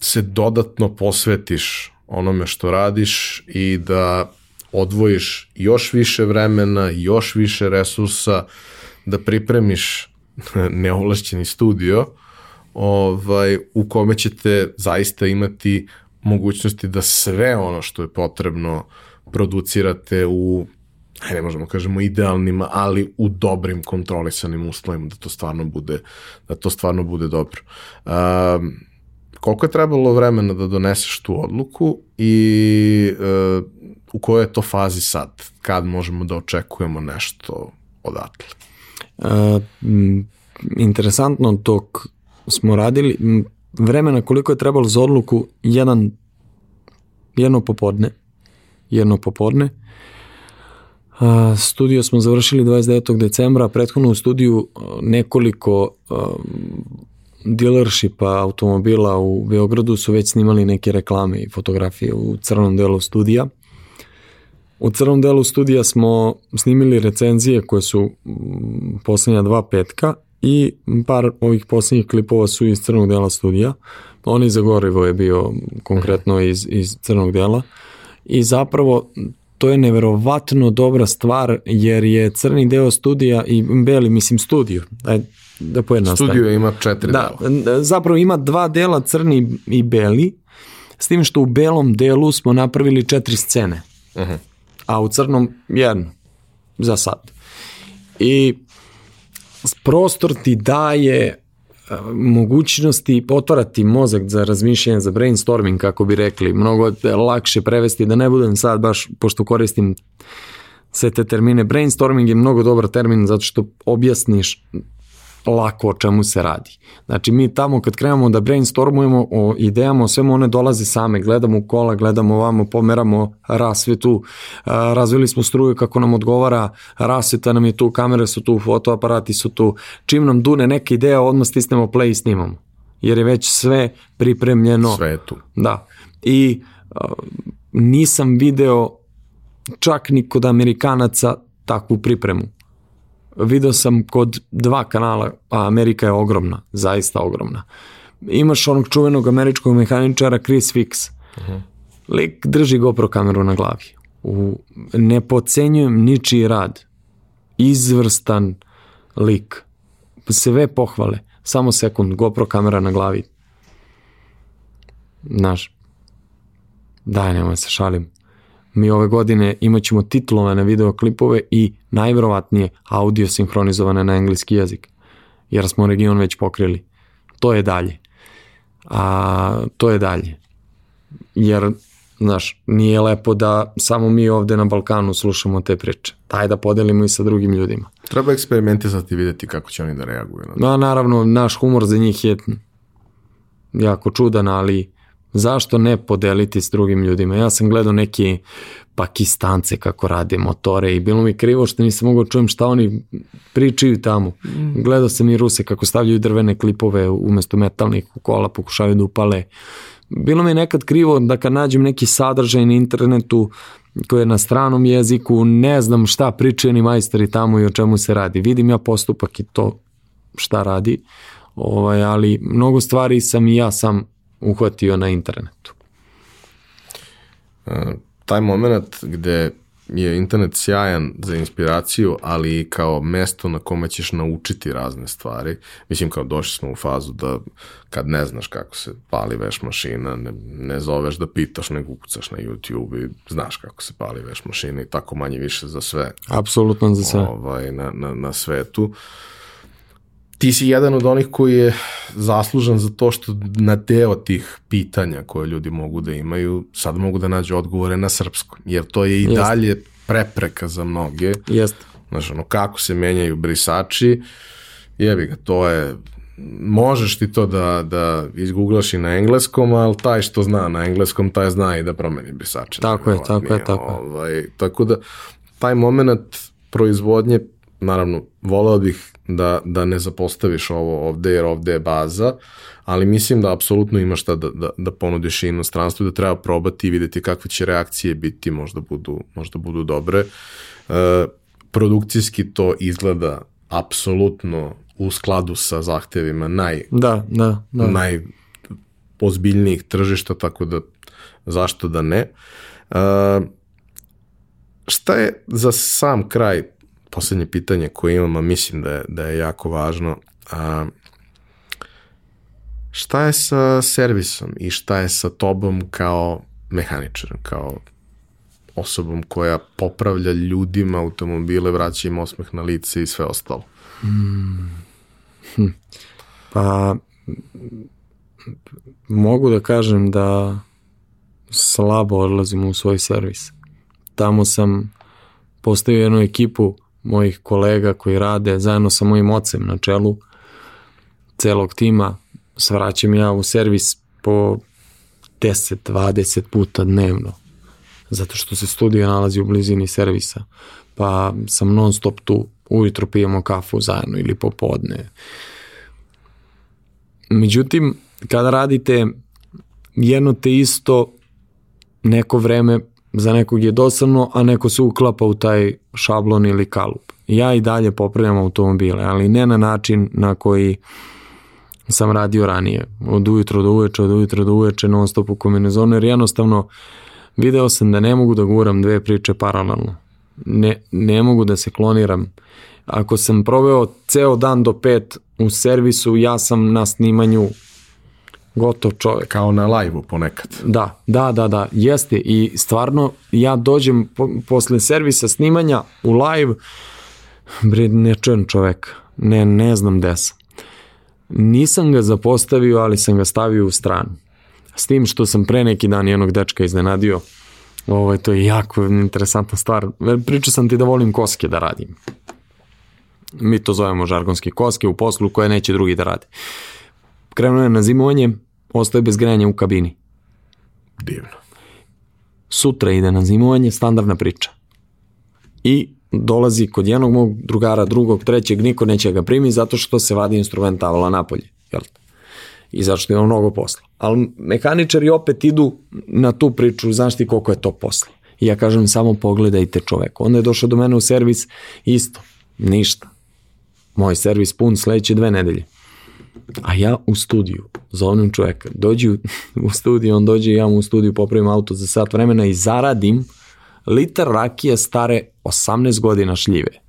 Speaker 1: se dodatno posvetiš onome što radiš i da odvojiš još više vremena, još više resursa, da pripremiš neovlašćeni studio ovaj, u kome ćete zaista imati mogućnosti da sve ono što je potrebno producirate u ajde možemo kažemo idealnim, ali u dobrim kontrolisanim uslovima da to stvarno bude da to stvarno bude dobro. Um, koliko je trebalo vremena da doneseš tu odluku i uh, u kojoj je to fazi sad? Kad možemo da očekujemo nešto odatle?
Speaker 2: Uh, interesantno dok smo radili vremena koliko je trebalo za odluku jedan jedno popodne jedno popodne Uh, studio smo završili 29. decembra, prethodno u studiju nekoliko uh, dealershipa automobila u Beogradu su već snimali neke reklame i fotografije u crnom delu studija. U crnom delu studija smo snimili recenzije koje su poslednja dva petka i par ovih poslednjih klipova su iz crnog dela studija. Oni za gorivo je bio konkretno iz, iz crnog dela i zapravo to je neverovatno dobra stvar jer je crni deo studija i beli, mislim studio, ajde da pojednostavim.
Speaker 1: Studio ima četiri
Speaker 2: Da,
Speaker 1: dela.
Speaker 2: zapravo ima dva dela crni i beli, s tim što u belom delu smo napravili četiri scene,
Speaker 1: Uh -huh.
Speaker 2: a u crnom jednu, za sad. I prostor ti daje e, mogućnosti otvarati mozak za razmišljanje, za brainstorming, kako bi rekli. Mnogo je lakše prevesti, da ne budem sad baš, pošto koristim sve te termine. Brainstorming je mnogo dobar termin zato što objasniš lako o čemu se radi. Znači mi tamo kad krenemo da brainstormujemo o idejama, o svemu one dolaze same, gledamo u kola, gledamo ovamo, pomeramo rasvetu, a, razvili smo struju kako nam odgovara, rasveta nam je tu, kamere su tu, fotoaparati su tu, čim nam dune neka ideja, odmah stisnemo play i snimamo. Jer je već sve pripremljeno.
Speaker 1: Sve je tu.
Speaker 2: Da. I a, nisam video čak ni kod Amerikanaca takvu pripremu video sam kod dva kanala, a Amerika je ogromna, zaista ogromna. Imaš onog čuvenog američkog mehaničara Chris Fix. Uh -huh. Lik drži GoPro kameru na glavi. U, ne pocenjujem ničiji rad. Izvrstan lik. Sve pohvale. Samo sekund, GoPro kamera na glavi. Znaš, daj, nemoj se šalim. Mi ove godine imat ćemo titlovane videoklipove i najverovatnije audio sinhronizovane na engleski jezik. Jer smo region već pokrili. To je dalje. A to je dalje. Jer Znaš, nije lepo da samo mi ovde na Balkanu slušamo te priče. Daj da podelimo i sa drugim ljudima.
Speaker 1: Treba eksperimentisati i videti kako će oni da reaguju. Na.
Speaker 2: No, naravno, naš humor za njih je jako čudan, ali zašto ne podeliti s drugim ljudima? Ja sam gledao neki pakistance kako rade motore i bilo mi krivo što nisam mogao da čujem šta oni pričaju tamo. Mm. Gledao sam i Ruse kako stavljaju drvene klipove umesto metalnih u kola, pokušavaju da upale bilo mi je nekad krivo da kad nađem neki sadržaj na internetu koji je na stranom jeziku, ne znam šta pričaju ni majstori tamo i o čemu se radi. Vidim ja postupak i to šta radi, ovaj, ali mnogo stvari sam i ja sam uhvatio na internetu.
Speaker 1: Uh, taj moment gde je internet sjajan za inspiraciju, ali i kao mesto na kome ćeš naučiti razne stvari. Mislim, kao došli smo u fazu da kad ne znaš kako se pali veš mašina, ne, ne zoveš da pitaš, nego ukucaš na YouTube i znaš kako se pali veš mašina i tako manje više za sve.
Speaker 2: Apsolutno za sve.
Speaker 1: Ovaj, na, na, na svetu. Uh, ti si jedan od onih koji je zaslužan za to što na deo tih pitanja koje ljudi mogu da imaju, sad mogu da nađu odgovore na srpskom, jer to je i Jest. dalje prepreka za mnoge.
Speaker 2: Jeste.
Speaker 1: Znaš, ono, kako se menjaju brisači, jebi ga, to je možeš ti to da, da izgooglaš i na engleskom, ali taj što zna na engleskom, taj zna i da promeni brisače.
Speaker 2: Tako je, tako je, tako
Speaker 1: ovaj, Tako da, taj moment proizvodnje, naravno, voleo bih da, da ne zapostaviš ovo ovde, jer ovde je baza, ali mislim da apsolutno imaš šta da, da, da ponudiš i inostranstvu, da treba probati i videti kakve će reakcije biti, možda budu, možda budu dobre. E, produkcijski to izgleda apsolutno u skladu sa zahtevima naj,
Speaker 2: da, da, da.
Speaker 1: najpozbiljnijih tržišta, tako da zašto da ne. E, šta je za sam kraj poslednje pitanje koje imam, a mislim da je, da je jako važno, a, šta je sa servisom i šta je sa tobom kao mehaničarom, kao osobom koja popravlja ljudima automobile, vraća im osmeh na lice i sve ostalo? Hmm.
Speaker 2: Hm. Pa, mogu da kažem da slabo odlazim u svoj servis. Tamo sam postavio jednu ekipu mojih kolega koji rade zajedno sa mojim ocem na čelu celog tima, svraćam ja u servis po 10-20 puta dnevno, zato što se studio nalazi u blizini servisa, pa sam non stop tu, ujutro pijemo kafu zajedno ili popodne. Međutim, kada radite jedno te isto, neko vreme za nekog je dosadno, a neko se uklapa u taj šablon ili kalup. Ja i dalje popravljam automobile, ali ne na način na koji sam radio ranije. Od ujutro do uveče, od ujutro do uveče, non stop u kombinezonu, jer jednostavno video sam da ne mogu da guram dve priče paralelno. Ne, ne mogu da se kloniram. Ako sam proveo ceo dan do pet u servisu, ja sam na snimanju gotov čovek.
Speaker 1: Kao na live-u ponekad.
Speaker 2: Da, da, da, da, jeste i stvarno ja dođem po, posle servisa snimanja u live, bre, ne čujem čoveka, ne, ne znam gde sam. Nisam ga zapostavio, ali sam ga stavio u stranu. S tim što sam pre neki dan jednog dečka iznenadio, ovo, to je jako interesantna stvar. Pričao sam ti da volim koske da radim. Mi to zovemo žargonske koske u poslu koje neće drugi da rade krenuo je na zimovanje, ostaje bez grejanja u kabini.
Speaker 1: Divno.
Speaker 2: Sutra ide na zimovanje, standardna priča. I dolazi kod jednog mog drugara, drugog, trećeg, niko neće ga primi zato što se vadi instrument tavala napolje. Jel? I zašto ima mnogo posla. Ali mehaničari opet idu na tu priču, znaš ti koliko je to posla. I ja kažem samo pogledajte čovek. Onda je došao do mene u servis, isto, ništa. Moj servis pun sledeće dve nedelje A ja u studiju, zovem čoveka, dođi u, u studiju, on dođe i ja mu u studiju popravim auto za sat vremena i zaradim litar rakije stare 18 godina šljive.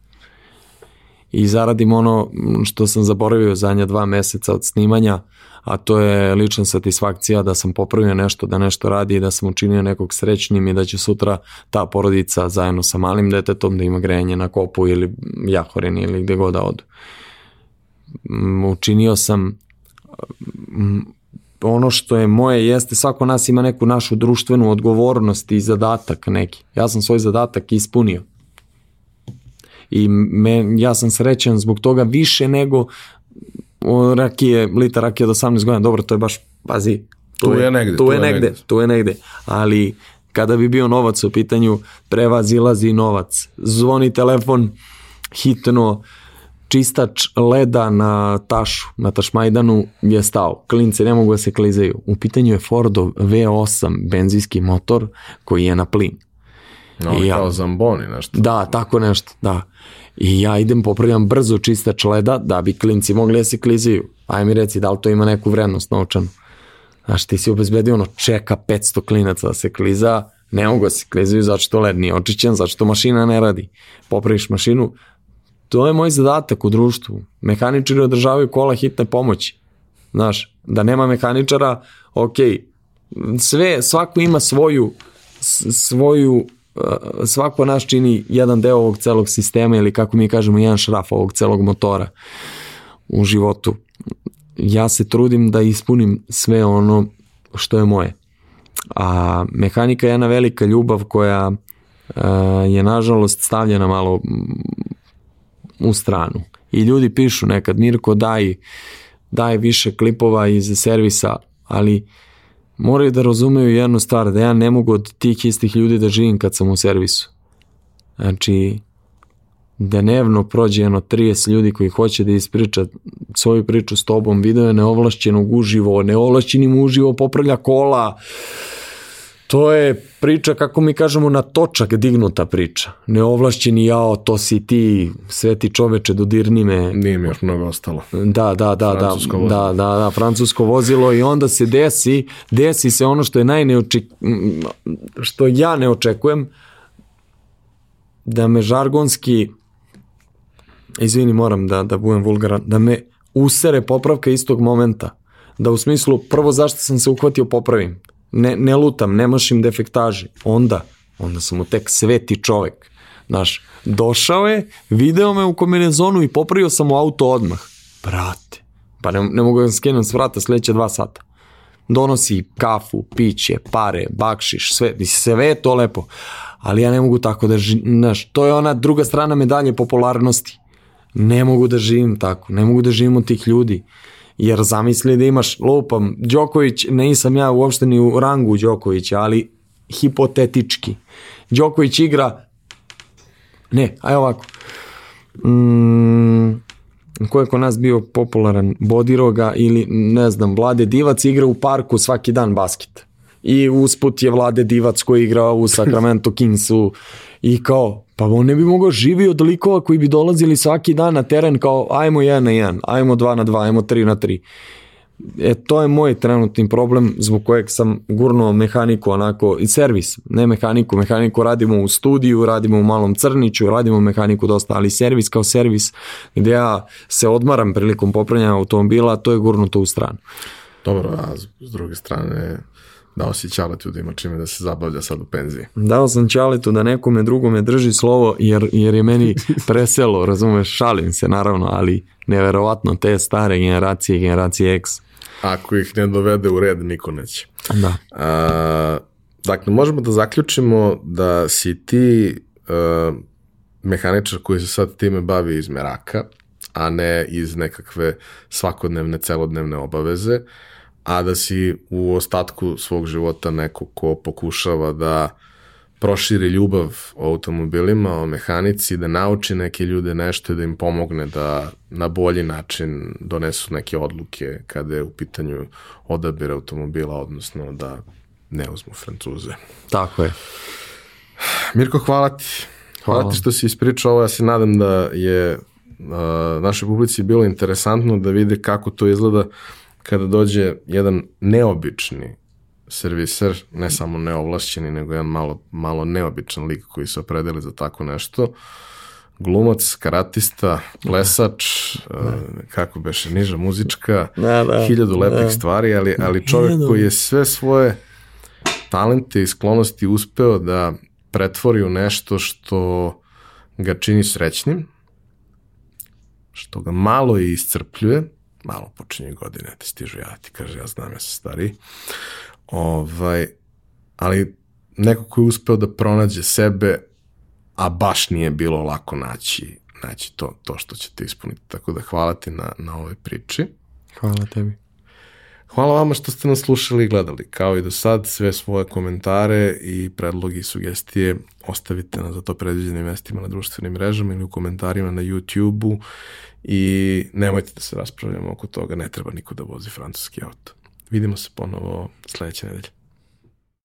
Speaker 2: I zaradim ono što sam zaboravio zadnja dva meseca od snimanja, a to je lična satisfakcija da sam popravio nešto, da nešto radi i da sam učinio nekog srećnim i da će sutra ta porodica zajedno sa malim detetom da ima grejanje na kopu ili jahorin ili gde god da odu. Učinio sam ono što je moje jeste svako nas ima neku našu društvenu odgovornost i zadatak neki. Ja sam svoj zadatak ispunio. I me, ja sam srećan zbog toga više nego rakije, lita rakije od 18 godina, dobro, to je baš, pazi,
Speaker 1: tu, tu je, je negde.
Speaker 2: Tu, tu je, negde, negde, tu je negde, ali kada bi bio novac u pitanju, prevazilazi novac. Zvoni telefon, hitno, čistač leda na tašu, na tašmajdanu je stao. Klince ne mogu da se klizaju. U pitanju je Fordov V8 benzinski motor koji je na plin.
Speaker 1: No, I ja, kao zamboni nešto.
Speaker 2: Da, tako nešto, da. I ja idem popravljam brzo čistač leda da bi klinci mogli da se klizaju. Aj mi reci da li to ima neku vrednost novčanu. Znaš, ti si obezbedio ono čeka 500 klinaca da se kliza, ne mogu da se klizaju zato što led nije očićen, zato što mašina ne radi. Popraviš mašinu, to je moj zadatak u društvu. Mehaničari održavaju kola hitne pomoći. Znaš, da nema mehaničara, ok, sve, svako ima svoju, svoju svako naš čini jedan deo ovog celog sistema ili kako mi kažemo jedan šraf ovog celog motora u životu. Ja se trudim da ispunim sve ono što je moje. A mehanika je jedna velika ljubav koja je nažalost stavljena malo u stranu. I ljudi pišu nekad, Mirko daj, daj više klipova iz servisa, ali moraju da razumeju jednu stvar, da ja ne mogu od tih istih ljudi da živim kad sam u servisu. Znači, dnevno prođe jedno 30 ljudi koji hoće da ispriča svoju priču s tobom, video je neovlašćenog uživo, neovlašćenim uživo popravlja kola, To je priča, kako mi kažemo, na točak dignuta priča. Neovlašćeni jao, to si ti, sveti čoveče, dodirni me.
Speaker 1: Nije mi još mnogo ostalo.
Speaker 2: Da, da, da, da, da, da, da, francusko vozilo i onda se desi, desi se ono što je najneoček... što ja ne očekujem, da me žargonski, izvini, moram da, da budem vulgaran, da me usere popravka istog momenta. Da u smislu, prvo zašto sam se uhvatio popravim ne, ne lutam, ne mašim defektaži. Onda, onda sam mu tek sveti čovek. Znaš, došao je, video me u kombinezonu i popravio sam mu auto odmah. Brate, pa ne, ne mogu da skenem s vrata sledeće dva sata. Donosi kafu, piće, pare, bakšiš, sve, sve je to lepo. Ali ja ne mogu tako da živim, znaš, to je ona druga strana medalje popularnosti. Ne mogu da živim tako, ne mogu da živim od tih ljudi. Jer zamisli da imaš, lupam, Đoković, nisam ja uopšte ni u rangu Đokovića, ali hipotetički. Đoković igra, ne, aj ovako, mm, ko je kod nas bio popularan, Bodiroga ili ne znam, Vlade Divac igra u parku svaki dan basket. I usput je Vlade Divac koji igra u Sacramento Kingsu i kao, Pa on ne bi mogao živi od likova koji bi dolazili svaki dan na teren kao ajmo 1 na 1, ajmo 2 na 2, ajmo 3 na 3. E, to je moj trenutni problem zbog kojeg sam gurnuo mehaniku onako i servis, ne mehaniku, mehaniku radimo u studiju, radimo u malom crniću, radimo mehaniku dosta, ali servis kao servis gde ja se odmaram prilikom popravljanja automobila, to je gurnuto u stranu.
Speaker 1: Dobro, a s druge strane Dao si Ćaletu da ima čime da se zabavlja sad u penziji.
Speaker 2: Dao sam Ćaletu da nekome drugome drži slovo jer, jer je meni preselo, razumeš, šalim se naravno, ali neverovatno te stare generacije, generacije X.
Speaker 1: Ako ih ne dovede u red, niko neće.
Speaker 2: Da.
Speaker 1: A, dakle, možemo da zaključimo da si ti uh, mehaničar koji se sad time bavi iz meraka, a ne iz nekakve svakodnevne, celodnevne obaveze. Uh, a da si u ostatku svog života neko ko pokušava da proširi ljubav o automobilima, o mehanici, da nauči neke ljude nešto i da im pomogne da na bolji način donesu neke odluke kada je u pitanju odabir automobila, odnosno da ne uzmu Francuze.
Speaker 2: Tako je.
Speaker 1: Mirko, hvala ti. Hvala, hvala ti što si ispričao ovo. Ja se nadam da je našoj publici bilo interesantno da vide kako to izgleda kada dođe jedan neobični serviser, ne samo neovlašćeni, nego jedan malo, malo neobičan lik koji se opredeli za tako nešto, glumac, karatista, plesač, da. uh, kako beše, niža muzička, da, da, hiljadu lepih da. stvari, ali, ali čovjek hiljadu. koji je sve svoje talente i sklonosti uspeo da pretvori u nešto što ga čini srećnim, što ga malo i iscrpljuje, malo počinje godine, ti stižu ja, ti kaže, ja znam, ja sam stariji, ovaj, ali neko ko je uspeo da pronađe sebe, a baš nije bilo lako naći, naći to, to što ćete ispuniti. Tako da hvala ti na, na ovoj priči.
Speaker 2: Hvala tebi.
Speaker 1: Hvala vama što ste nas slušali i gledali. Kao i do sad, sve svoje komentare i predlogi i sugestije ostavite na za to predviđenim mestima na društvenim mrežama ili u komentarima na YouTube-u i nemojte da se raspravljamo oko toga, ne treba niko da vozi francuski auto. Vidimo se ponovo sledeće nedelje.